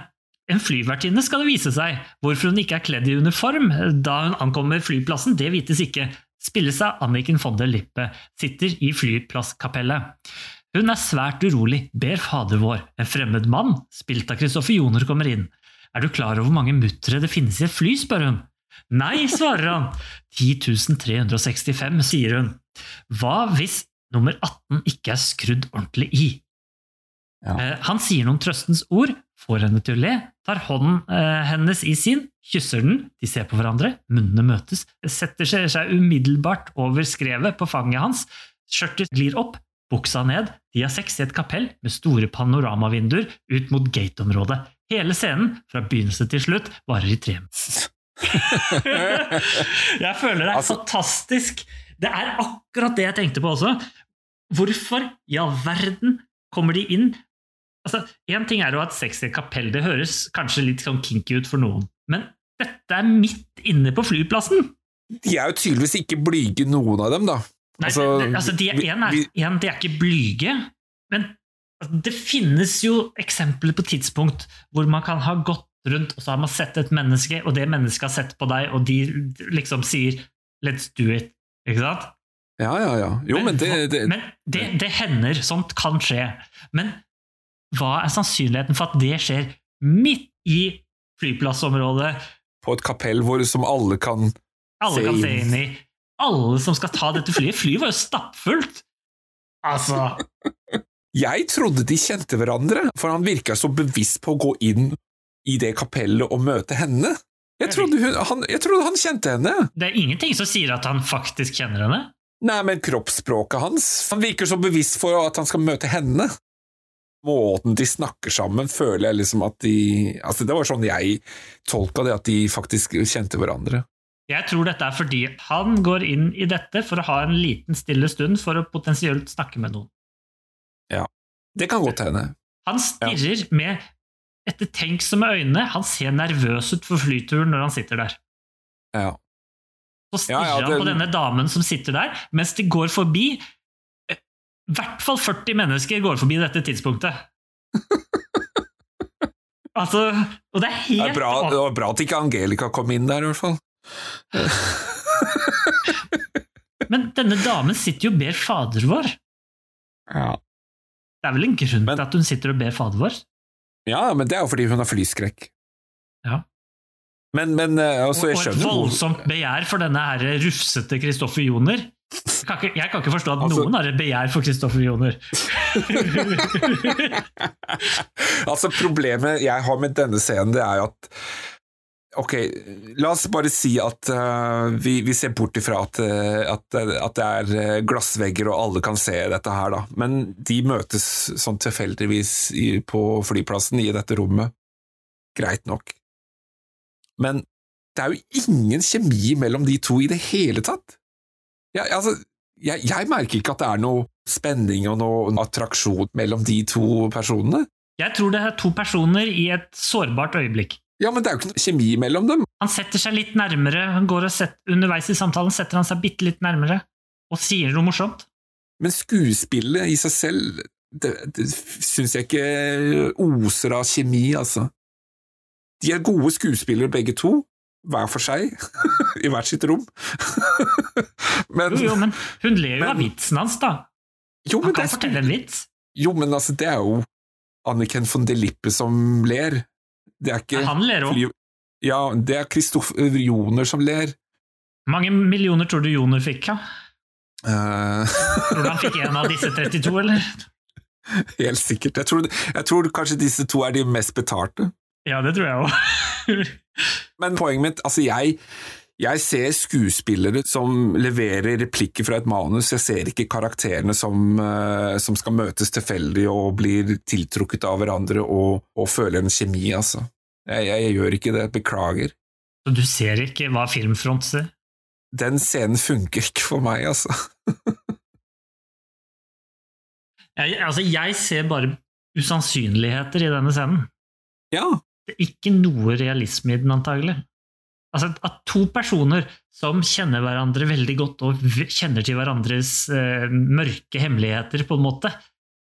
en flyvertinne skal det vise seg. Hvorfor hun ikke er kledd i uniform da hun ankommer flyplassen, det vites ikke. Spilles av Anniken von der Lippe, sitter i flyplasskapellet. Hun er svært urolig, ber Fader vår. En fremmed mann, spilt av Kristoffer Joner, kommer inn. Er du klar over hvor mange muttere det finnes i et fly, spør hun. Nei, svarer han. 10.365, sier hun. Hva hvis nummer 18 ikke er skrudd ordentlig i? Ja. Eh, Han sier noen trøstens ord, får henne til å le, tar hånden eh, hennes i sin, kysser den, de ser på hverandre, munnene møtes, setter seg, seg umiddelbart over skrevet på fanget hans, skjørtet glir opp, buksa ned, de har sex i et kapell med store panoramavinduer ut mot gateområdet. Hele scenen, fra begynnelse til slutt, varer i tre (laughs) Jeg føler det er Altså- fantastisk. Det er akkurat det jeg tenkte på også. Hvorfor i all verden kommer de inn? Altså, Én ting er jo at sex i et kapell det høres kanskje litt sånn kinky ut for noen, men dette er midt inne på flyplassen! De er jo tydeligvis ikke blyge, noen av dem, da. Nei, Altså, altså de, en er, en, de er ikke blyge, men det finnes jo eksempler på tidspunkt hvor man kan ha gått rundt, og så har man sett et menneske, og det mennesket har sett på deg, og de liksom sier 'let's do it'. Ikke sant? Ja, ja, ja. Jo, men det, det men det, det hender, sånt kan skje. Men hva er sannsynligheten for at det skjer midt i flyplassområdet? På et kapell hvor som alle kan Alle Se kan se inn i. Alle som skal ta dette flyet. Flyet var jo stappfullt! Altså Jeg trodde de kjente hverandre, for han virka så bevisst på å gå inn i det kapellet og møte henne? Jeg trodde, hun, han, jeg trodde han kjente henne. Det er ingenting som sier at han faktisk kjenner henne. Nei, men kroppsspråket hans Han virker så bevisst for at han skal møte henne. Måten de snakker sammen, føler jeg liksom at de Altså, det var sånn jeg tolka det, at de faktisk kjente hverandre. Jeg tror dette er fordi han går inn i dette for å ha en liten stille stund for å potensielt snakke med noen. Ja, det kan godt hende. Han stirrer med ettertenksomme øyne. Han ser nervøs ut for flyturen når han sitter der. Ja. Så stirrer Ja, ja, han på denne damen som sitter der, mens det går forbi eh, I hvert fall 40 mennesker går forbi dette tidspunktet. (laughs) altså, og det er Det, helt er bra, det var bra at ikke Angelica kom inn der, i hvert fall. Men denne damen sitter jo og ber Fader vår. Ja. Det er vel en grunn Men- til at hun sitter og ber Fader vår? ja, men det er jo fordi hun har flyskrekk. Ja. Men, men eh, altså, jeg og et voldsomt begjær for denne her rufsete Kristoffer Joner. Jeg kan, ikke, jeg kan ikke forstå at Altså- noen har et begjær for Kristoffer Joner. (laughs) Altså, problemet jeg har med denne scenen, det er jo at Ok, la oss bare si at uh, vi, vi ser bort ifra at, eh, at, at det er eh, glassvegger og alle kan se dette her, da. Men de møtes sånn tilfeldigvis på flyplassen i dette rommet. Greit nok. Men det er jo ingen kjemi mellom de to i det hele tatt. Ja, altså, jeg, jeg merker ikke at det er noe spenning og noe attraksjon mellom de to personene. Jeg tror det er to personer i et sårbart øyeblikk. Ja, men det er jo ikke noe kjemi mellom dem. Han setter seg litt nærmere, han går og setter, underveis i samtalen setter han seg bitte litt nærmere og sier noe morsomt. Men skuespillet i seg selv, det, det syns jeg ikke oser av kjemi, altså. De er gode skuespillere begge to, hver for seg, (laughs) i hvert sitt rom. (laughs) men, Jo, jo, men hun ler jo Men- av vitsen hans, da. jo, Han kan fortelle en vits. Jo, men altså, det er jo Anniken von de Lippe som ler. Det er ikke Han ler òg. Ja, det er Kristoffer Joner som ler. Mange millioner tror du Joner fikk? Ja? Uh... (laughs) Tror du han fikk en av disse 32, eller? helt sikkert. Jeg tror, jeg tror kanskje disse to er de mest betalte. Ja, det tror jeg òg. Men poenget mitt, altså jeg, jeg ser skuespillere som leverer replikker fra et manus, jeg ser ikke karakterene som, eh, som skal møtes tilfeldig og blir tiltrukket av hverandre og, og føler en kjemi, altså. Jeg, jeg, jeg gjør ikke det, beklager. Så du ser ikke hva Filmfront ser? Den scenen funker ikke for meg, altså. (laughs) Jeg, altså, jeg ser bare usannsynligheter i denne scenen. Ja, Det er ikke noe realisme i den, antagelig. Altså, At to personer som kjenner hverandre veldig godt og kjenner til hverandres eh, mørke hemmeligheter, på en måte,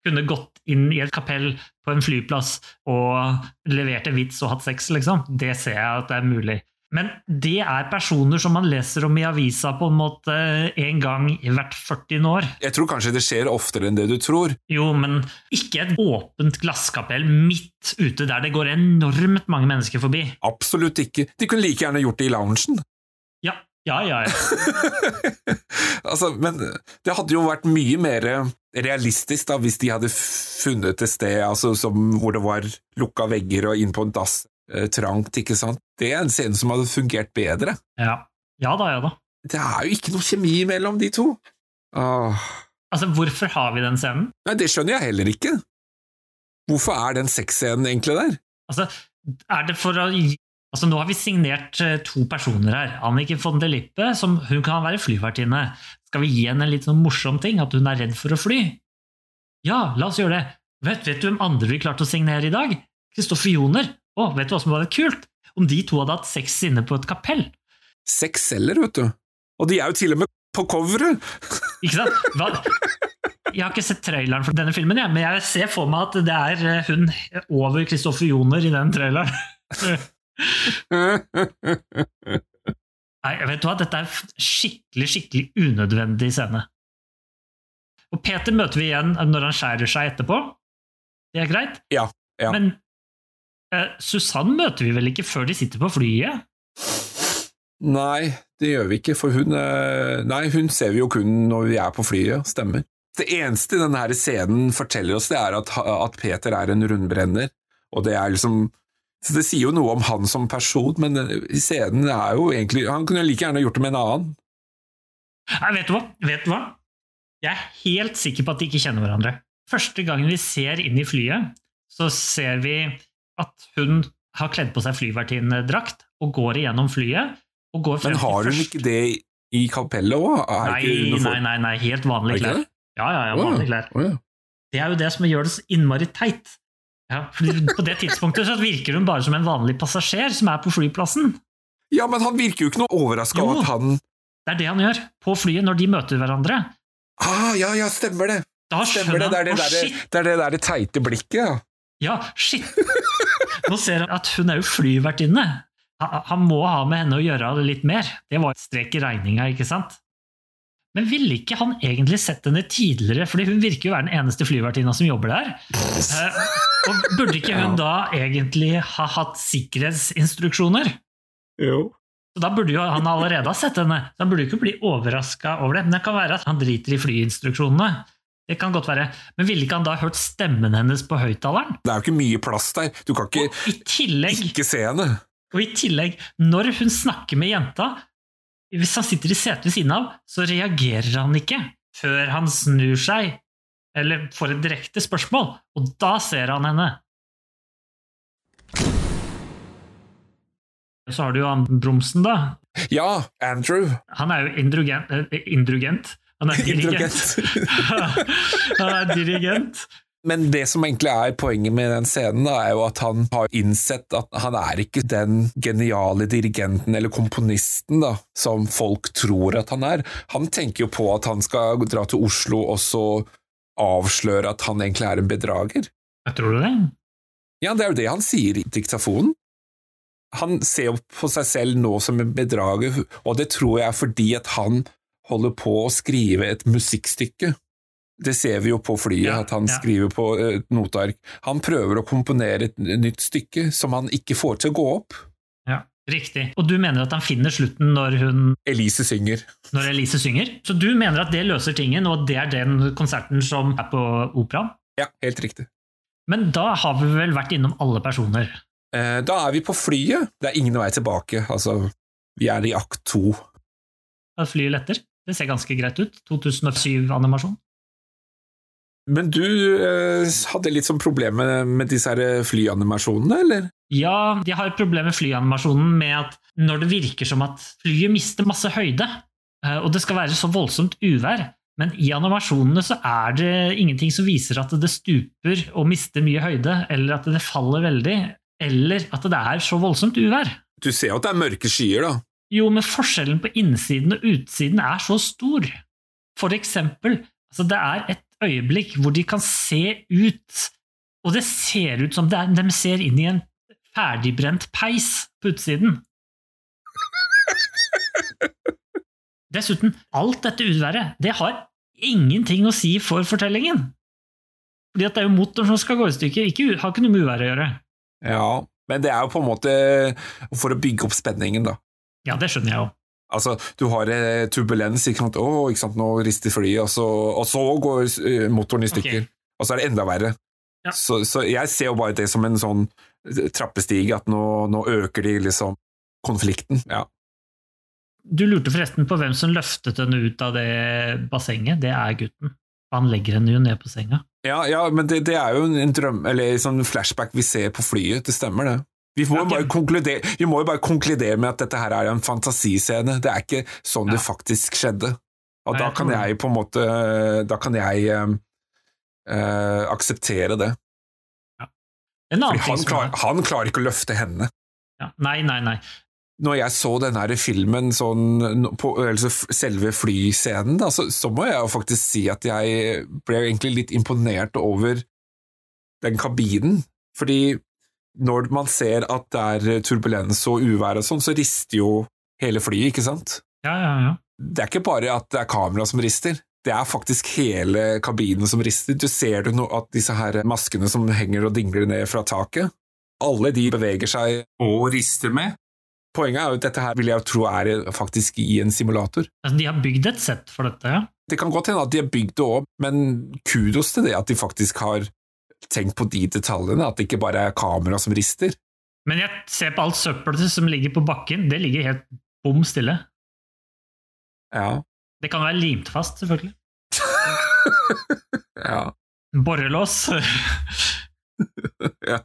kunne gått inn i et kapell på en flyplass og levert en vits og hatt sex, liksom. Det ser jeg at det er mulig. Men det er personer som man leser om i avisa på en måte en gang i hvert 40 år. jeg tror kanskje det skjer oftere enn det du tror. Jo, men ikke et åpent glasskapell midt ute der det går enormt mange mennesker forbi. Absolutt ikke. De kunne like gjerne gjort det i loungen. Ja, ja, ja. ja. (laughs) altså, men det hadde jo vært mye mer realistisk da, hvis de hadde funnet et sted altså, som, hvor det var lukka vegger og inn på en dass eh, trangt, ikke sant. Det er en scene som hadde fungert bedre. Ja. ja da, ja da. Det er jo ikke noe kjemi mellom de to. Åh. Altså, hvorfor har vi den scenen? Nei, det skjønner jeg heller ikke. Hvorfor er den sexscenen egentlig der? Altså, er det for å Altså, Nå har vi signert eh, to personer her. Annike von de Lippe, som hun kan være flyvertinne. Skal vi gi henne en litt sånn morsom ting? At hun er redd for å fly? Ja, la oss gjøre det. Vet, vet du hvem andre vi klarte å signere i dag? Kristoffer Joner. Å, vet du hva som var litt kult? Om de to hadde hatt sex inne på et kapell. Sex selger, vet du. Og de er jo til og med på coveret! (laughs) Ikke sant? Hva? Jeg har ikke sett traileren for denne filmen, ja, men jeg ser for meg at det er eh, hun over Kristoffer Joner i den traileren. (laughs) Nei, vet du hva, dette er skikkelig, skikkelig unødvendig scene. Og Peter møter vi igjen når han skjærer seg etterpå. Det er greit. Ja, ja. Men eh, Susann møter vi vel ikke før de sitter på flyet? Nei, det gjør vi ikke, for hun eh, Nei, hun ser vi jo kun når vi er på flyet, stemmer. Det eneste denne scenen forteller oss, det er at, at Peter er en rundbrenner, og det er liksom Så Det sier jo noe om han som person, men i scenen er jo egentlig Han kunne like gjerne gjort det med en annen. Nei, vet du hva? Vet du hva? Jeg er helt sikker på at de ikke kjenner hverandre. Første gangen vi ser inn i flyet, så ser vi at hun har kledd på seg flyvertinnedrakt og går igjennom flyet. Og går frem Men har hun ikke det i kapellet òg? Nei, nei, nei, nei, helt vanlige klær. Ja, ja, ja, vanlige klær. Ja. Det er jo det som gjør det så innmari teit. Ja, på det tidspunktet så virker hun bare som en vanlig passasjer som er på flyplassen. ja, men han virker jo ikke noe overraska over at han Det er det han gjør på flyet når de møter hverandre. Ah, ja, ja, stemmer det! Da Stemmer det, det er det, der, det er det der det teite blikket, ja. Ja, shit! Nå ser han at hun er jo flyvertinne. Han må ha med henne å gjøre litt mer. Det var et strek i regninga, ikke sant? Men ville ikke han egentlig sett henne tidligere, fordi hun virker jo være den eneste flyvertinna som jobber der? Eh, og burde ikke hun da egentlig ha hatt sikkerhetsinstruksjoner? Jo. Så Da burde jo han allerede ha sett henne, så han burde ikke bli overraska over det. Men det kan være at han driter i flyinstruksjonene. Det kan godt være. Men ville ikke han da hørt stemmen hennes på høyttaleren? Det er jo ikke mye plass der. Du kan ikke I tillegg ikke se henne. Og i tillegg, når hun snakker med jenta, hvis han sitter i setet ved siden av, så reagerer han ikke før han snur seg, eller får et direkte spørsmål, og da ser han henne. Så har du jo han Bromsen, da. Ja, Andrew. Han er jo indrugent. eh, indrugent. Han er dirigent. (laughs) han er dirigent. Men det som egentlig er poenget med den scenen, da, er jo at han har innsett at han er ikke den geniale dirigenten eller komponisten da, som folk tror at han er. Han tenker jo på at han skal dra til Oslo og så avsløre at han egentlig er en bedrager. Jeg tror du det? Ja, det er jo det han sier i diktafonen. Han ser jo på seg selv nå som en bedrager, og det tror jeg er fordi at han holder på å skrive et musikkstykke. Det ser vi jo på flyet, Ja, at han ja. skriver på eh, et noteark. Han prøver å komponere et nytt stykke som han ikke får til å gå opp. Ja, riktig. Og du mener at han finner slutten når, hun, Elise synger. når Elise synger? Så du mener at det løser tingen, og det er den konserten som er på operaen? Ja, helt riktig. Men da har vi vel vært innom alle personer. Eh, Da er vi på flyet. Det er ingen vei tilbake. Altså, vi er i akt to. At flyet letter. Det ser ganske greit ut. 2007-animasjon. Men du eh, hadde litt sånn problem med, disse her flyanimasjonene, eller? Ja, de har et problem med flyanimasjonen med at når det virker som at flyet mister masse høyde, eh, og det skal være så voldsomt uvær, men i animasjonene så er det ingenting som viser at det stuper og mister mye høyde, eller at det faller veldig, eller at det er så voldsomt uvær. Du ser jo at det er mørke skyer, da. Jo, men forskjellen på innsiden og utsiden er så stor. For eksempel, altså det er et øyeblikk hvor de kan se ut, og det ser ut som er, de ser inn i en ferdigbrent peis på utsiden. Dessuten, alt dette uværet, det har ingenting å si for fortellingen. Fordi at det er jo motoren som skal gå i stykker, ikke, har ikke noe med uværet å gjøre. Ja, men det er jo på en måte for å bygge opp spenningen, da. Ja, det skjønner jeg jo. Altså, du har eh, turbulens, ikke sant? Å, ikke sant? nå rister flyet, og så, og så går eh, motoren i stykker. Og så er det enda verre. Ja. Så, så jeg ser jo bare det som en sånn trappestige, at nå, nå øker de liksom konflikten. Ja. Du lurte forresten på hvem som løftet henne ut av det bassenget. Det er gutten. Han legger henne jo ned på senga. Ja, ja, men det, det er jo en drøm, eller sånn flashback vi ser på flyet, det stemmer det. Vi må, konkludere, vi må jo bare konkludere med at dette her er en fantasiscene, det er ikke sånn det faktisk skjedde. Og Nei, da kan jeg på en måte Da kan jeg eh, akseptere det. Annen Fordi han, klar, han klarer ikke å løfte henne. ja, Nei, nei, nei. Når jeg så denne filmen sånn på altså selve flyscenen, da, så, så må jeg jo faktisk si at jeg ble egentlig litt imponert over den kabinen. Fordi når man ser at det er turbulens og uvær og sånn, så rister jo hele flyet, ikke sant? Ja, ja, ja. Det er ikke bare at det er kamera som rister. Det er faktisk hele kabinen som rister. Du ser du nå at disse her maskene som henger og dingler ned fra taket, alle de beveger seg og rister med. Poenget er jo at dette her vil jeg tro er faktisk i en simulator. Altså, de har bygd et sett for dette, ja. Det kan godt hende at de har bygd det òg, men kudos til det at de faktisk har tenkt på de detaljene, at det ikke bare er kamera som rister. Men jeg ser på alt søppelet som ligger på bakken. Det ligger helt bom stille. Ja. Det kan være limt fast, selvfølgelig. (laughs) ja. Borrelås. (laughs) ja.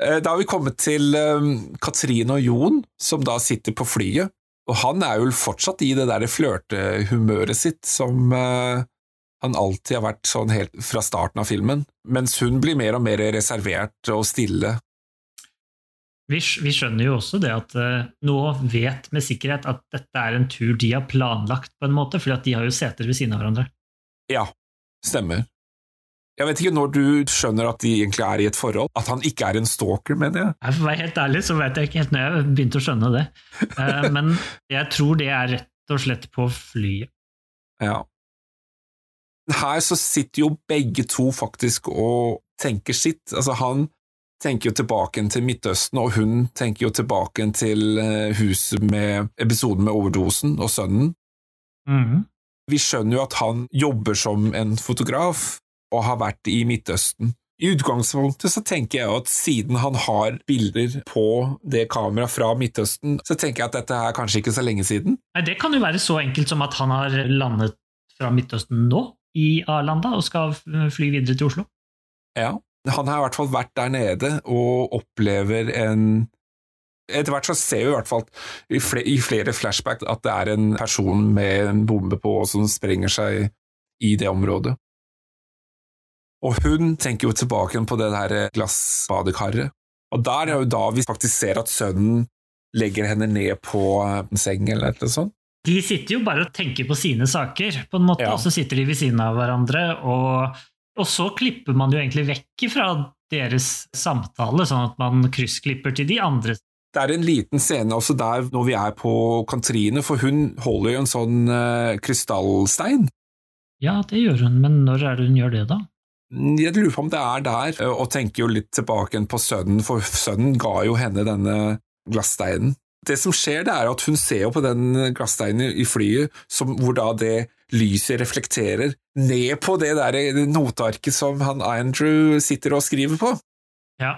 Eh, Da har vi kommet til um, Katrine og Jon, som da sitter på flyet. Og han er jo fortsatt i det der flørtehumøret sitt som eh, han alltid har vært sånn helt fra starten av filmen, mens hun blir mer og mer reservert og stille. Vi, vi skjønner jo også det at uh, nå vet med sikkerhet at dette er en tur de har planlagt, på en måte, fordi at de har jo seter ved siden av hverandre. Ja, stemmer. Jeg vet ikke når du skjønner at de egentlig er i et forhold, at han ikke er en stalker, mener jeg. Jeg For å være helt ærlig så vet jeg ikke helt når jeg begynte å skjønne det. Eh, Men jeg tror det er rett og slett på flyet. Ja. Her så sitter jo begge to faktisk og tenker sitt. Altså, han tenker jo tilbake til Midtøsten, og hun tenker jo tilbake til eh, huset med episoden med overdosen og sønnen. Mhm. Vi skjønner jo at han jobber som en fotograf og har vært i Midtøsten. I utgangspunktet så tenker jeg at siden han har bilder på det kameraet fra Midtøsten, så tenker jeg at dette er kanskje ikke så lenge siden. Nei, Det kan jo være så enkelt som at han har landet fra Midtøsten nå, i Arlanda, og skal fly videre til Oslo. Ja, han har i hvert fall vært der nede og opplever en Etter hvert så ser vi i hvert fall i fle- i flere flashback at det er en person med en bombe på som sprenger seg i det området. Og hun tenker jo tilbake på det der glassbadekaret, og der er jo da vi faktisk ser at sønnen legger henne ned på en seng eller noe sånt. De sitter jo bare og tenker på sine saker, på en måte, Ja. og så sitter de ved siden av hverandre, og, og så klipper man jo egentlig vekk fra deres samtale, sånn at man kryssklipper til de andre. Det er en liten scene også der når vi er på Katrine, for hun holder jo en sånn uh, krystallstein. Ja, det gjør hun, men når er det hun gjør det, da? Jeg lurer på om det er der, eh, og tenker jo litt tilbake på sønnen, for sønnen ga jo henne denne glassteinen. Det som skjer, det er at hun ser jo på den glassteinen i flyet, som, hvor da det lyset reflekterer ned på det der notearket som han Andrew sitter og skriver på. Ja.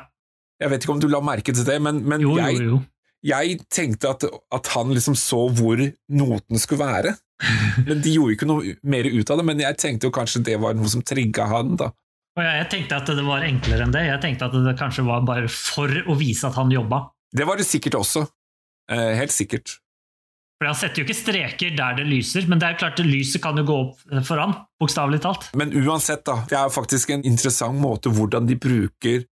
Jeg vet ikke om du la merke til det, men, men Jo, jeg, jo, jo. jeg tenkte at, at han liksom så hvor noten skulle være. (laughs) Men De gjorde ikke noe mer ut av det, men jeg tenkte jo kanskje det var noe som trigga han. da. Og jeg, jeg tenkte at det var enklere enn det. Jeg tenkte at det kanskje var bare for å vise at han jobba. Det var det sikkert også. Eh, helt sikkert. For han setter jo ikke streker der det lyser, men det er jo klart at lyset kan jo gå opp foran. bokstavelig talt. Men uansett, da, det er faktisk en interessant måte hvordan de bruker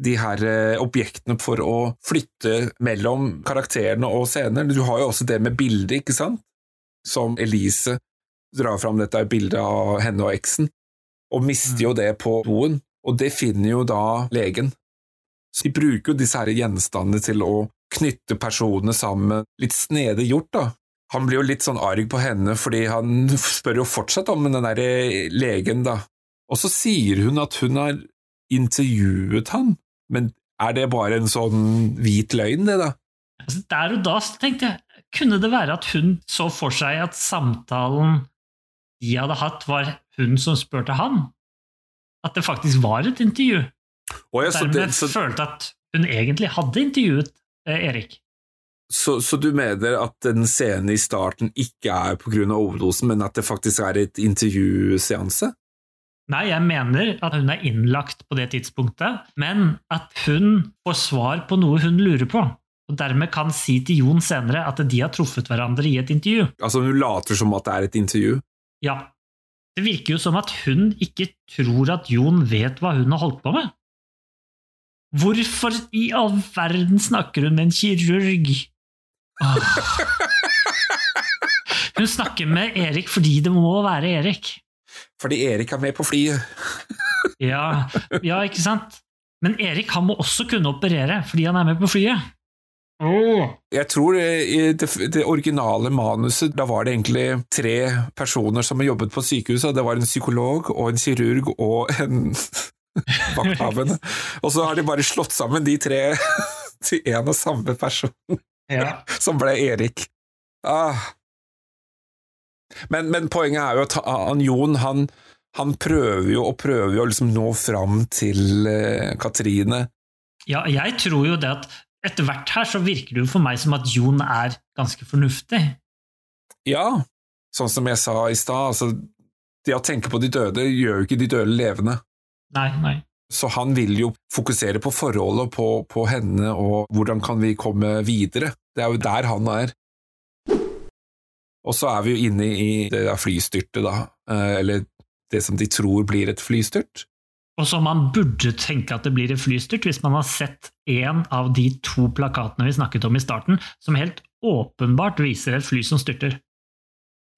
de her eh, objektene for å flytte mellom karakterene og scener. Du har jo også det med bildet, ikke sant? Som Elise drar fram dette bildet av henne og eksen, og mister jo det på doen, og det finner jo da legen. Så de bruker jo disse her gjenstandene til å knytte personene sammen. Litt snedig gjort, da. Han blir jo litt sånn arg på henne, fordi han spør jo fortsatt om den derre legen, da. Og så sier hun at hun har intervjuet han, men er det bare en sånn hvit løgn, det, da? Altså, der og da tenkte jeg, kunne det være at hun så for seg at samtalen de hadde hatt, var hun som spurte han? At det faktisk var et intervju? Oh, ja, Dermed det, så, følte at hun egentlig hadde intervjuet Erik. så, så du mener at den scenen i starten ikke er av overdosen, men at det faktisk er et intervjuseanse? Nei, jeg mener at hun er innlagt på det tidspunktet, men at hun får svar på noe hun lurer på, og dermed kan si til Jon senere at de har truffet hverandre i et intervju. Altså, hun later som at det er et intervju? Ja. Det virker jo som at hun ikke tror at Jon vet hva hun har holdt på med. Hvorfor i all verden snakker hun med en kirurg? Åh. Hun snakker med Erik fordi det må være Erik. Fordi Erik er med på flyet. Ja, ja, ikke sant? Men Erik han må også kunne operere fordi han er med på flyet. Jeg tror eh, i det, det originale manuset, da var det egentlig tre personer som jobbet på sykehuset. Det var en psykolog og en kirurg og en (laughs) vakthavende. Og så har de bare slått sammen de tre (laughs) til én og samme person, Ja. (laughs) som ble Erik. Ah. Men, men poenget er jo at han, Jon han, Han prøver jo og prøver jo å liksom nå fram til uh, Katrine. Ja, jeg tror jo det at etter hvert her så virker det jo for meg som at Jon er ganske fornuftig. Ja, sånn som jeg sa i stad, altså det å tenke på de døde gjør jo ikke de døde levende. Nei, nei. Så han vil jo fokusere på forholdet, på, på henne, og hvordan kan vi komme videre. Det er jo der han er. Og så er vi jo inne i det der flystyrtet, da, eh, eller det som de tror blir et flystyrt. Og som man burde tenke at det blir et flystyrt, hvis man har sett en av de to plakatene vi snakket om i starten, som helt åpenbart viser et fly som styrter.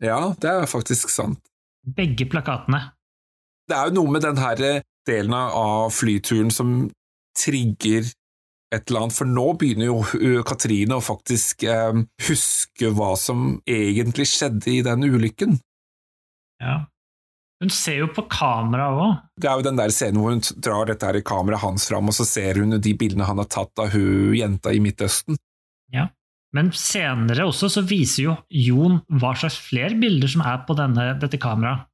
Ja, det er faktisk sant. Begge plakatene. Det er jo noe med den her delen av flyturen som trigger et eller annet, for nå begynner jo Katrine å faktisk eh, huske hva som egentlig skjedde i den ulykken. Ja. Hun ser jo på kamera òg. Det er jo den der scenen hvor hun drar dette her kameraet hans fram, og så ser hun de bildene han har tatt av hun jenta i Midtøsten. Ja. Men senere også så viser jo Jon hva slags flere bilder som er på denne, dette kameraet.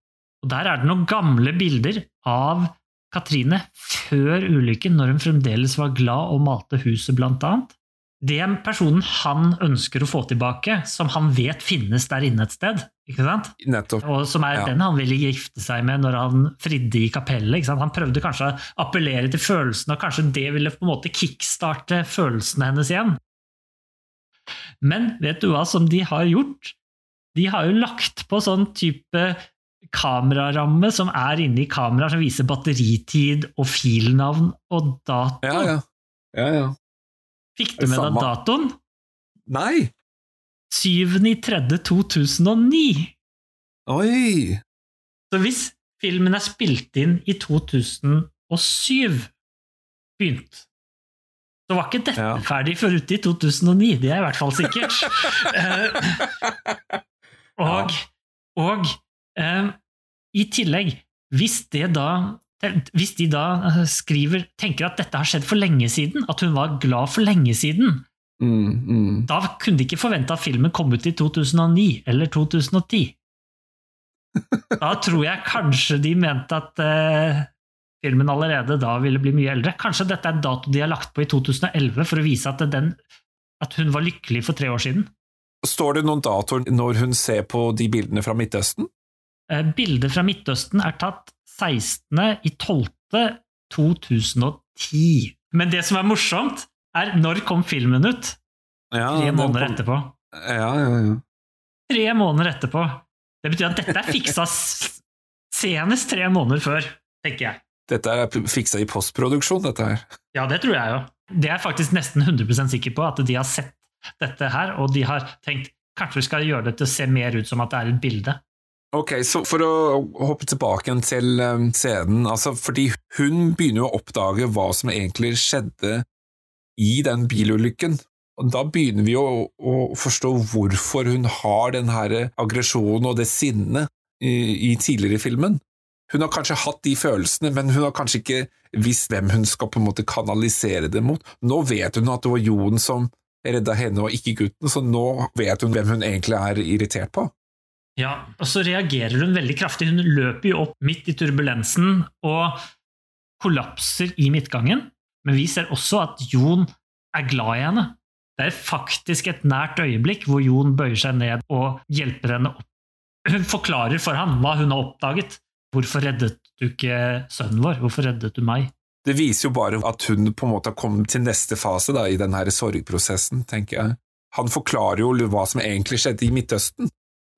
Og der er det noen gamle bilder av Katrine før ulykken, når hun fremdeles var glad og malte huset, blant annet. Det er personen han ønsker å få tilbake, som han vet finnes der inne et sted. ikke sant? Nettopp. Og som er Ja. den han ville gifte seg med når han fridde i kapellet. ikke sant? Han prøvde kanskje å appellere til følelsene, og kanskje det ville på en måte kickstarte følelsene hennes igjen. Men vet du hva som de har gjort? De har jo lagt på sånn type kameraramme som er inni kameraet, som viser batteritid og filnavn og dato. Ja, ja. ja, ja. Fikk du med deg datoen? Nei! 7.3.2009. Oi! Så hvis filmen er spilt inn i 2007 begynt, så var ikke dette Ja. ferdig før ute i 2009. Det er i hvert fall sikkert. (laughs) Eh, og og i tillegg, hvis, det da, hvis de da eh, skriver, tenker at dette har skjedd for lenge siden, at hun var glad for lenge siden, Mm, mm. da kunne de ikke forvente at filmen kom ut i 2009 eller 2010. (laughs) Da tror jeg kanskje de mente at uh, filmen allerede da ville bli mye eldre. Kanskje dette er en dato de har lagt på i 2011 for å vise at, den, at hun var lykkelig for tre år siden. Står det noen datoer når hun ser på de bildene fra Midtøsten? Eh, Bildet fra Midtøsten er tatt 16. i 12. 2010. Men det som er morsomt, er når kom filmen ut? Ja, Tre måneder kom- etterpå. Ja, ja, ja. Tre måneder etterpå. Det betyr at dette er fiksa senest tre måneder før, tenker jeg. Dette er fiksa i postproduksjon, dette her. Ja, det tror jeg jo. Det er jeg faktisk nesten 100% sikker på, at de har sett dette her, og de har tenkt kanskje vi skal gjøre det til å se mer ut som at det er et bilde. Ok, så for å hoppe tilbake til um, scenen, altså fordi hun begynner jo å oppdage hva som egentlig skjedde i den bilulykken. Og da begynner vi jo å forstå hvorfor hun har den her aggresjonen og det sinnet i, i tidligere i filmen. Hun har kanskje hatt de følelsene, men hun har kanskje ikke visst hvem hun skal på en måte kanalisere det mot. Nå vet hun at det var Jon som redda henne og ikke gutten, så nå vet hun hvem hun egentlig er irritert på. Ja, og så reagerer hun veldig kraftig. Hun løper jo opp midt i turbulensen og kollapser i midtgangen, men vi ser også at Jon er glad i henne. Det er faktisk et nært øyeblikk hvor Jon bøyer seg ned og hjelper henne opp. Hun forklarer for ham hva hun har oppdaget. Hvorfor reddet du ikke sønnen vår? Hvorfor reddet du meg? Det viser jo bare at hun på en måte har kommet til neste fase da, i denne sorgprosessen, tenker jeg. Han forklarer jo hva som egentlig skjedde i Midtøsten.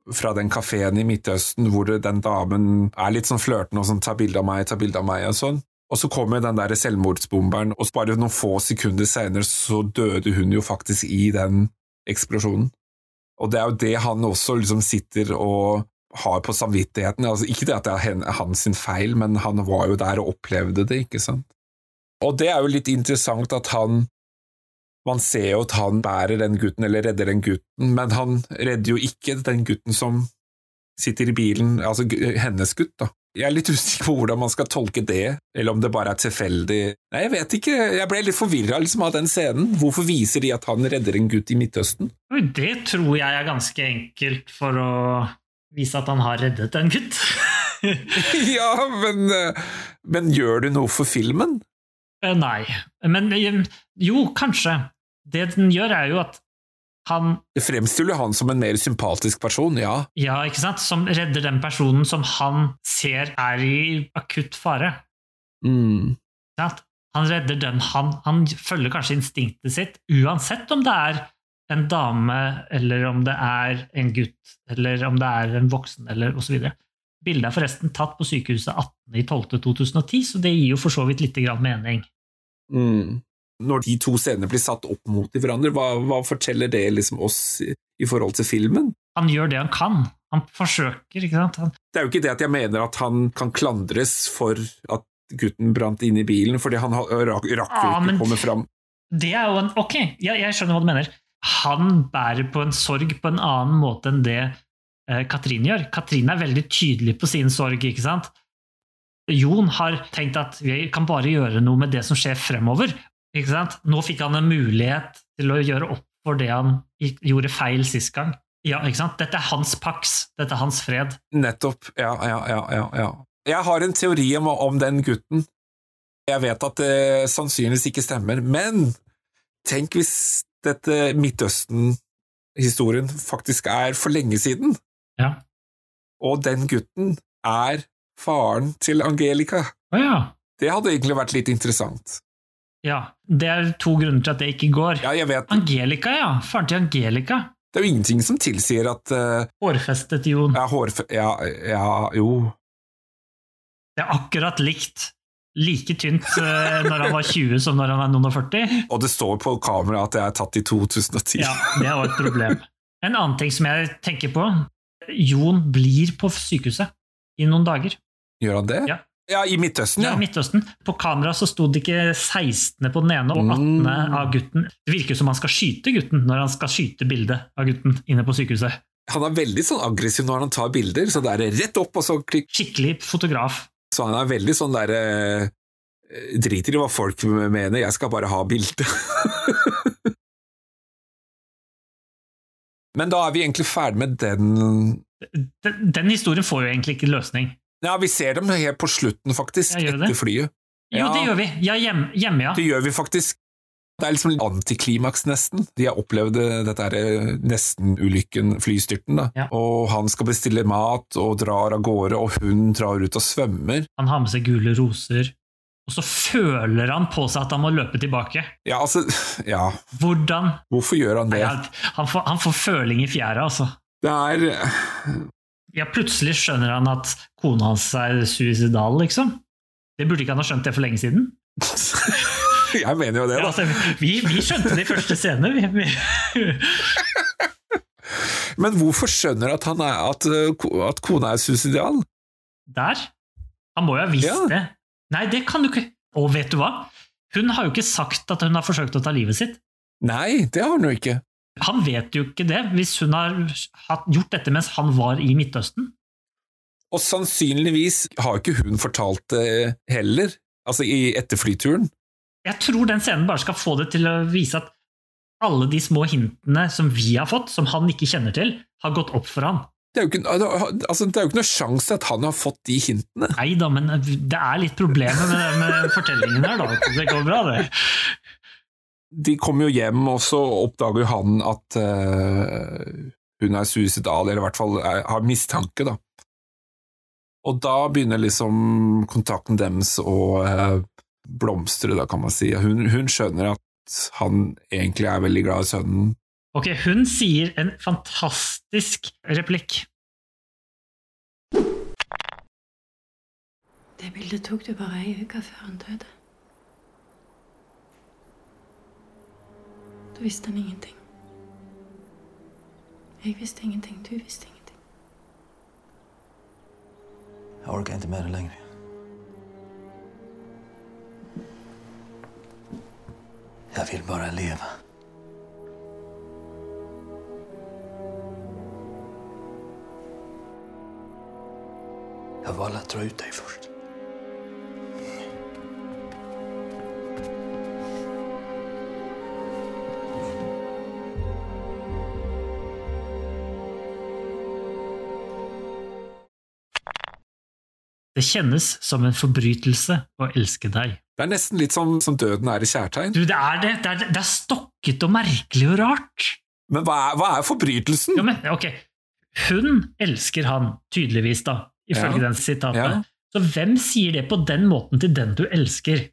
Fra den kafeen i Midtøsten hvor den damen er litt sånn flørtende og sånn 'ta bilde av meg, ta bilde av meg' og sånn. Og så kommer den der selvmordsbomberen, og bare noen få sekunder senere så døde hun jo faktisk i den eksplosjonen. Og det er jo det han også liksom sitter og har på samvittigheten. Altså, ikke det at det er hans feil, men han var jo der og opplevde det, ikke sant? Og det er jo litt interessant at han Man ser jo at han bærer den gutten, eller redder den gutten, men han redder jo ikke den gutten som sitter i bilen, altså hennes gutt, da. Jeg er litt usikker på hvordan man skal tolke det, eller om det bare er tilfeldig. Nei, jeg vet ikke, jeg ble litt forvirra liksom, av den scenen. Hvorfor viser de at han redder en gutt i Midtøsten? Det tror jeg er ganske enkelt for å vise at han har reddet en gutt. (laughs) ja, men, eh, men gjør du noe for filmen? Eh, Nei. Men eh, jo, kanskje. Det den gjør, er jo at han Det fremstiller han som en mer sympatisk person, ja. Ja, ikke sant? Som redder den personen som han ser er i akutt fare. Mm. Han redder den han Han følger kanskje instinktet sitt, uansett om det er en dame, eller om det er en gutt, eller om det er en voksen, eller osv. Bildet er forresten tatt på sykehuset 18.12.2010, så det gir jo for så vidt litt mening. Mm. Når de to scenene blir satt opp mot hverandre, hva, hva forteller det liksom oss i, i forhold til filmen? Han gjør det han kan. Han forsøker, ikke sant. Han, Det er jo ikke det at jeg mener at han kan klandres for at gutten brant inn i bilen, fordi han ha- rakk, jo ikke men- å komme fram. det er jo en Ok, ja, jeg skjønner hva du mener. Han bærer på en sorg på en annen måte enn det eh, Katrine gjør. Katrine er veldig tydelig på sin sorg, ikke sant? Jon har tenkt at vi kan bare gjøre noe med det som skjer fremover. Ikke sant? Nå fikk han en mulighet til å gjøre opp for det han gjorde feil sist gang. Ja, ikke sant? Dette er hans pax, dette er hans fred. Nettopp. Ja, ja, ja, ja. Jeg har en teori om, om den gutten. Jeg vet at det sannsynligvis ikke stemmer, men tenk hvis dette Midtøsten-historien faktisk er for lenge siden, Ja. og den gutten er faren til Angelica. Oh, ja. Det hadde egentlig vært litt interessant. ja. Det er to grunner til at det ikke går. Ja, jeg vet, Angelica, ja. Faren til Angelica. det er jo ingenting som tilsier at uh, Hårfestet Jon. ja, hårfe... Ja, ja, jo Det er akkurat likt. Like tynt uh, når han var 20 som når han er noen og 40. Og det står på kamera at det er tatt i 2010. Ja, det er jo et problem. En annen ting som jeg tenker på Jon blir på sykehuset i noen dager. Gjør han det? Ja. Ja, i Midtøsten, Ja, ja. i Midtøsten. På kamera så sto det ikke 16. på den ene og 18. Mm. av gutten. Det virker som han skal skyte gutten når han skal skyte bildet av gutten inne på sykehuset. Han er veldig sånn aggressiv når han tar bilder, så det er rett opp og så klikk. Skikkelig fotograf. Så han er veldig sånn derre Driter i hva folk mener, jeg skal bare ha bilde. (laughs) Men da er vi egentlig ferdig med den Den, den historien får jo egentlig ikke løsning. Ja, vi ser dem helt på slutten, faktisk, etter flyet. Jo, Ja. det gjør vi. Ja, hjem, hjemme, ja. Det gjør vi faktisk. Det er liksom antiklimaks, nesten. De har opplevd eh, dette eh, nesten-ulykken, flystyrten, da. Ja. Og han skal bestille mat og drar av gårde, og hun drar ut og svømmer. Han har med seg gule roser. Og så føler han på seg at han må løpe tilbake. Ja, altså Ja, Hvordan? hvorfor gjør han det? Nei, han, får, han får føling i fjæra, altså. Det er Ja, plutselig skjønner han at kona hans er suicidal, liksom. Det burde ikke han ha skjønt det for lenge siden. (laughs) Jeg mener jo det, Ja, da. altså, vi, vi skjønte det i første scene. Vi, vi. (laughs) Men hvorfor skjønner at, han er, at, eh, at kona er suicidal? Der. Han må jo ha visst Ja. det. Nei, det kan du ikke. Og vet du hva? Hun har jo ikke sagt at hun har forsøkt å ta livet sitt. Nei, det har hun jo ikke. Han vet jo ikke det, hvis hun har gjort dette mens han var i Midtøsten. Og sannsynligvis har ikke hun fortalt det heller, altså i etterflyturen. Jeg tror den scenen bare skal få det til å vise at alle de små hintene som vi har fått, som han ikke kjenner til, har gått opp for han. Det er jo ikke, altså, det er jo ikke noe sjanse at han har fått de hintene. Nei da, men det er litt problemer med, med fortellingen her, da. Det går bra, det. De kommer jo hjem, og så oppdager jo han at uh, hun er suicidal, eller i hvert fall er, har mistanke, da. Og da begynner liksom kontakten deres å uh, blomstre, da, kan man si. Hun, hun skjønner at han egentlig er veldig glad i sønnen. Ok, hun sier en fantastisk replikk. Det bildet tok du bare ei uke før han døde. Da visste han ingenting. Jeg visste ingenting, du visste ingenting. Jeg orker ikke med det Jeg vil bare bara Jag valde att dra ut dig först. Det kjennes som en forbrytelse å elske deg. Det er nesten litt som, som døden er i kjærtegn. Du, det er det. Det er, det er stokket og merkelig og rart. Men hva er, hva er forbrytelsen? Jo, men, ok. Hun elsker han, tydeligvis, da, ifølge Ja. den sitatet. Ja. Så hvem sier det på den måten til den du elsker?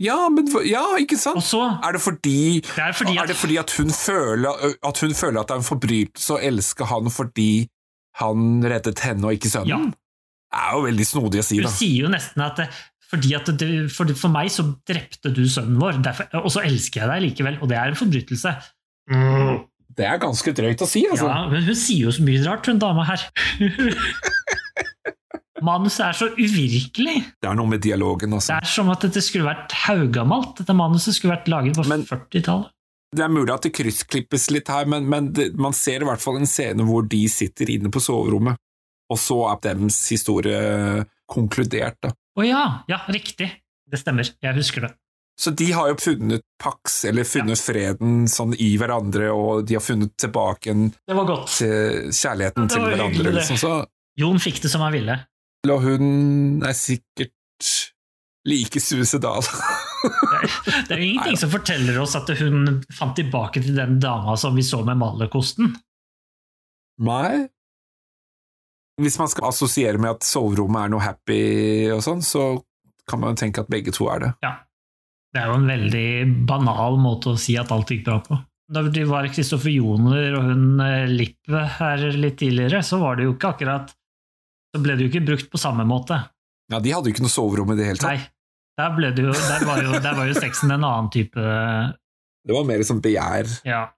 Ja, men, ja, ikke sant? så Er det fordi, Det er fordi er at det fordi at, hun føler, at hun føler at det er en forbrytelse å elske han fordi han reddet henne og ikke sønnen? Ja. Det er jo veldig snodig å si, Hun da. sier jo nesten at fordi at du, for, for meg så drepte du sønnen vår, derfor, og så elsker jeg deg likevel, og det er en forbrytelse. Det er ganske drøyt å si, altså. Ja, men hun sier jo så mye rart, hun dama her. (laughs) Manuset er så uvirkelig. Det er noe med dialogen, Det altså. er som at dette skulle vært haugamalt. Dette manuset skulle vært laget på 40-tallet. Det er mulig at det kryssklippes litt her, men, men det, man ser i hvert fall en scene hvor de sitter inne på soverommet, og så er deres historie konkludert, da. Å ja, ja, riktig. Det stemmer. Jeg husker det. Så de har jo funnet pax, eller funnet freden sånn i hverandre, og de har funnet tilbake en Det til kjærligheten Det til hverandre, liksom. Så, Jon fikk det som han ville. Og hun er sikkert like suicidal. (laughs) Det er jo ingenting som forteller oss at hun fant tilbake til den dama som vi så med malerkosten. Nei. Hvis man skal assosiere med at soverommet er noe happy og sånn, så kan man tenke at begge to er det. Ja. Det er jo en veldig banal måte å si at alt gikk bra på. Da det var Kristoffer Joner og hun eh, Lippe her litt tidligere, så var det jo ikke akkurat Så ble det jo ikke brukt på samme måte. Ja, de hadde jo ikke noe soverom i det hele tatt. Nei. Der, jo, der, var jo, der var jo sexen en annen type Det var mer som begjær. Ja.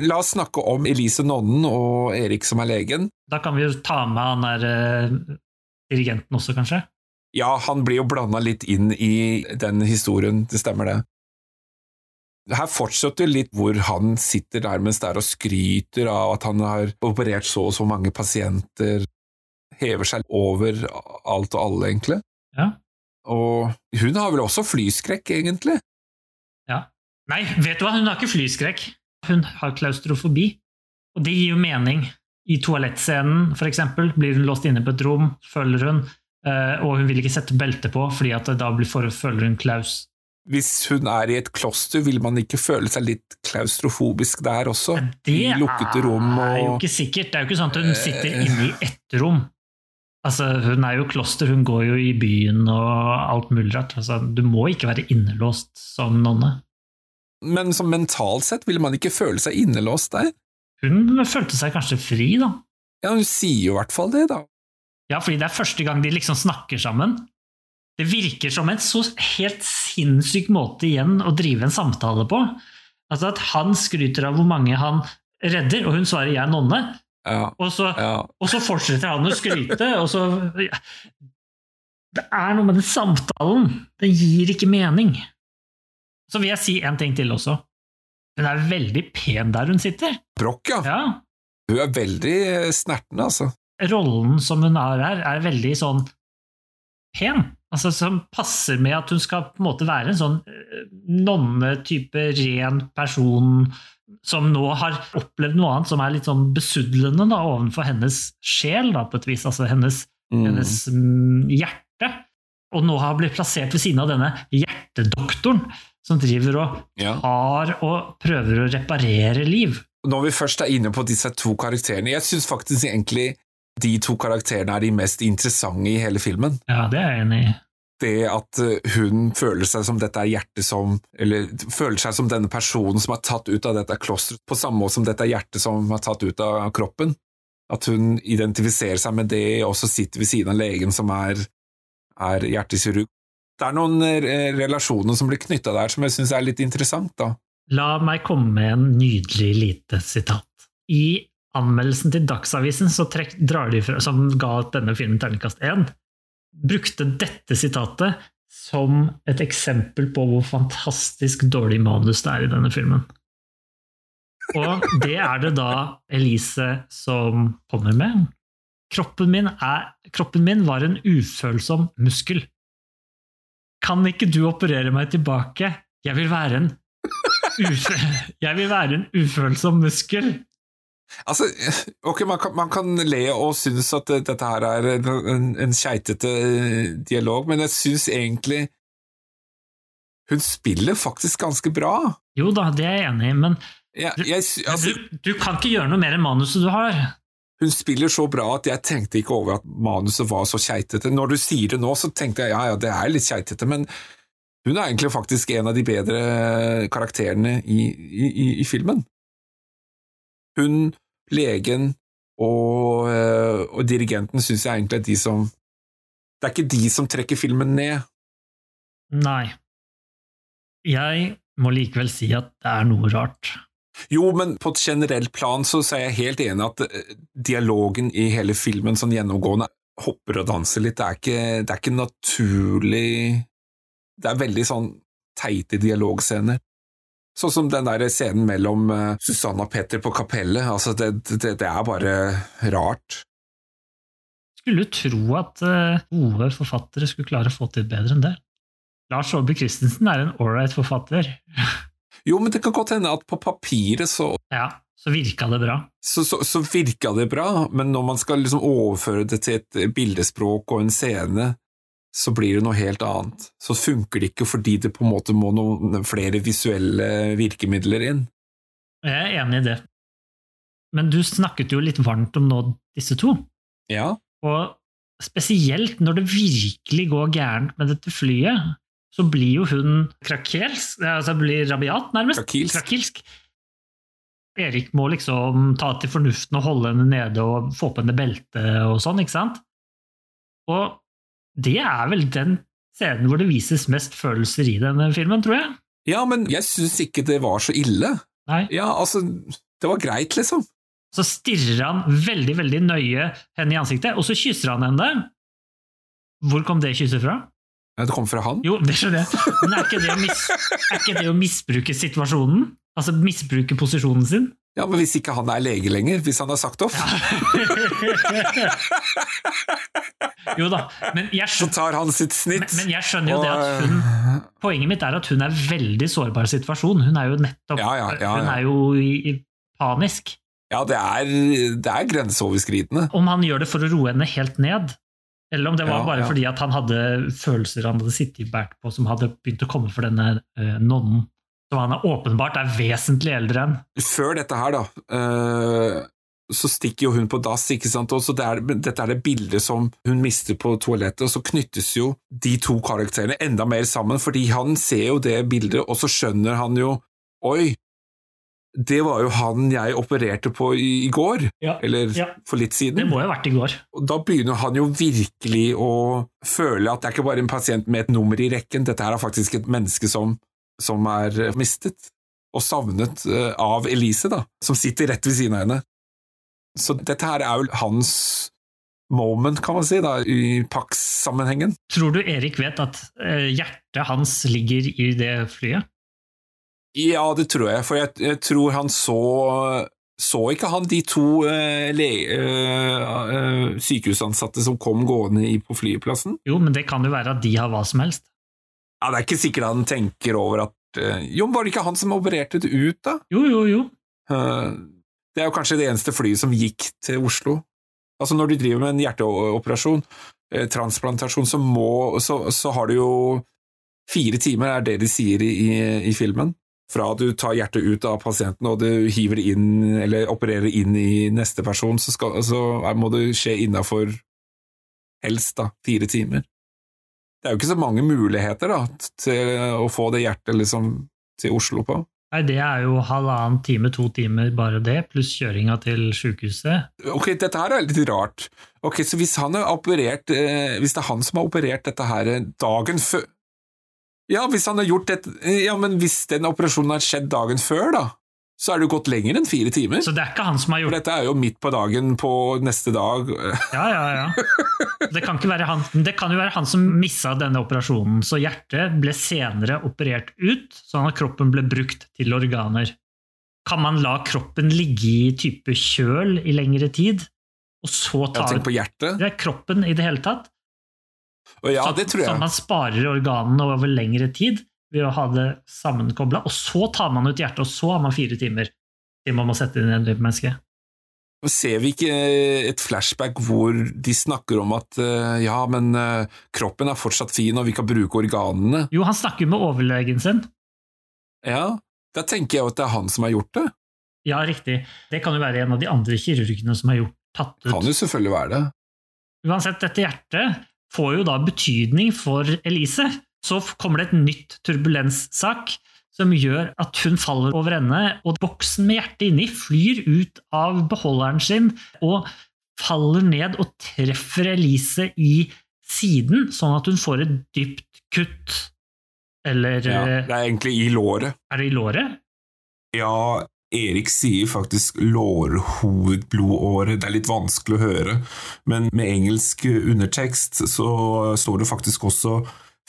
La oss snakke om Elise Nonnen og Erik som er legen. Da kan vi jo ta med han der eh, dirigenten også, kanskje? Ja, han blir jo blanda litt inn i den historien, det stemmer det. Her fortsetter litt hvor han sitter der mens det er og skryter av at han har operert så og så mange pasienter, hever seg over alt og alle, egentlig. Ja. Og hun har vel også flyskrekk, egentlig? ja. Nei, vet du hva, hun har ikke flyskrekk. Hun har klaustrofobi. Og det gir jo mening. I toalettscenen, eksempel, blir hun låst inne på et rom, følger hun, eh, og hun vil ikke sette belte på, fordi at da føler hun Klaus. Hvis hun er i et kloster, vil man ikke føle seg litt klaustrofobisk der også? Det I lukkede rom er jo ikke sikkert. Det er jo ikke sånn at hun sitter inne i ett rom. Altså, hun er jo kloster, hun går jo i byen og alt mulig rart. Altså, du må ikke være innelåst som nonne. Men som mentalt sett vil man ikke føle seg innelåst der? Hun følte seg kanskje fri, da. Ja, hun sier jo i hvert fall det, da. Ja, fordi det er første gang de liksom snakker sammen. Det virker som en så helt sinnssyk måte igjen å drive en samtale på. Altså at han skryter av hvor mange han redder, og hun svarer 'jeg er nonne', Ja, og så, ja. og så fortsetter han å skryte, og så ja. Det er noe med den samtalen. Den gir ikke mening. Så vil jeg si en ting til også. Hun er veldig pen der hun sitter. Broch, ja. Ja, Hun er veldig snerten, altså. rollen som hun har her, er veldig sånn pen. Altså Som passer med at hun skal på en måte være en sånn nonne-type ren person som nå har opplevd noe annet som er litt sånn besudlende da, overfor hennes sjel, da, på et vis. Altså hennes, Mm. hennes mm, hjerte. Og nå har blitt plassert ved siden av denne hjertedoktoren som driver og Ja. har og prøver å reparere liv. Når vi først er inne på disse to karakterene, jeg syns faktisk egentlig de to karakterene er de mest interessante i hele filmen. Ja, det er jeg enig i. Det at eh, hun føler seg som dette er hjertet som Eller føler seg som denne personen som er tatt ut av dette klosteret, på samme måte som dette er hjertet som er tatt ut av kroppen. At hun identifiserer seg med det, og så sitter ved siden av legen som er, er hjertekirurg. Det er noen eh, relasjoner som blir knytta der som jeg syns er litt interessant, da. La meg komme med en nydelig lite sitat. I anmeldelsen til Dagsavisen trekk, fra, som ga denne filmen terningkast 1, brukte dette sitatet som et eksempel på hvor fantastisk dårlig manus det er i denne filmen. Og det er det da Elise som kommer med. Kroppen min, er, kroppen min var en ufølsom muskel. Kan ikke du operere meg tilbake? Jeg vil være en Ufe (laughs) jeg vil være en ufølsom muskel. Altså, (laughs) ok, man kan, man kan le og synes at dette her er en, en keitete eh, dialog, men jeg synes egentlig hun spiller faktisk ganske bra. Jo da, det er jeg enig i, men ja, jeg, altså, du, du kan ikke gjøre noe mer enn manuset du har. hun spiller så bra at jeg tenkte ikke over at manuset var så keitete. Når du sier det nå, så tenkte jeg ja, ja, det er litt keitete, men hun er egentlig faktisk en av de bedre karakterene i, i, i, i filmen. Hun, legen og, øh, og dirigenten syns jeg egentlig er de som Det er ikke de som trekker filmen ned. Nei. Jeg må likevel si at det er noe rart. Jo, men på et generelt plan så, så er jeg helt enig at eh, dialogen i hele filmen sånn gjennomgående hopper og danser litt. Det er ikke, det er ikke naturlig Det er veldig sånn teite dialogscener. Sånn som den der scenen mellom eh, Susanne og Petter på kapellet. Altså, det, det, det er bare rart. Skulle tro at eh, gode forfattere skulle klare å få til bedre enn det. Lars Aabe Christensen er en ålreit forfatter. Jo, men det kan godt hende at på papiret så Ja, så virka det bra. så, så, så virka det bra, men når man skal liksom overføre det til et bildespråk og en scene, så blir det noe helt annet. Så funker det ikke fordi det på en måte må noen flere visuelle virkemidler inn. Jeg er enig i det. Men du snakket jo litt varmt om nå disse to. Ja, Og spesielt når det virkelig går gærent med dette flyet, så blir jo hun krakelsk, altså blir rabiat, nærmest. Krakilsk. Krakilsk. Erik må liksom ta til fornuften og holde henne nede og få på henne belte og sånn, ikke sant? Og det er vel den scenen hvor det vises mest følelser i denne filmen, tror jeg. ja men jeg syns ikke det var så ille. Nei. Ja, altså, det var greit, liksom. Så stirrer han veldig, veldig nøye henne i ansiktet, og så kysser han henne. Hvor kom det kysset fra? Det kom fra han. Jo, det skjønner jeg. Men er ikke det å, mis er ikke det å misbruke situasjonen? Altså misbruke posisjonen sin? Ja, Men hvis ikke han er lege lenger, hvis han har sagt opp, (laughs) Jo da, men jeg så tar han sitt snitt. men jeg skjønner jo det at hun Poenget mitt er at hun er i veldig sårbar situasjon. Hun er jo nettopp Ja, ja, ja, Hun er jo i, i panisk. Ja, det er, det er grenseoverskridende. Om han gjør det for å roe henne helt ned, eller om det var Ja, bare ja. fordi at han hadde følelser han hadde sittet bært på som hadde begynt å komme for denne eh, nonnen, som han er åpenbart er vesentlig eldre enn. Før dette her, da, eh, så stikker jo hun på dass, ikke sant, og så det er, dette er det bildet som hun mister på toalettet, og så knyttes jo de to karakterene enda mer sammen, fordi han ser jo det bildet, og så skjønner han jo, oi, det var jo han jeg opererte på i, i går, Ja, eller ja. for litt siden. Det må jo ha vært i går. Og da begynner han jo virkelig å føle at det er ikke bare en pasient med et nummer i rekken, dette her er faktisk et menneske som, som er mistet og savnet eh, av Elise, da, som sitter rett ved siden av henne. Så dette her er jo hans moment, kan man si, da, i Pax-sammenhengen. Tror du Erik vet at eh, hjertet hans ligger i det flyet? Ja, det tror jeg, for jeg, jeg tror han så Så ikke han de to uh, le, uh, uh, sykehusansatte som kom gående i, på flyplassen? Jo, men det kan jo være at de har hva som helst. Ja, Det er ikke sikkert han tenker over at eh, Jo, var det ikke han som opererte det ut, da? Jo, jo, jo. Eh, Det er jo kanskje det eneste flyet som gikk til Oslo. Altså Når du driver med en hjerteoperasjon, eh, transplantasjon, så, må, så, så har du jo fire timer, er det de sier i, i, i filmen. Fra du tar hjertet ut av pasienten og du hiver det inn, eller opererer inn i neste person, så, skal, så må det skje innafor helst da, fire timer. Det er jo ikke så mange muligheter da, til å få det hjertet liksom til Oslo på. Nei, det er jo halvannen time, to timer, bare det, pluss kjøringa til sjukehuset. Ok, dette her er litt rart. Ok, så hvis han har operert eh, Hvis det er han som har operert dette her eh, dagen før Ja, hvis han har gjort dette… Ja, men hvis den operasjonen har skjedd dagen før, da, så er det jo gått lenger enn fire timer. Så det er ikke han som har For gjort dette er jo midt på dagen på neste dag. Ja, ja, ja. Det kan, ikke være han, det kan jo være han som missa denne operasjonen, så hjertet ble senere operert ut, sånn at kroppen ble brukt til organer. Kan man la kroppen ligge i type kjøl i lengre tid, og så ta ut på hjertet. det er kroppen i det hele tatt? Og ja, det tror jeg. Sånn at man sparer organene over lengre tid ved å ha det sammenkobla, og så tar man ut hjertet, og så har man fire timer til man må sette inn et nytt menneske. Ser vi ikke et flashback hvor de snakker om at eh, ja, men eh, kroppen er fortsatt fin, og vi kan bruke organene? Jo, han snakker med overlegen sin. Ja, da tenker jeg jo at det er han som har gjort det. Ja, riktig. Det kan jo være en av de andre kirurgene som har gjort, tatt ut Kan jo selvfølgelig være det. Uansett, dette hjertet får jo da betydning for Elise. Så kommer det et nytt turbulenssak som gjør at hun faller over ende, og boksen med hjertet inni flyr ut av beholderen sin og faller ned og treffer Elise i siden, sånn at hun får et dypt kutt. Eller Ja, eh, det er egentlig i låret. er det i låret? Ja, Erik sier faktisk lårhovedblodåre. Det er litt vanskelig å høre, men med engelsk undertekst så står det faktisk også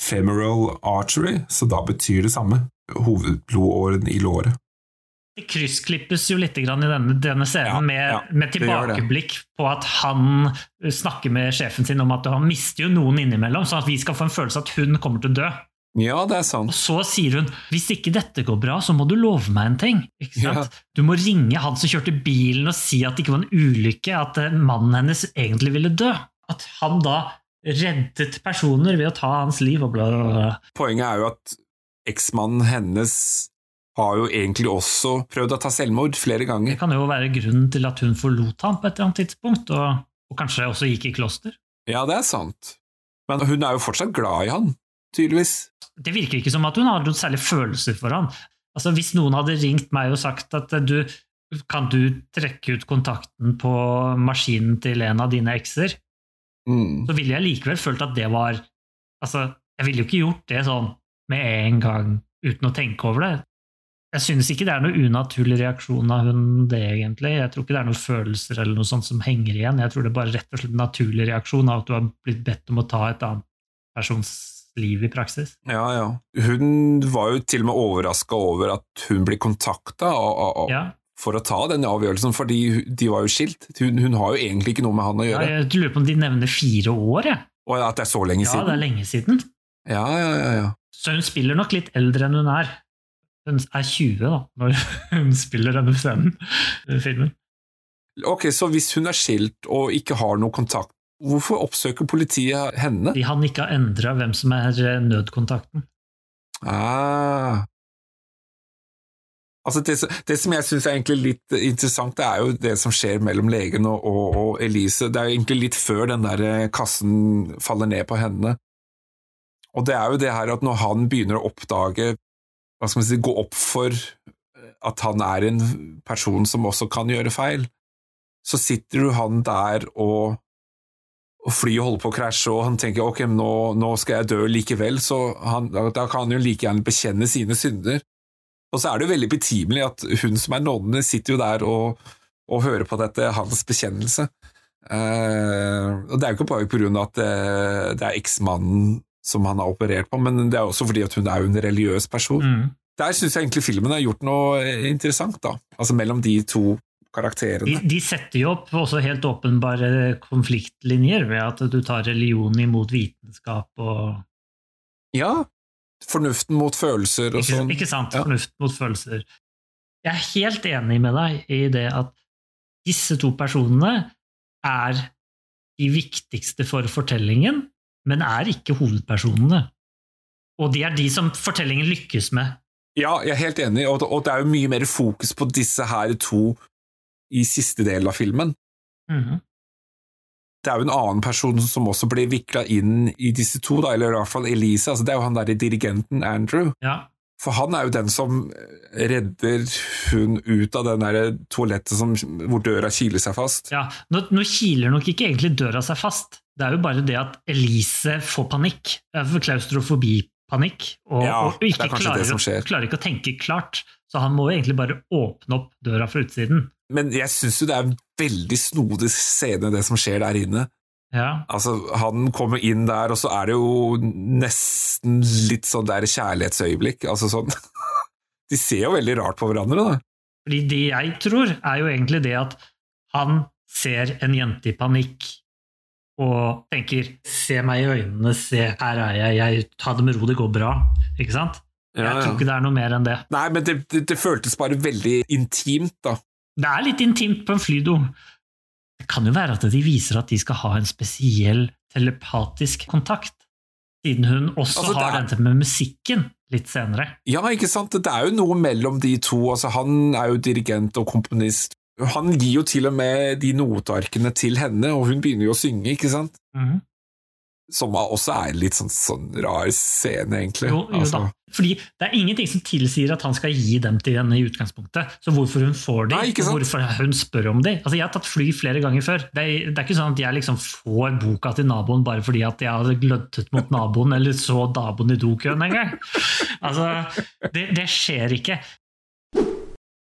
femoral artery, så da betyr det samme. Hovedblodåren i låret. Det kryssklippes jo litt grann i denne, denne scenen Ja, med, ja, med det det. tilbakeblikk på at han snakker med sjefen sin om at han mister jo noen innimellom, sånn at vi skal få en følelse at hun kommer til å dø. Ja, det er sant. Og så sier hun hvis ikke dette går bra, så må du love meg en ting. Ikke sant? Du må ringe han som kjørte bilen og si at det ikke var en ulykke, at eh, mannen hennes egentlig ville dø. At han da reddet personer ved å ta hans liv og bla, bla, bla. Poenget er jo at eksmannen hennes har jo egentlig også prøvd å ta selvmord flere ganger. Det kan jo være grunnen til at hun forlot ham på et eller annet tidspunkt, og, og kanskje også gikk i kloster. Ja, det er sant. Men hun er jo fortsatt glad i han, tydeligvis. Det virker ikke som at hun har noen særlig følelser for han. Altså, hvis noen hadde ringt meg og sagt at eh, du, kan du trekke ut kontakten på maskinen til en av dine ekser, Mm. så ville jeg likevel følt at det var Altså, jeg ville jo ikke gjort det sånn med en gang uten å tenke over det. Jeg synes ikke det er noe unaturlig reaksjon av hun det, egentlig. Jeg tror ikke det er noen følelser eller noe sånt som henger igjen. Jeg tror det er bare rett og slett en naturlig reaksjon av at du har blitt bedt om å ta et annet persons liv i praksis. Ja, ja. Hun var jo til og med overraska over at hun blir kontakta Ja, for å ta den avgjørelsen, fordi de var jo skilt. Hun, hun har jo egentlig ikke noe med han å ja gjøre. jeg lurer på om de nevner fire år, jeg. Og at det er så lenge Ja, det er lenge siden. Ja, ja, ja, ja. Så hun spiller nok litt eldre enn hun er. Hun er 20 da, når (laughs) hun spiller denne scenen, filmen. Ok, så hvis hun er skilt og ikke har noe kontakt, hvorfor oppsøker politiet henne? De han ikke har endra hvem som er nødkontakten. Ah. Altså det, det som jeg syns er egentlig litt interessant, det er jo det som skjer mellom legen og, og, og Elise. Det er jo egentlig litt før den der eh, kassen faller ned på hendene. Og det er jo det her at når han begynner å oppdage Hva skal man si, gå opp for at han er en person som også kan gjøre feil, så sitter jo han der og og flyet holder på å krasje, og han tenker ok, nå, nå skal jeg dø likevel, så han, da kan han jo like gjerne bekjenne sine synder. Og så er det jo veldig betimelig at hun som er nonne, sitter jo der og, og hører på dette, hans bekjennelse. Eh, og det er jo ikke bare på grunn av at det, det er eksmannen som han har operert på, men det er også fordi at hun er jo en religiøs person. Mm. Der syns jeg egentlig filmen har gjort noe interessant, da. Altså mellom de to De, karakterene. de setter jo opp også helt åpenbare konfliktlinjer ved at du tar religion imot vitenskap og Ja. Fornuften mot følelser og sånn. ikke sant? Ja. Fornuft mot følelser. Jeg er helt enig med deg i det at disse to personene er de viktigste for fortellingen, men er ikke hovedpersonene. Og de er de som fortellingen lykkes med. Ja, jeg er helt enig, og, det er jo mye mer fokus på disse her to i siste del av filmen. Mhm. Det er jo en annen person som også blir vikla inn i disse to, da, eller i hvert fall Elise. Altså, det er jo han derre dirigenten Andrew. Ja. For han er jo den som redder hun ut av den der toalettet som, hvor døra kiler seg fast. Ja, nå, nå kiler nok ikke egentlig døra seg fast. Det er jo bare det at Elise får panikk. For klaustrofobipanikk. Og, Ja, og ikke klarer, klarer ikke å tenke klart. Så han må jo egentlig bare åpne opp døra fra utsiden. Men jeg syns jo det er en veldig snodig scene, det som skjer der inne. Ja, Altså, Han kommer inn der, og så er det jo nesten litt sånn der kjærlighetsøyeblikk. Altså sånn (laughs) De ser jo veldig rart på hverandre, da. fordi det jeg tror, er jo egentlig det at han ser en jente i panikk og tenker 'se meg i øynene, se, her er jeg, jeg ta det med ro, det går bra'. Ikke sant? Ja, jeg tror ikke det er noe mer enn det. Nei, men det, det, det føltes bare veldig intimt, da. Det er litt intimt på en flydo. Det kan jo være at de viser at de skal ha en spesiell telepatisk kontakt, siden hun også Altså, det har er- dette med musikken litt senere. Ja, ikke sant? Det er jo noe mellom de to. Altså, han er jo dirigent og komponist. Han gir jo til og med de notearkene til henne, og hun begynner jo å synge, ikke sant? Mhm. Som også er en litt sånn, sånn rar scene, egentlig. Jo, jo Altså, da. Fordi det er ingenting som tilsier at han skal gi dem til henne i utgangspunktet. Så hvorfor hun får dem, og hvorfor hun spør om dem Altså, jeg har tatt fly flere ganger før. Det er, det er ikke sånn at jeg liksom får boka til naboen bare fordi at jeg hadde gløttet mot naboen eller så naboen i dokøen en gang. Altså, det, det skjer ikke.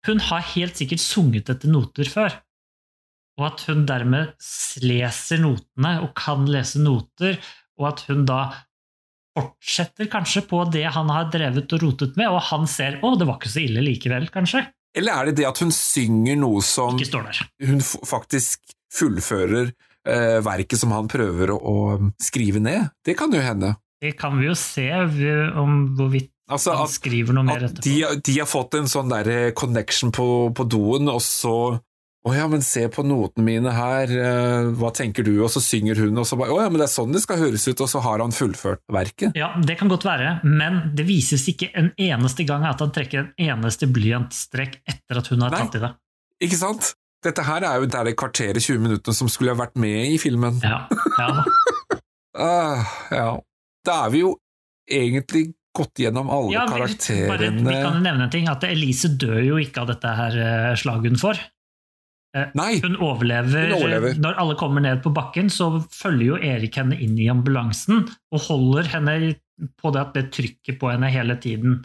Hun har helt sikkert sunget etter noter før. Og at hun dermed leser notene og kan lese noter, og at hun da fortsetter kanskje på det han har drevet og rotet med, og han ser 'å, det var ikke så ille likevel', kanskje. Eller er det det at hun synger noe som Ikke står der. hun faktisk fullfører eh, verket som han prøver å, å skrive ned? Det kan jo hende. Det kan vi jo se om hvorvidt Altså han skriver noe mer etterpå. de, de har fått en sånn der connection på, på doen, og så å ja, men se på notene mine her, eh, hva tenker du? Og så synger hun, og så bare å ja, men det er sånn det skal høres ut, og så har han fullført verket. Ja, det kan godt være, men det vises ikke en eneste gang at han trekker en eneste blyantstrek etter at hun har Nei. tatt i det. Ikke sant? Dette her er jo der det kvarteret 20 minuttene som skulle ha vært med i filmen. Ja, ja. (laughs) Ah, ja. Da er vi jo egentlig gått gjennom alle ja vi, bare, vi kan nevne en ting, at Elise dør jo ikke av dette her eh, slaget hun får. Nei, Hun overlever, Hun overlever. Når alle kommer ned på bakken, så følger jo Erik henne inn i ambulansen og holder henne på det at det trykker på henne hele tiden.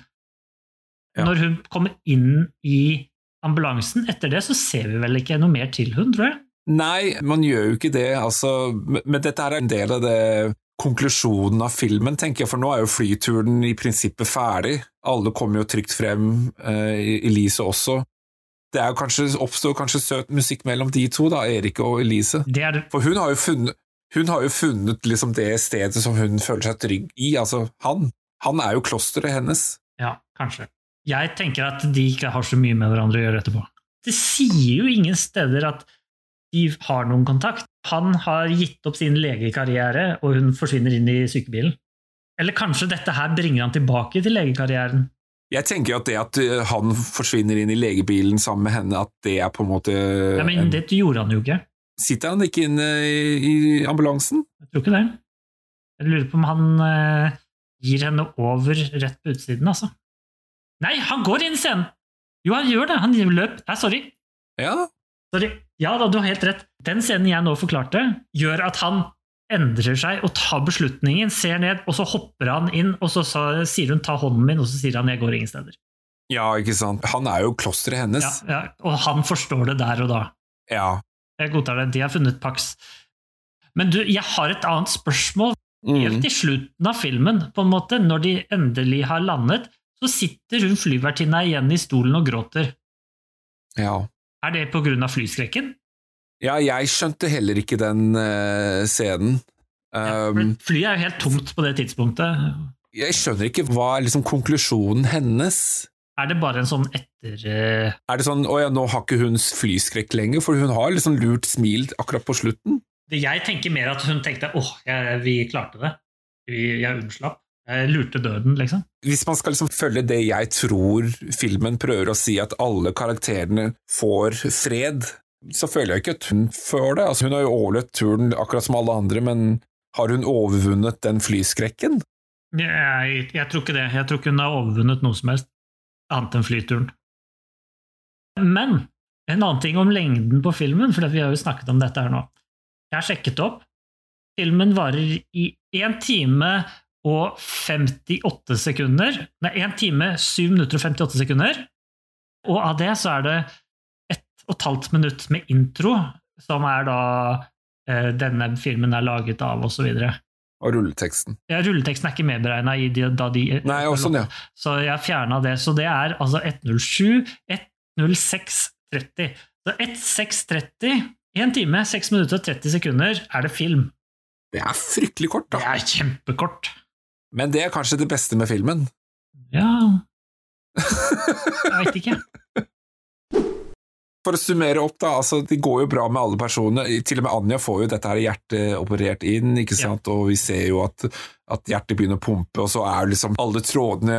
Ja. Når hun kommer inn i ambulansen, etter det så ser vi vel ikke noe mer til hun, tror jeg. Nei, man gjør jo ikke det, altså, men dette er en del av det konklusjonen av filmen, tenker jeg, for nå er jo flyturen i prinsippet ferdig. Alle kommer jo trygt frem, eh, Elise også. Det er jo kanskje, oppstår kanskje søt musikk mellom de to, da, Erik og Elise. Det det. For hun har jo funnet, hun har jo funnet liksom det stedet som hun føler seg trygg i, altså han. Han er jo klosteret hennes. Ja, kanskje. Jeg tenker at de ikke har så mye med hverandre å gjøre etterpå. Det sier jo ingen steder at de har noen kontakt. Han har gitt opp sin legekarriere, og hun forsvinner inn i sykebilen. Eller kanskje dette her bringer han tilbake til legekarrieren. Jeg tenker jo at det at eh, han forsvinner inn i legebilen sammen med henne, at det er på en måte Ja, men det gjorde han jo ikke. Sitter han ikke inne i, ambulansen? Jeg tror ikke det. Jeg lurer på om han eh, gir henne over rett på utsiden, altså. Nei, han går inn i scenen! Jo, han gjør det. Han løp. Nei, sorry. Ja, Sorry. Ja da, du har helt rett. Den scenen jeg nå forklarte, gjør at han endrer seg og tar beslutningen, ser ned, og så hopper han inn, og så sier hun 'ta hånden min', og så sier han 'jeg går ingen steder'. ja, ikke sant. Han er jo klosteret hennes. Ja, ja, og han forstår det der og da. Ja. Jeg godtar det. De har funnet Pax. Men du, jeg har et annet spørsmål. Helt Mm. i slutten av filmen, på en måte, når de endelig har landet, så sitter hun flyvertinna igjen i stolen og gråter. ja. Er det på grunn av flyskrekken? Ja, jeg skjønte heller ikke den uh, scenen. Um, ja, Flyet er jo helt tomt på det tidspunktet. jeg skjønner ikke hva er liksom konklusjonen hennes. Er det bare en sånn etter... Uh... Er det sånn 'å ja, nå har ikke hun flyskrekk lenger', for hun har liksom lurt smil akkurat på slutten? Det- Jeg tenker mer at hun tenkte åh, jeg, vi klarte det. Vi, jeg unnslapp. Jeg lurte døden, liksom. Hvis man skal liksom følge det jeg tror filmen prøver å si, at alle karakterene får fred, så føler jeg ikke at hun føler det. Altså, hun har jo overlevd turen akkurat som alle andre, men har hun overvunnet den flyskrekken? Jeg, jeg tror ikke det. Jeg tror ikke hun har overvunnet noe som helst, annet enn flyturen. Men en annen ting om lengden på filmen, for vi har jo snakket om dette her nå. Jeg har sjekket opp. Filmen varer i 1 time og 58 sekunder. Nei, 1 time, 7 minutter og 58 sekunder. Og av det så er det ett og et halvt minutt med intro, som er da eh, denne filmen er laget av, og så videre. Og rulleteksten. Ja, rulleteksten er ikke medberegna i de, da de Nei, og ja. Så jeg fjerna det. Så det er altså 107, 106.30. Så 16.30, 1 time, 6 minutter og 30 sekunder, er det film. Det er fryktelig kort, Det da. er kjempekort. Men det er kanskje det beste med filmen. Ja (laughs) Jeg veit ikke. For å summere opp, da. altså Det går jo bra med alle personene. Til og med Anja får jo dette her hjertet operert inn, ikke sant? og vi ser jo at, at hjertet begynner å pumpe, og så er liksom alle trådene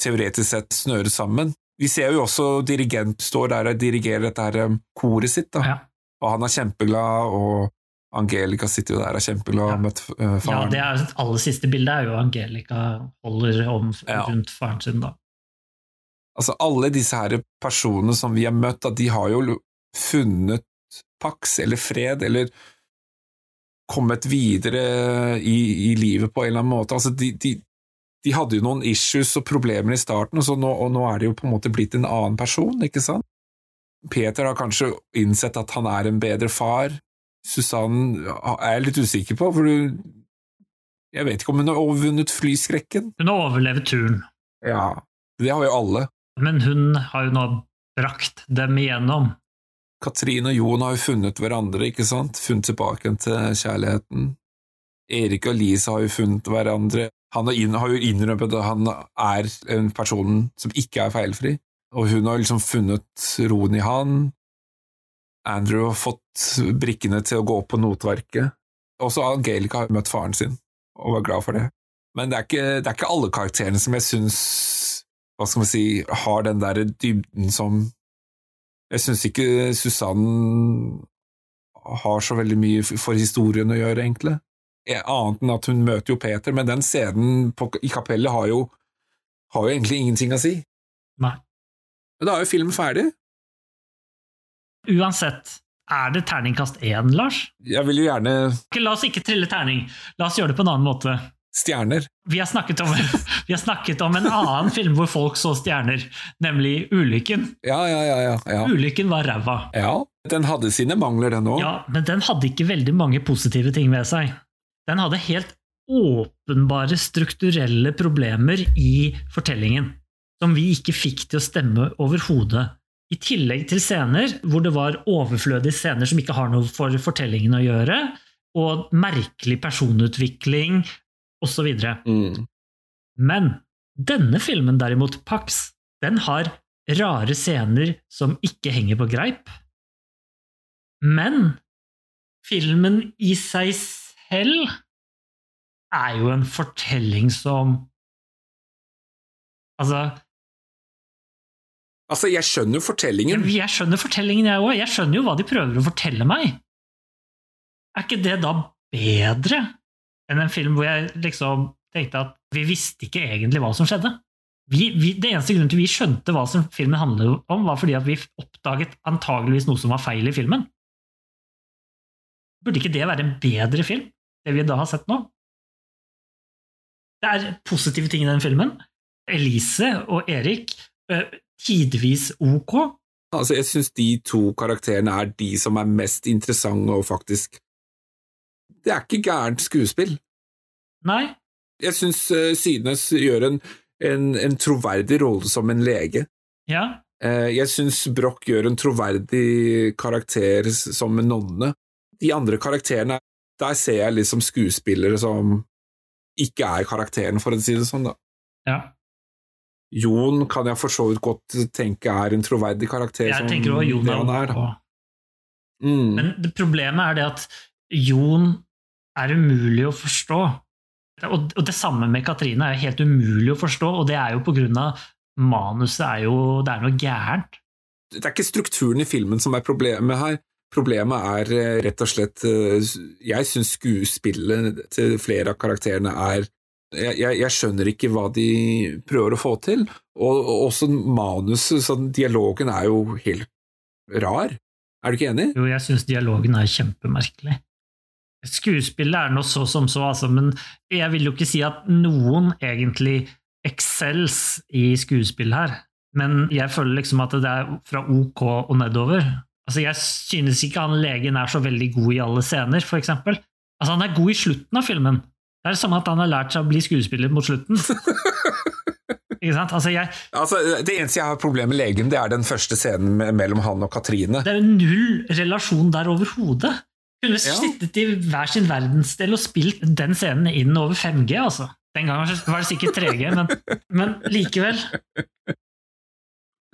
teoretisk sett snøret sammen. Vi ser jo også dirigent står der og dirigerer dette her um, koret sitt, da. Ja. og han er kjempeglad, og Angelica sitter jo der og er kjempeglad og har møtt faren. ja, det er, aller siste bildet er jo Angelica holder om Ja. rundt faren sin, da. Altså, alle disse her personene som vi har møtt, de har jo funnet pax eller fred, eller kommet videre i, i livet på en eller annen måte. Altså, de, de, de hadde jo noen issues og problemer i starten, og, så nå, og nå er det jo på en måte blitt en annen person, ikke sant? Peter har kanskje innsett at han er en bedre far. Susann er jeg litt usikker på, for du Jeg vet ikke om hun har overvunnet flyskrekken. Hun har overlevd turen, Ja, det har jo alle. Men hun har jo nå brakt dem igjennom. Katrine og Jon har jo funnet hverandre, ikke sant? Funnet tilbake til kjærligheten. Erik og Lisa har jo funnet hverandre. Han har jo innrømmet at han er en person som ikke er feilfri, og hun har liksom funnet roen i han. Andrew har fått brikkene til å gå opp på notverket. Også Angelica har møtt faren sin, og var glad for det. Men det er ikke, det er ikke alle karakterene som jeg syns hva skal man si, har den der dybden som jeg syns ikke Susann har så veldig mye for historien å gjøre, egentlig. Annet enn at hun møter jo Peter, men den scenen på, i kapellet har jo, har jo egentlig ingenting å si. Nei. Men da er jo filmen ferdig. Uansett, er det terningkast én, Lars? Jeg vil jo gjerne La oss ikke trille terning, la oss gjøre det på en annen måte. Stjerner. Vi har om, (laughs) vi har snakket om en annen film hvor folk så stjerner, nemlig Ulykken. Ja, ja, ja. ja, ja. Ulykken var ræva. ja. Den hadde sine mangler, den òg. Ja, men den hadde ikke veldig mange positive ting ved seg. Den hadde helt åpenbare strukturelle problemer i fortellingen, som vi ikke fikk til å stemme overhodet. I tillegg til scener hvor det var overflødige scener som ikke har noe for fortellingen å gjøre, og merkelig personutvikling osv. Mm. Men denne filmen derimot, Pax, den har rare scener som ikke henger på greip. Men filmen i seg selv er jo en fortelling som Altså, Altså, jeg skjønner jo fortellingen. jeg, jeg skjønner fortellingen, jeg òg. Jeg skjønner jo hva de prøver å fortelle meg. Er ikke det da bedre enn en film hvor jeg liksom tenkte at vi visste ikke egentlig hva som skjedde? Vi, vi, det eneste grunnen til vi skjønte hva som filmen handlet om, var fordi at vi oppdaget antageligvis noe som var feil i filmen. Burde ikke det være en bedre film, det vi da har sett nå? Det er positive ting i den filmen. Elise og Erik, eh, tidvis ok. Altså, jeg syns de to karakterene er de som er mest interessante og faktisk Det er ikke gærent skuespill. Nei, Jeg syns uh, Synes gjør en, en, en troverdig rolle som en lege. ja, Uh, jeg syns Broch gjør en troverdig karakter som en nonne. De andre karakterene, der ser jeg liksom skuespillere som ikke er karakteren, for å si det sånn, da. ja. Jon kan jeg for så vidt godt tenke er en troverdig karakter. Jeg tenker også Jon er er. Mm. Men problemet er det at Jon er umulig å forstå. Og, og det samme med Katrine er helt umulig å forstå, og det er jo på grunn av manuset er jo Det er noe gærent. det er ikke strukturen i filmen som er problemet her. Problemet er eh, rett og slett eh, Jeg syns skuespillet til flere av karakterene er jeg, jeg, jeg skjønner ikke hva de prøver å få til, og, og også manuset, sånn, dialogen er jo helt rar. Er du ikke enig? Jo, jeg syns dialogen er kjempemerkelig. Skuespillet er nå så som så, altså, men jeg vil jo ikke si at noen egentlig excels i skuespill her. Men jeg føler liksom at det er fra ok og nedover. Altså, jeg synes ikke han legen er så veldig god i alle scener, eksempel. Altså, han er god i slutten av filmen. Det er det samme at han har lært seg å bli skuespiller mot slutten. (laughs) ikke sant? Altså, jeg, Altså, det eneste jeg har problem med legen, det er den første scenen mellom han og Katrine. Det er jo null relasjon der overhodet. Kunne Ja. sittet i hver sin verdensdel og spilt den scenen inn over 5G, altså. Den gangen var det sikkert 3G, men, men likevel.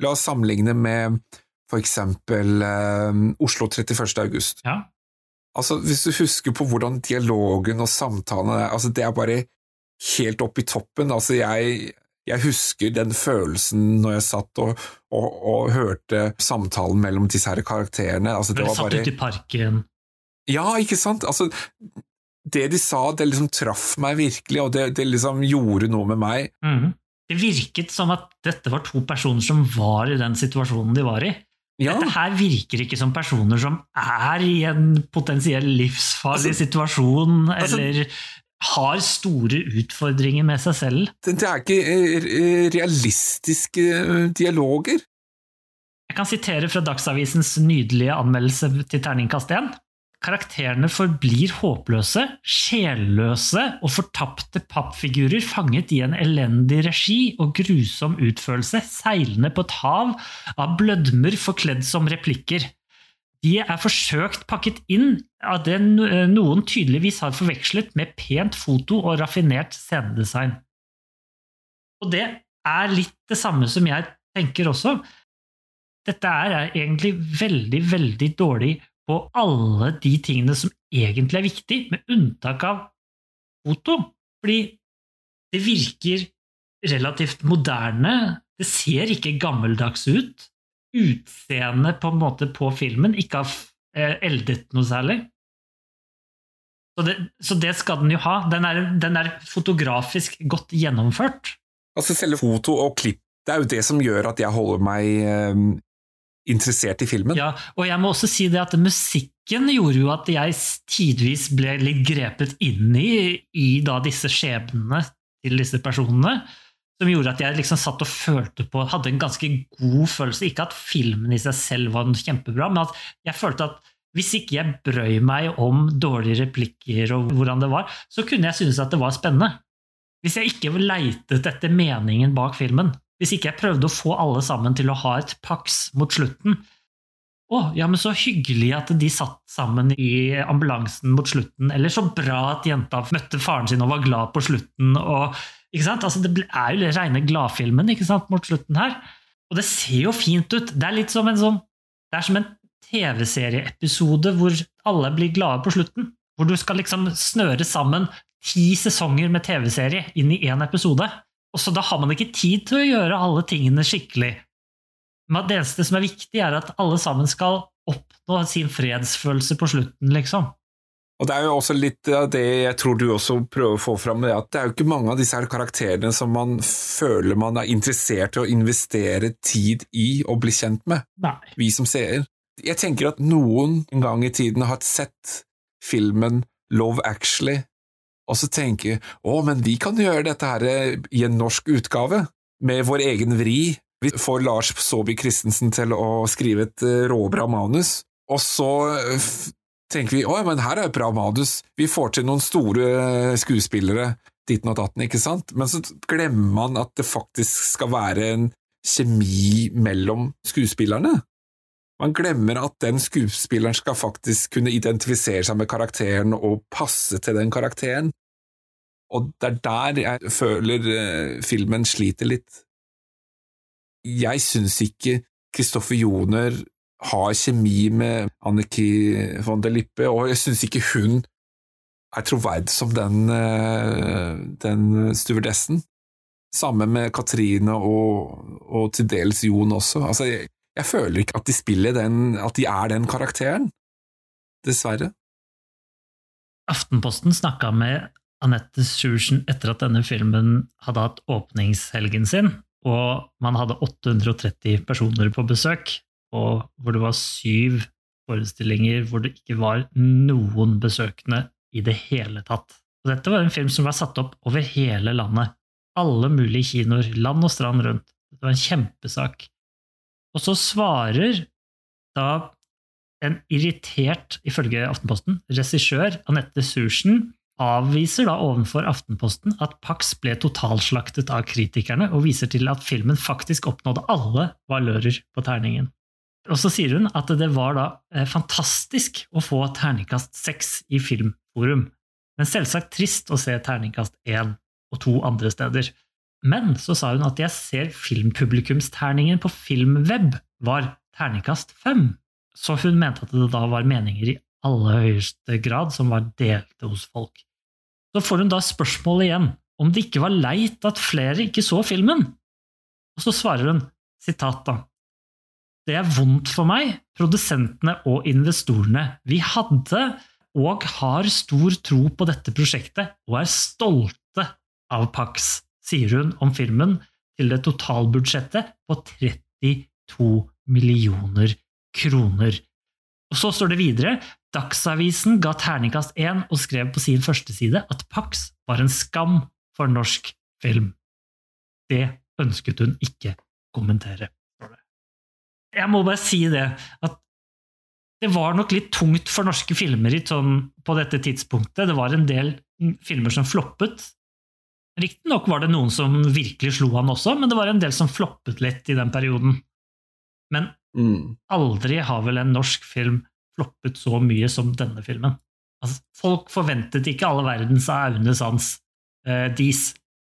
La oss sammenligne med for eksempel eh, Oslo 31. august. Ja. Altså, Hvis du husker på hvordan dialogen og samtalene er, altså det er bare helt opp i toppen. Altså, jeg, jeg husker den følelsen når jeg satt og, og, og hørte samtalen mellom disse her karakterene. Altså, det Ble var satt bare ut i parken. Ja, ikke sant? Altså, det de sa, det liksom traff meg virkelig, og det, det liksom gjorde noe med meg. Mm. Det virket som at dette var to personer som var i den situasjonen de var i. Ja, Dette her virker ikke som personer som er i en potensiell livsfarlig Altså- situasjon, altså- eller har store utfordringer med seg selv. det, er ikke eh, eh, realistiske eh, dialoger. Jeg kan sitere fra Dagsavisens nydelige anmeldelse til Terningkast 1. Karakterene forblir håpløse, sjelløse og fortapte pappfigurer fanget i en elendig regi og grusom utførelse, seilende på et hav av blødmer forkledd som replikker. De er forsøkt pakket inn av det noen tydeligvis har forvekslet med pent foto og raffinert scenedesign. Og det er litt det samme som jeg tenker også. Dette er egentlig veldig, veldig dårlig på alle de tingene som egentlig er viktig, med unntak av foto. Fordi det virker relativt moderne. Det ser ikke gammeldags ut. Utseendet på en måte på filmen ikke har eh, eldet noe særlig. Så det, så det skal den jo ha. Den er, den er fotografisk godt gjennomført. Altså Selve foto og klipp, det er jo det som gjør at jeg holder meg eh, interessert i filmen. Ja, og jeg må også si det at musikken gjorde jo at jeg tidvis ble litt grepet inn i, i da disse skjebnene til disse personene, som gjorde at jeg liksom satt og følte på, hadde en ganske god følelse. Ikke at filmen i seg selv var kjempebra, men at jeg følte at hvis ikke jeg brøy meg om dårlige replikker og hvordan det var, så kunne jeg synes at det var spennende. Hvis jeg ikke leitet etter meningen bak filmen, hvis ikke jeg prøvde å få alle sammen til å ha et paks mot slutten Å, ja, men så hyggelig at de satt sammen i ambulansen mot slutten, eller så bra at jenta møtte faren sin og var glad på slutten, og ikke sant? Altså, Det er jo rene gladfilmen ikke sant, mot slutten her, og det ser jo fint ut. Det er litt som en sånn Det er som en TV-serieepisode hvor alle blir glade på slutten, hvor du skal liksom snøre sammen ti sesonger med TV-serie inn i én episode. Og så Da har man ikke tid til å gjøre alle tingene skikkelig. Men det eneste som er viktig, er at alle sammen skal oppnå sin fredsfølelse på slutten, liksom. Og Det er jo også litt av det jeg tror du også prøver å få fram, at det er jo ikke mange av disse her karakterene som man føler man er interessert i å investere tid i og bli kjent med, Nei. vi som seer. Jeg tenker at noen en gang i tiden har sett filmen Love Actually, og så tenker å, men vi kan gjøre dette her i en norsk utgave, med vår egen vri. Vi får Lars Saabye Christensen til å skrive et eh, råbra manus, og så eh, tenker vi å, men her er et bra manus, vi får til noen store eh, skuespillere, ditten og datten, ikke sant? Men så glemmer man at det faktisk skal være en kjemi mellom skuespillerne. Man glemmer at den skuespilleren skal faktisk kunne identifisere seg med karakteren og passe til den karakteren. Og det er der jeg føler eh, filmen sliter litt. Jeg syns ikke Kristoffer Joner har kjemi med Anniki von der Lippe, og jeg syns ikke hun er troverdig som den, eh, den stewardessen. Samme med Katrine og, og til dels Jon også. Altså, jeg, jeg føler ikke at de spiller den, at de er den karakteren. Dessverre. Aftenposten snakka med Anette Sjursen etter at denne filmen hadde hatt åpningshelgen sin, og man hadde 830 personer på besøk, og hvor det var syv forestillinger hvor det ikke var noen besøkende i det hele tatt. Og dette var en film som var satt opp over hele landet. Alle mulige kinoer, land og strand rundt. Det var en kjempesak. Og så svarer da en irritert, ifølge Aftenposten, regissør, Anette Sursen, avviser da overfor Aftenposten at Pax ble totalslaktet av kritikerne, og viser til at filmen faktisk oppnådde alle valører på terningen. Og så sier hun at det var da eh, fantastisk å få terningkast seks i Filmforum, men selvsagt trist å se terningkast én og to andre steder. Men så sa hun at jeg ser filmpublikumsterningen på Filmweb var terningkast fem. Så hun mente at det da var meninger i aller høyeste grad som var delte hos folk. Så får hun da spørsmålet igjen om det ikke var leit at flere ikke så filmen. Og så svarer hun, sitat da, det er vondt for meg, produsentene og investorene. Vi hadde og har stor tro på dette prosjektet og er stolte av Pax, sier hun om filmen til det totalbudsjettet på 32 millioner kroner. Og Så står det videre Dagsavisen ga terningkast 1 og skrev på sin førsteside at Pax var en skam for norsk film. Det ønsket hun ikke kommentere. Jeg må bare si det, at det var nok litt tungt for norske filmer sånn, på dette tidspunktet. Det var en del filmer som floppet. Riktignok var det noen som virkelig slo han også, men det var en del som floppet litt i den perioden. Men Mm. aldri har vel en norsk film floppet så mye som denne filmen. Altså, folk forventet ikke alle verdens av Aune Sands eh, dis.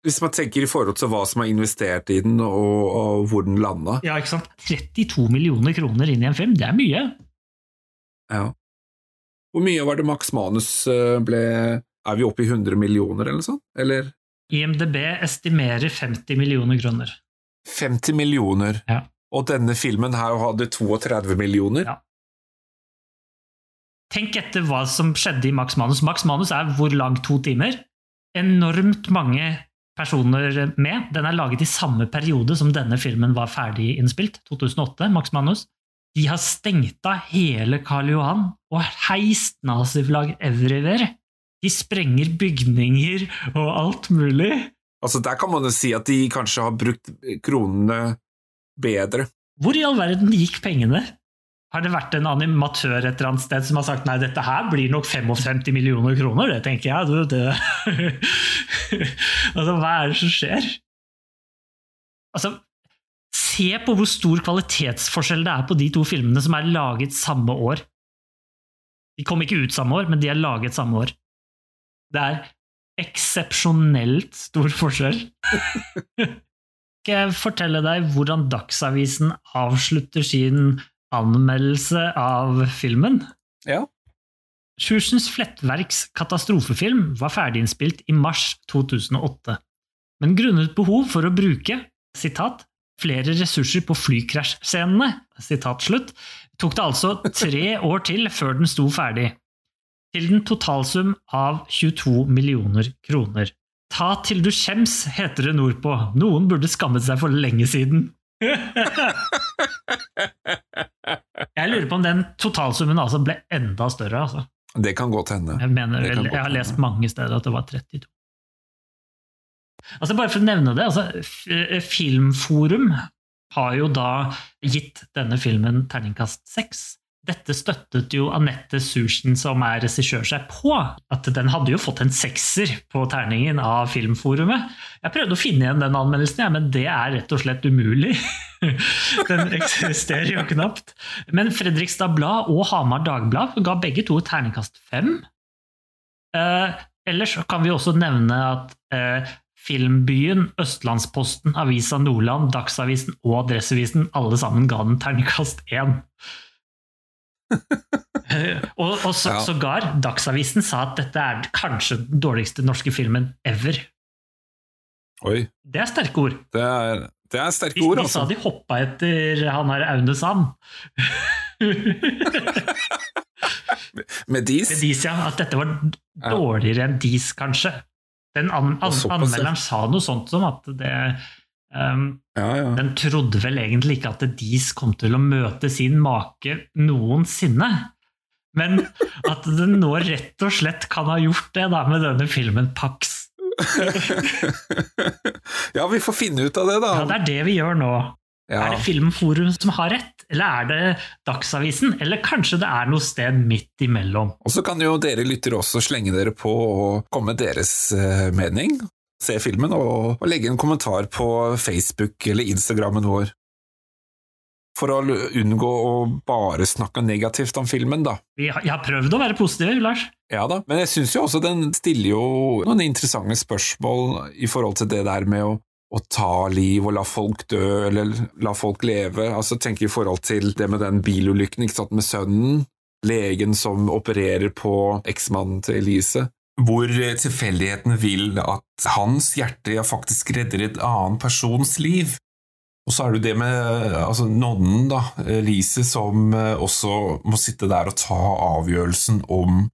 Hvis man tenker i forhold til hva som er investert i den, og, og hvor den landa Ja, ikke sant? 32 millioner kroner inn i en film, det er mye. ja. Hvor mye var det Max Manus eh, ble Er vi oppe i 100 millioner, eller noe sånt? Eller IMDb estimerer 50 millioner kroner. 50 millioner? Ja. Og denne filmen her hadde 32 millioner? Ja. Tenk etter hva som skjedde i Max Manus. Max Manus er hvor lang? To timer? Enormt mange personer med. Den er laget i samme periode som denne filmen var ferdig innspilt, 2008, Max Manus. De har stengt av hele Karl Johan og heist naziflagg everywhere. De sprenger bygninger og alt mulig. Altså Der kan man jo si at de kanskje har brukt kronene bedre. Hvor i all verden gikk pengene? Har det vært en animatør et eller annet sted som har sagt nei, dette her blir nok 55 millioner kroner, det tenker jeg. Du, det. (laughs) altså, hva er det som skjer? Altså, se på hvor stor kvalitetsforskjell det er på de to filmene som er laget samme år. De kom ikke ut samme år, men de er laget samme år. Det er eksepsjonelt stor forskjell. (laughs) Skal jeg fortelle deg hvordan Dagsavisen avslutter sin anmeldelse av filmen? Ja. Sjursens Flettverks katastrofefilm var ferdiginnspilt i mars 2008, men grunnet behov for å bruke sitat, flere ressurser på flykrasjscenene, tok det altså tre (laughs) år til før den sto ferdig, til den totalsum av 22 millioner kroner. Ta til du skjems, heter det nordpå. Noen burde skammet seg for lenge siden. (laughs) Jeg lurer på om den totalsummen altså ble enda større. Altså. Det kan godt hende. Jeg, mener, vel, jeg har lest mange steder at det var 32. Altså Bare for å nevne det, altså, Filmforum har jo da gitt denne filmen terningkast seks. Dette støttet jo Anette Sursen, som er regissør, seg på. At den hadde jo fått en sekser på terningen av Filmforumet. Jeg prøvde å finne igjen den anmeldelsen, ja, men det er rett og slett umulig. (laughs) Den eksisterer jo knapt. Men Fredrikstad Blad og Hamar Dagblad ga begge to terningkast fem. Eh, ellers kan vi også nevne at eh, Filmbyen, Østlandsposten, Avisa Nordland, Dagsavisen og Adresseavisen alle sammen ga den terningkast én. Eh, og og så, Ja. sågar Dagsavisen sa at dette er kanskje den dårligste norske filmen ever. Oi, Det er sterke ord. det er, det er sterke De, ord, de sa altså. de hoppa etter han her Aune Sand. (laughs) Med dis. Med Dis, ja. At dette var dårligere enn Dis, kanskje. Den an, an, anmelderen sa noe sånt som at det um, Ja, ja. Den trodde vel egentlig ikke at Dis kom til å møte sin make noensinne. Men at den nå rett og slett kan ha gjort det da med denne filmen Pax. (laughs) ja, vi får finne ut av det, da. Ja, Det er det vi gjør nå. Ja. Er det Filmforum som har rett, eller er det Dagsavisen? Eller kanskje det er noe sted midt imellom? Og så kan jo dere lyttere også slenge dere på og komme med deres eh, mening. Se filmen og, og legge en kommentar på Facebook eller Instagrammen vår. For å unngå å bare snakke negativt om filmen, da. Jeg har prøvd å være positiv, Lars. Ja da, men jeg syns jo også den stiller jo noen interessante spørsmål i forhold til det der med å, å ta liv og la folk dø, eller la folk leve. Altså Tenk i forhold til det med den bilulykken ikke sant, med sønnen, legen som opererer på eksmannen til Elise. Hvor tilfeldigheten vil at hans hjerte ja, faktisk redder et annen persons liv. Og så er det jo det med altså, nonnen, da, Lise, som eh, også må sitte der og ta avgjørelsen om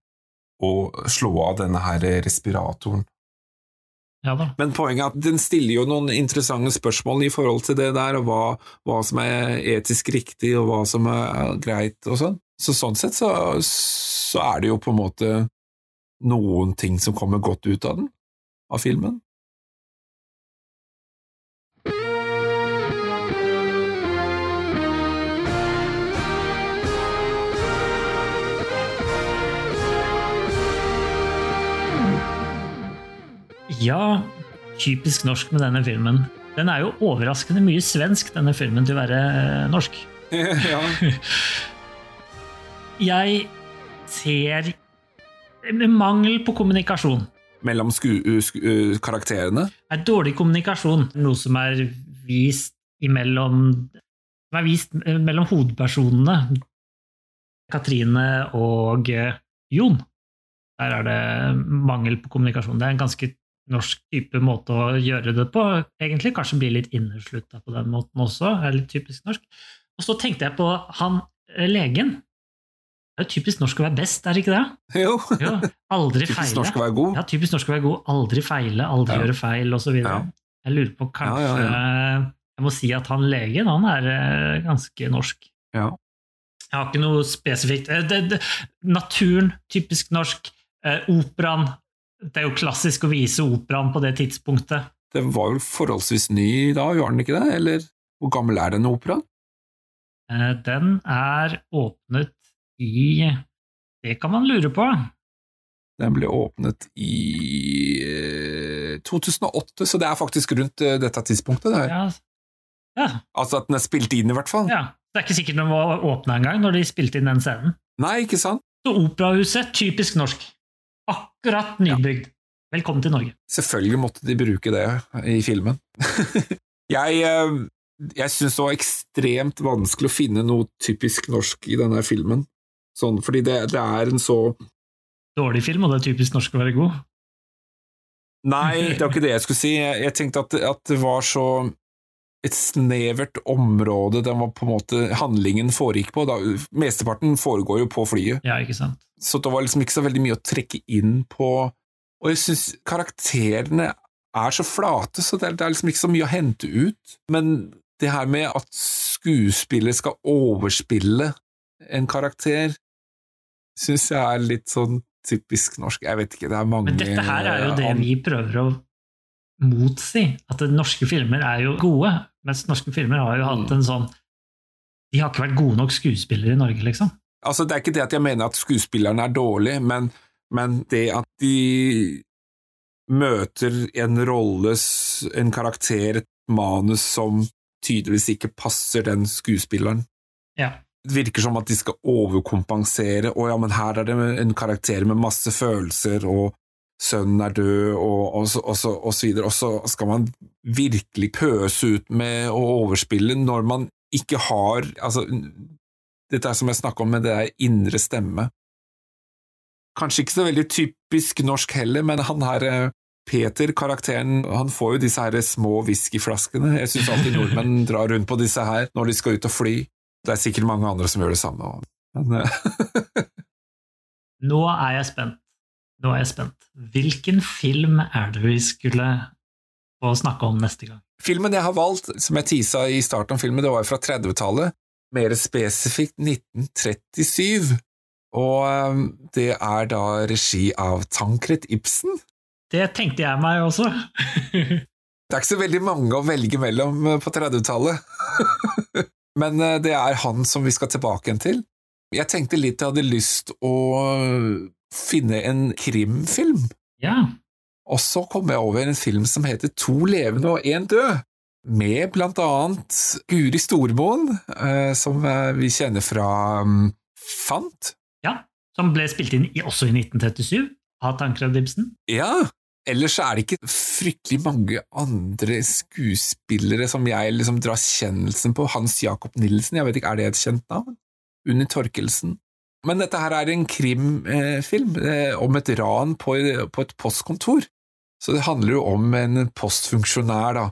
å slå av denne her respiratoren. Ja da. Men poenget er at den stiller jo noen interessante spørsmål i forhold til det der, og hva, hva som er etisk riktig, og hva som er greit og sånn. Så sånn sett så, så er det jo på en måte noen ting som kommer godt ut av den, av filmen. Ja, typisk norsk med denne filmen. Den er jo overraskende mye svensk, denne filmen, til å være eh, norsk. (laughs) ja. (laughs) Jeg ser mangel på kommunikasjon. Mellom karakterene. Det er dårlig kommunikasjon, noe som er vist imellom som er vist mellom hovedpersonene, Katrine og eh, Jon. Der er det mangel på kommunikasjon. Det er en ganske norsk type måte å gjøre det på, egentlig. Kanskje bli litt inneslutta på den måten også. er litt typisk norsk. Og så tenkte jeg på han eh, legen. Det er jo typisk norsk å være best, er det ikke det? Jo. Jo, aldri Typisk feile. norsk å være god. Ja, typisk norsk å være god. Aldri feile, aldri Ja. gjøre feil, osv. Ja. Jeg lurer på kanskje Ja, Jeg må si at han legen, han er eh, ganske norsk. Ja. Jeg har ikke noe spesifikt Eh, det, det, Naturen, typisk norsk. Eh, operaen. Det er jo klassisk å vise operaen på det tidspunktet. Det var vel forholdsvis ny da, gjorde den ikke det? Eller hvor gammel er denne operaen? Eh, den er åpnet i Det kan man lure på. Den ble åpnet i eh, 2008, så det er faktisk rundt eh, dette tidspunktet. Der. Ja, ja, Altså at den er spilt inn, i hvert fall. ja. Det er ikke sikkert den var åpna engang når de spilte inn den scenen. Nei, ikke sant? Så Operahuset, typisk norsk. Akkurat nybygd. Velkommen til Norge. Selvfølgelig måtte de bruke det i filmen. (laughs) jeg eh, jeg syns det var ekstremt vanskelig å finne noe typisk norsk i denne filmen. Sånn, fordi det, det er en så Dårlig film, og det er typisk norsk å være god. Nei, det var ikke det jeg skulle si. Jeg, jeg tenkte at, at det var så et snevert område den var på en måte handlingen foregikk på. Da, mesteparten foregår jo på flyet, Ja, ikke sant? så det var liksom ikke så veldig mye å trekke inn på. Og jeg syns karakterene er så flate, så det er, det er liksom ikke så mye å hente ut. Men det her med at skuespiller skal overspille en karakter, syns jeg er litt sånn typisk norsk. Jeg vet ikke, det er mange Men dette her er jo det vi prøver å motsi. At norske filmer er jo gode, mens norske filmer har jo hatt Mm. en sånn De har ikke vært gode nok skuespillere i Norge, liksom. Altså, det er ikke det at jeg mener at skuespillerne er dårlige, men, men det at de møter en rolle, en karakter, et manus som tydeligvis ikke passer den skuespilleren. Ja. Virker som at de skal overkompensere. og ja, men her er det en karakter med masse følelser, og sønnen er død, og, og, så, og, så, og så videre. Og så skal man virkelig pøse ut med å overspille når man ikke har Altså, dette er som jeg snakka om med det er indre stemme. Kanskje ikke så veldig typisk norsk heller, men han her eh, Peter, karakteren, han får jo disse her små whiskyflaskene. Jeg syns alltid nordmenn drar rundt på disse her når de skal ut og fly. Det er sikkert mange andre som gjør det samme. Men, eh, (laughs) Nå er jeg spent. Nå er jeg spent. Hvilken film er det vi skulle få snakke om neste gang? filmen jeg har valgt, som jeg tisa i starten av filmen, det var fra 30-tallet, mer spesifikt 1937. Og eh, det er da regi av Tankred Ibsen. Det tenkte jeg meg også. (laughs) Det er ikke så veldig mange å velge mellom eh, på 30-tallet. (laughs) Men eh, det er han som vi skal tilbake igjen til. Jeg tenkte litt jeg hadde lyst å finne en krimfilm. ja. Og så kom jeg over en film som heter To levende og én død, med blant annet Guri Stormoen, eh, som eh, vi kjenner fra um, Fant. ja. Som ble spilt inn også i 1937 av Tankred Ibsen. Ja, Ellers er det ikke fryktelig mange andre skuespillere som jeg liksom drar kjennelsen på. Hans Jakob Nilsen, jeg vet ikke, er det et kjent navn? Unni Torkelsen. Men dette her er en krimfilm eh, om et ran på, på et postkontor. Så det handler jo om en postfunksjonær, da,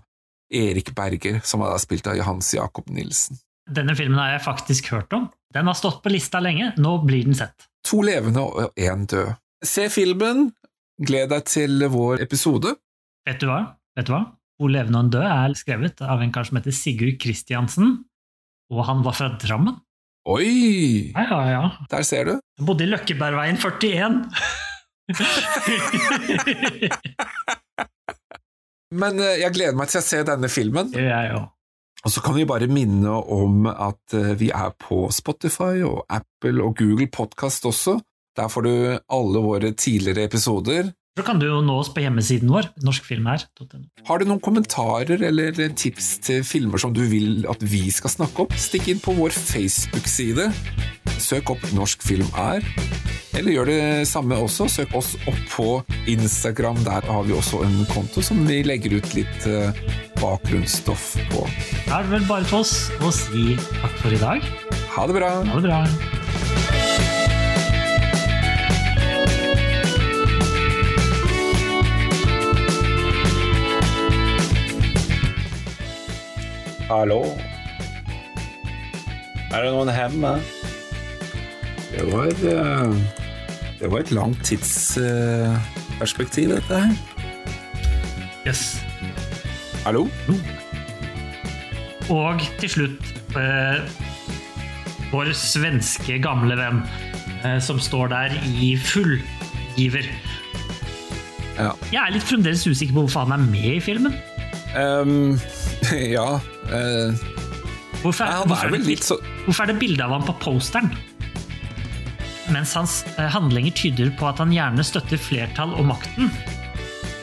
Erik Berger, som er spilt av Hans Jakob Nilsen. Denne filmen har jeg faktisk hørt om. Den har stått på lista lenge, nå blir den sett. To levende og én død. Se filmen, gled deg til vår episode. Vet du hva? Vet du hva? Hvor levende og en død er skrevet av en kar som heter Sigurd Kristiansen, og han var fra Drammen. Oi! Ja, ja, ja. Der ser du. Han bodde i Løkkebergveien 41. (laughs) Men eh, jeg gleder meg til å se denne filmen. Det gjør jeg òg. Og så kan vi bare minne om at eh, vi er på Spotify og Apple og Google Podcast også. Der får du alle våre tidligere episoder. Så kan du jo nå oss på hjemmesiden vår, norskfilmer.no. Har du noen kommentarer eller tips til filmer som du vil at vi skal snakke om, stikk inn på vår Facebook-side. Søk opp Norsk film er. Eller gjør det samme også. Søk oss opp på Instagram. Der har vi også en konto som vi legger ut litt eh, bakgrunnsstoff på. Da er det vel bare for oss å si takk for i dag. Ha det bra! Ha det bra. Hallo? Er det noen hjemme? Det var, eh, det var et langt tidsperspektiv, dette her. Yes. Hallo? Og til slutt eh, vår svenske gamle venn eh, som står der i full giver. Ja. Jeg er litt fremdeles usikker på hvorfor han er med i filmen. Ehm, (laughs) ja uh, Hvorfor er, hvorfor er det, så hvorfor er det bilde av ham på posteren? Mens hans eh, handlinger tyder på at han gjerne støtter flertall og makten.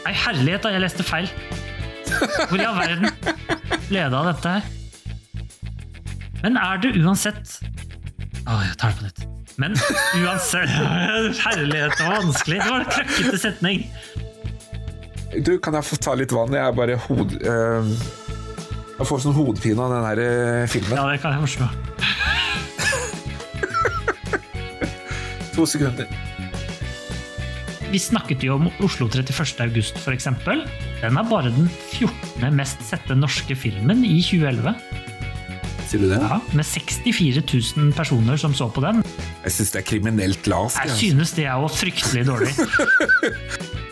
Nei, herlighet, da, jeg leste feil. Hvor i all verden ble det av dette her? Men er det uansett Å, jeg tar det på nytt. Men uansett (laughs) Herlighet, det var vanskelig. Det var en krøkkete setning. Du, kan jeg få ta litt vann? Jeg er bare hod... eh, jeg får sånn hodepine av den her eh, filmen. Ja, det kan jeg forstå. (laughs) To sekunder. Vi snakket jo om Oslo 31. august, for eksempel. Den er bare den 14. mest sette norske filmen i 2011. Sier du det? Ja, med 64 000 personer som så på den. Jeg syns det er kriminelt lavt. Jeg jeg, altså. synes det er jo fryktelig dårlig. (laughs)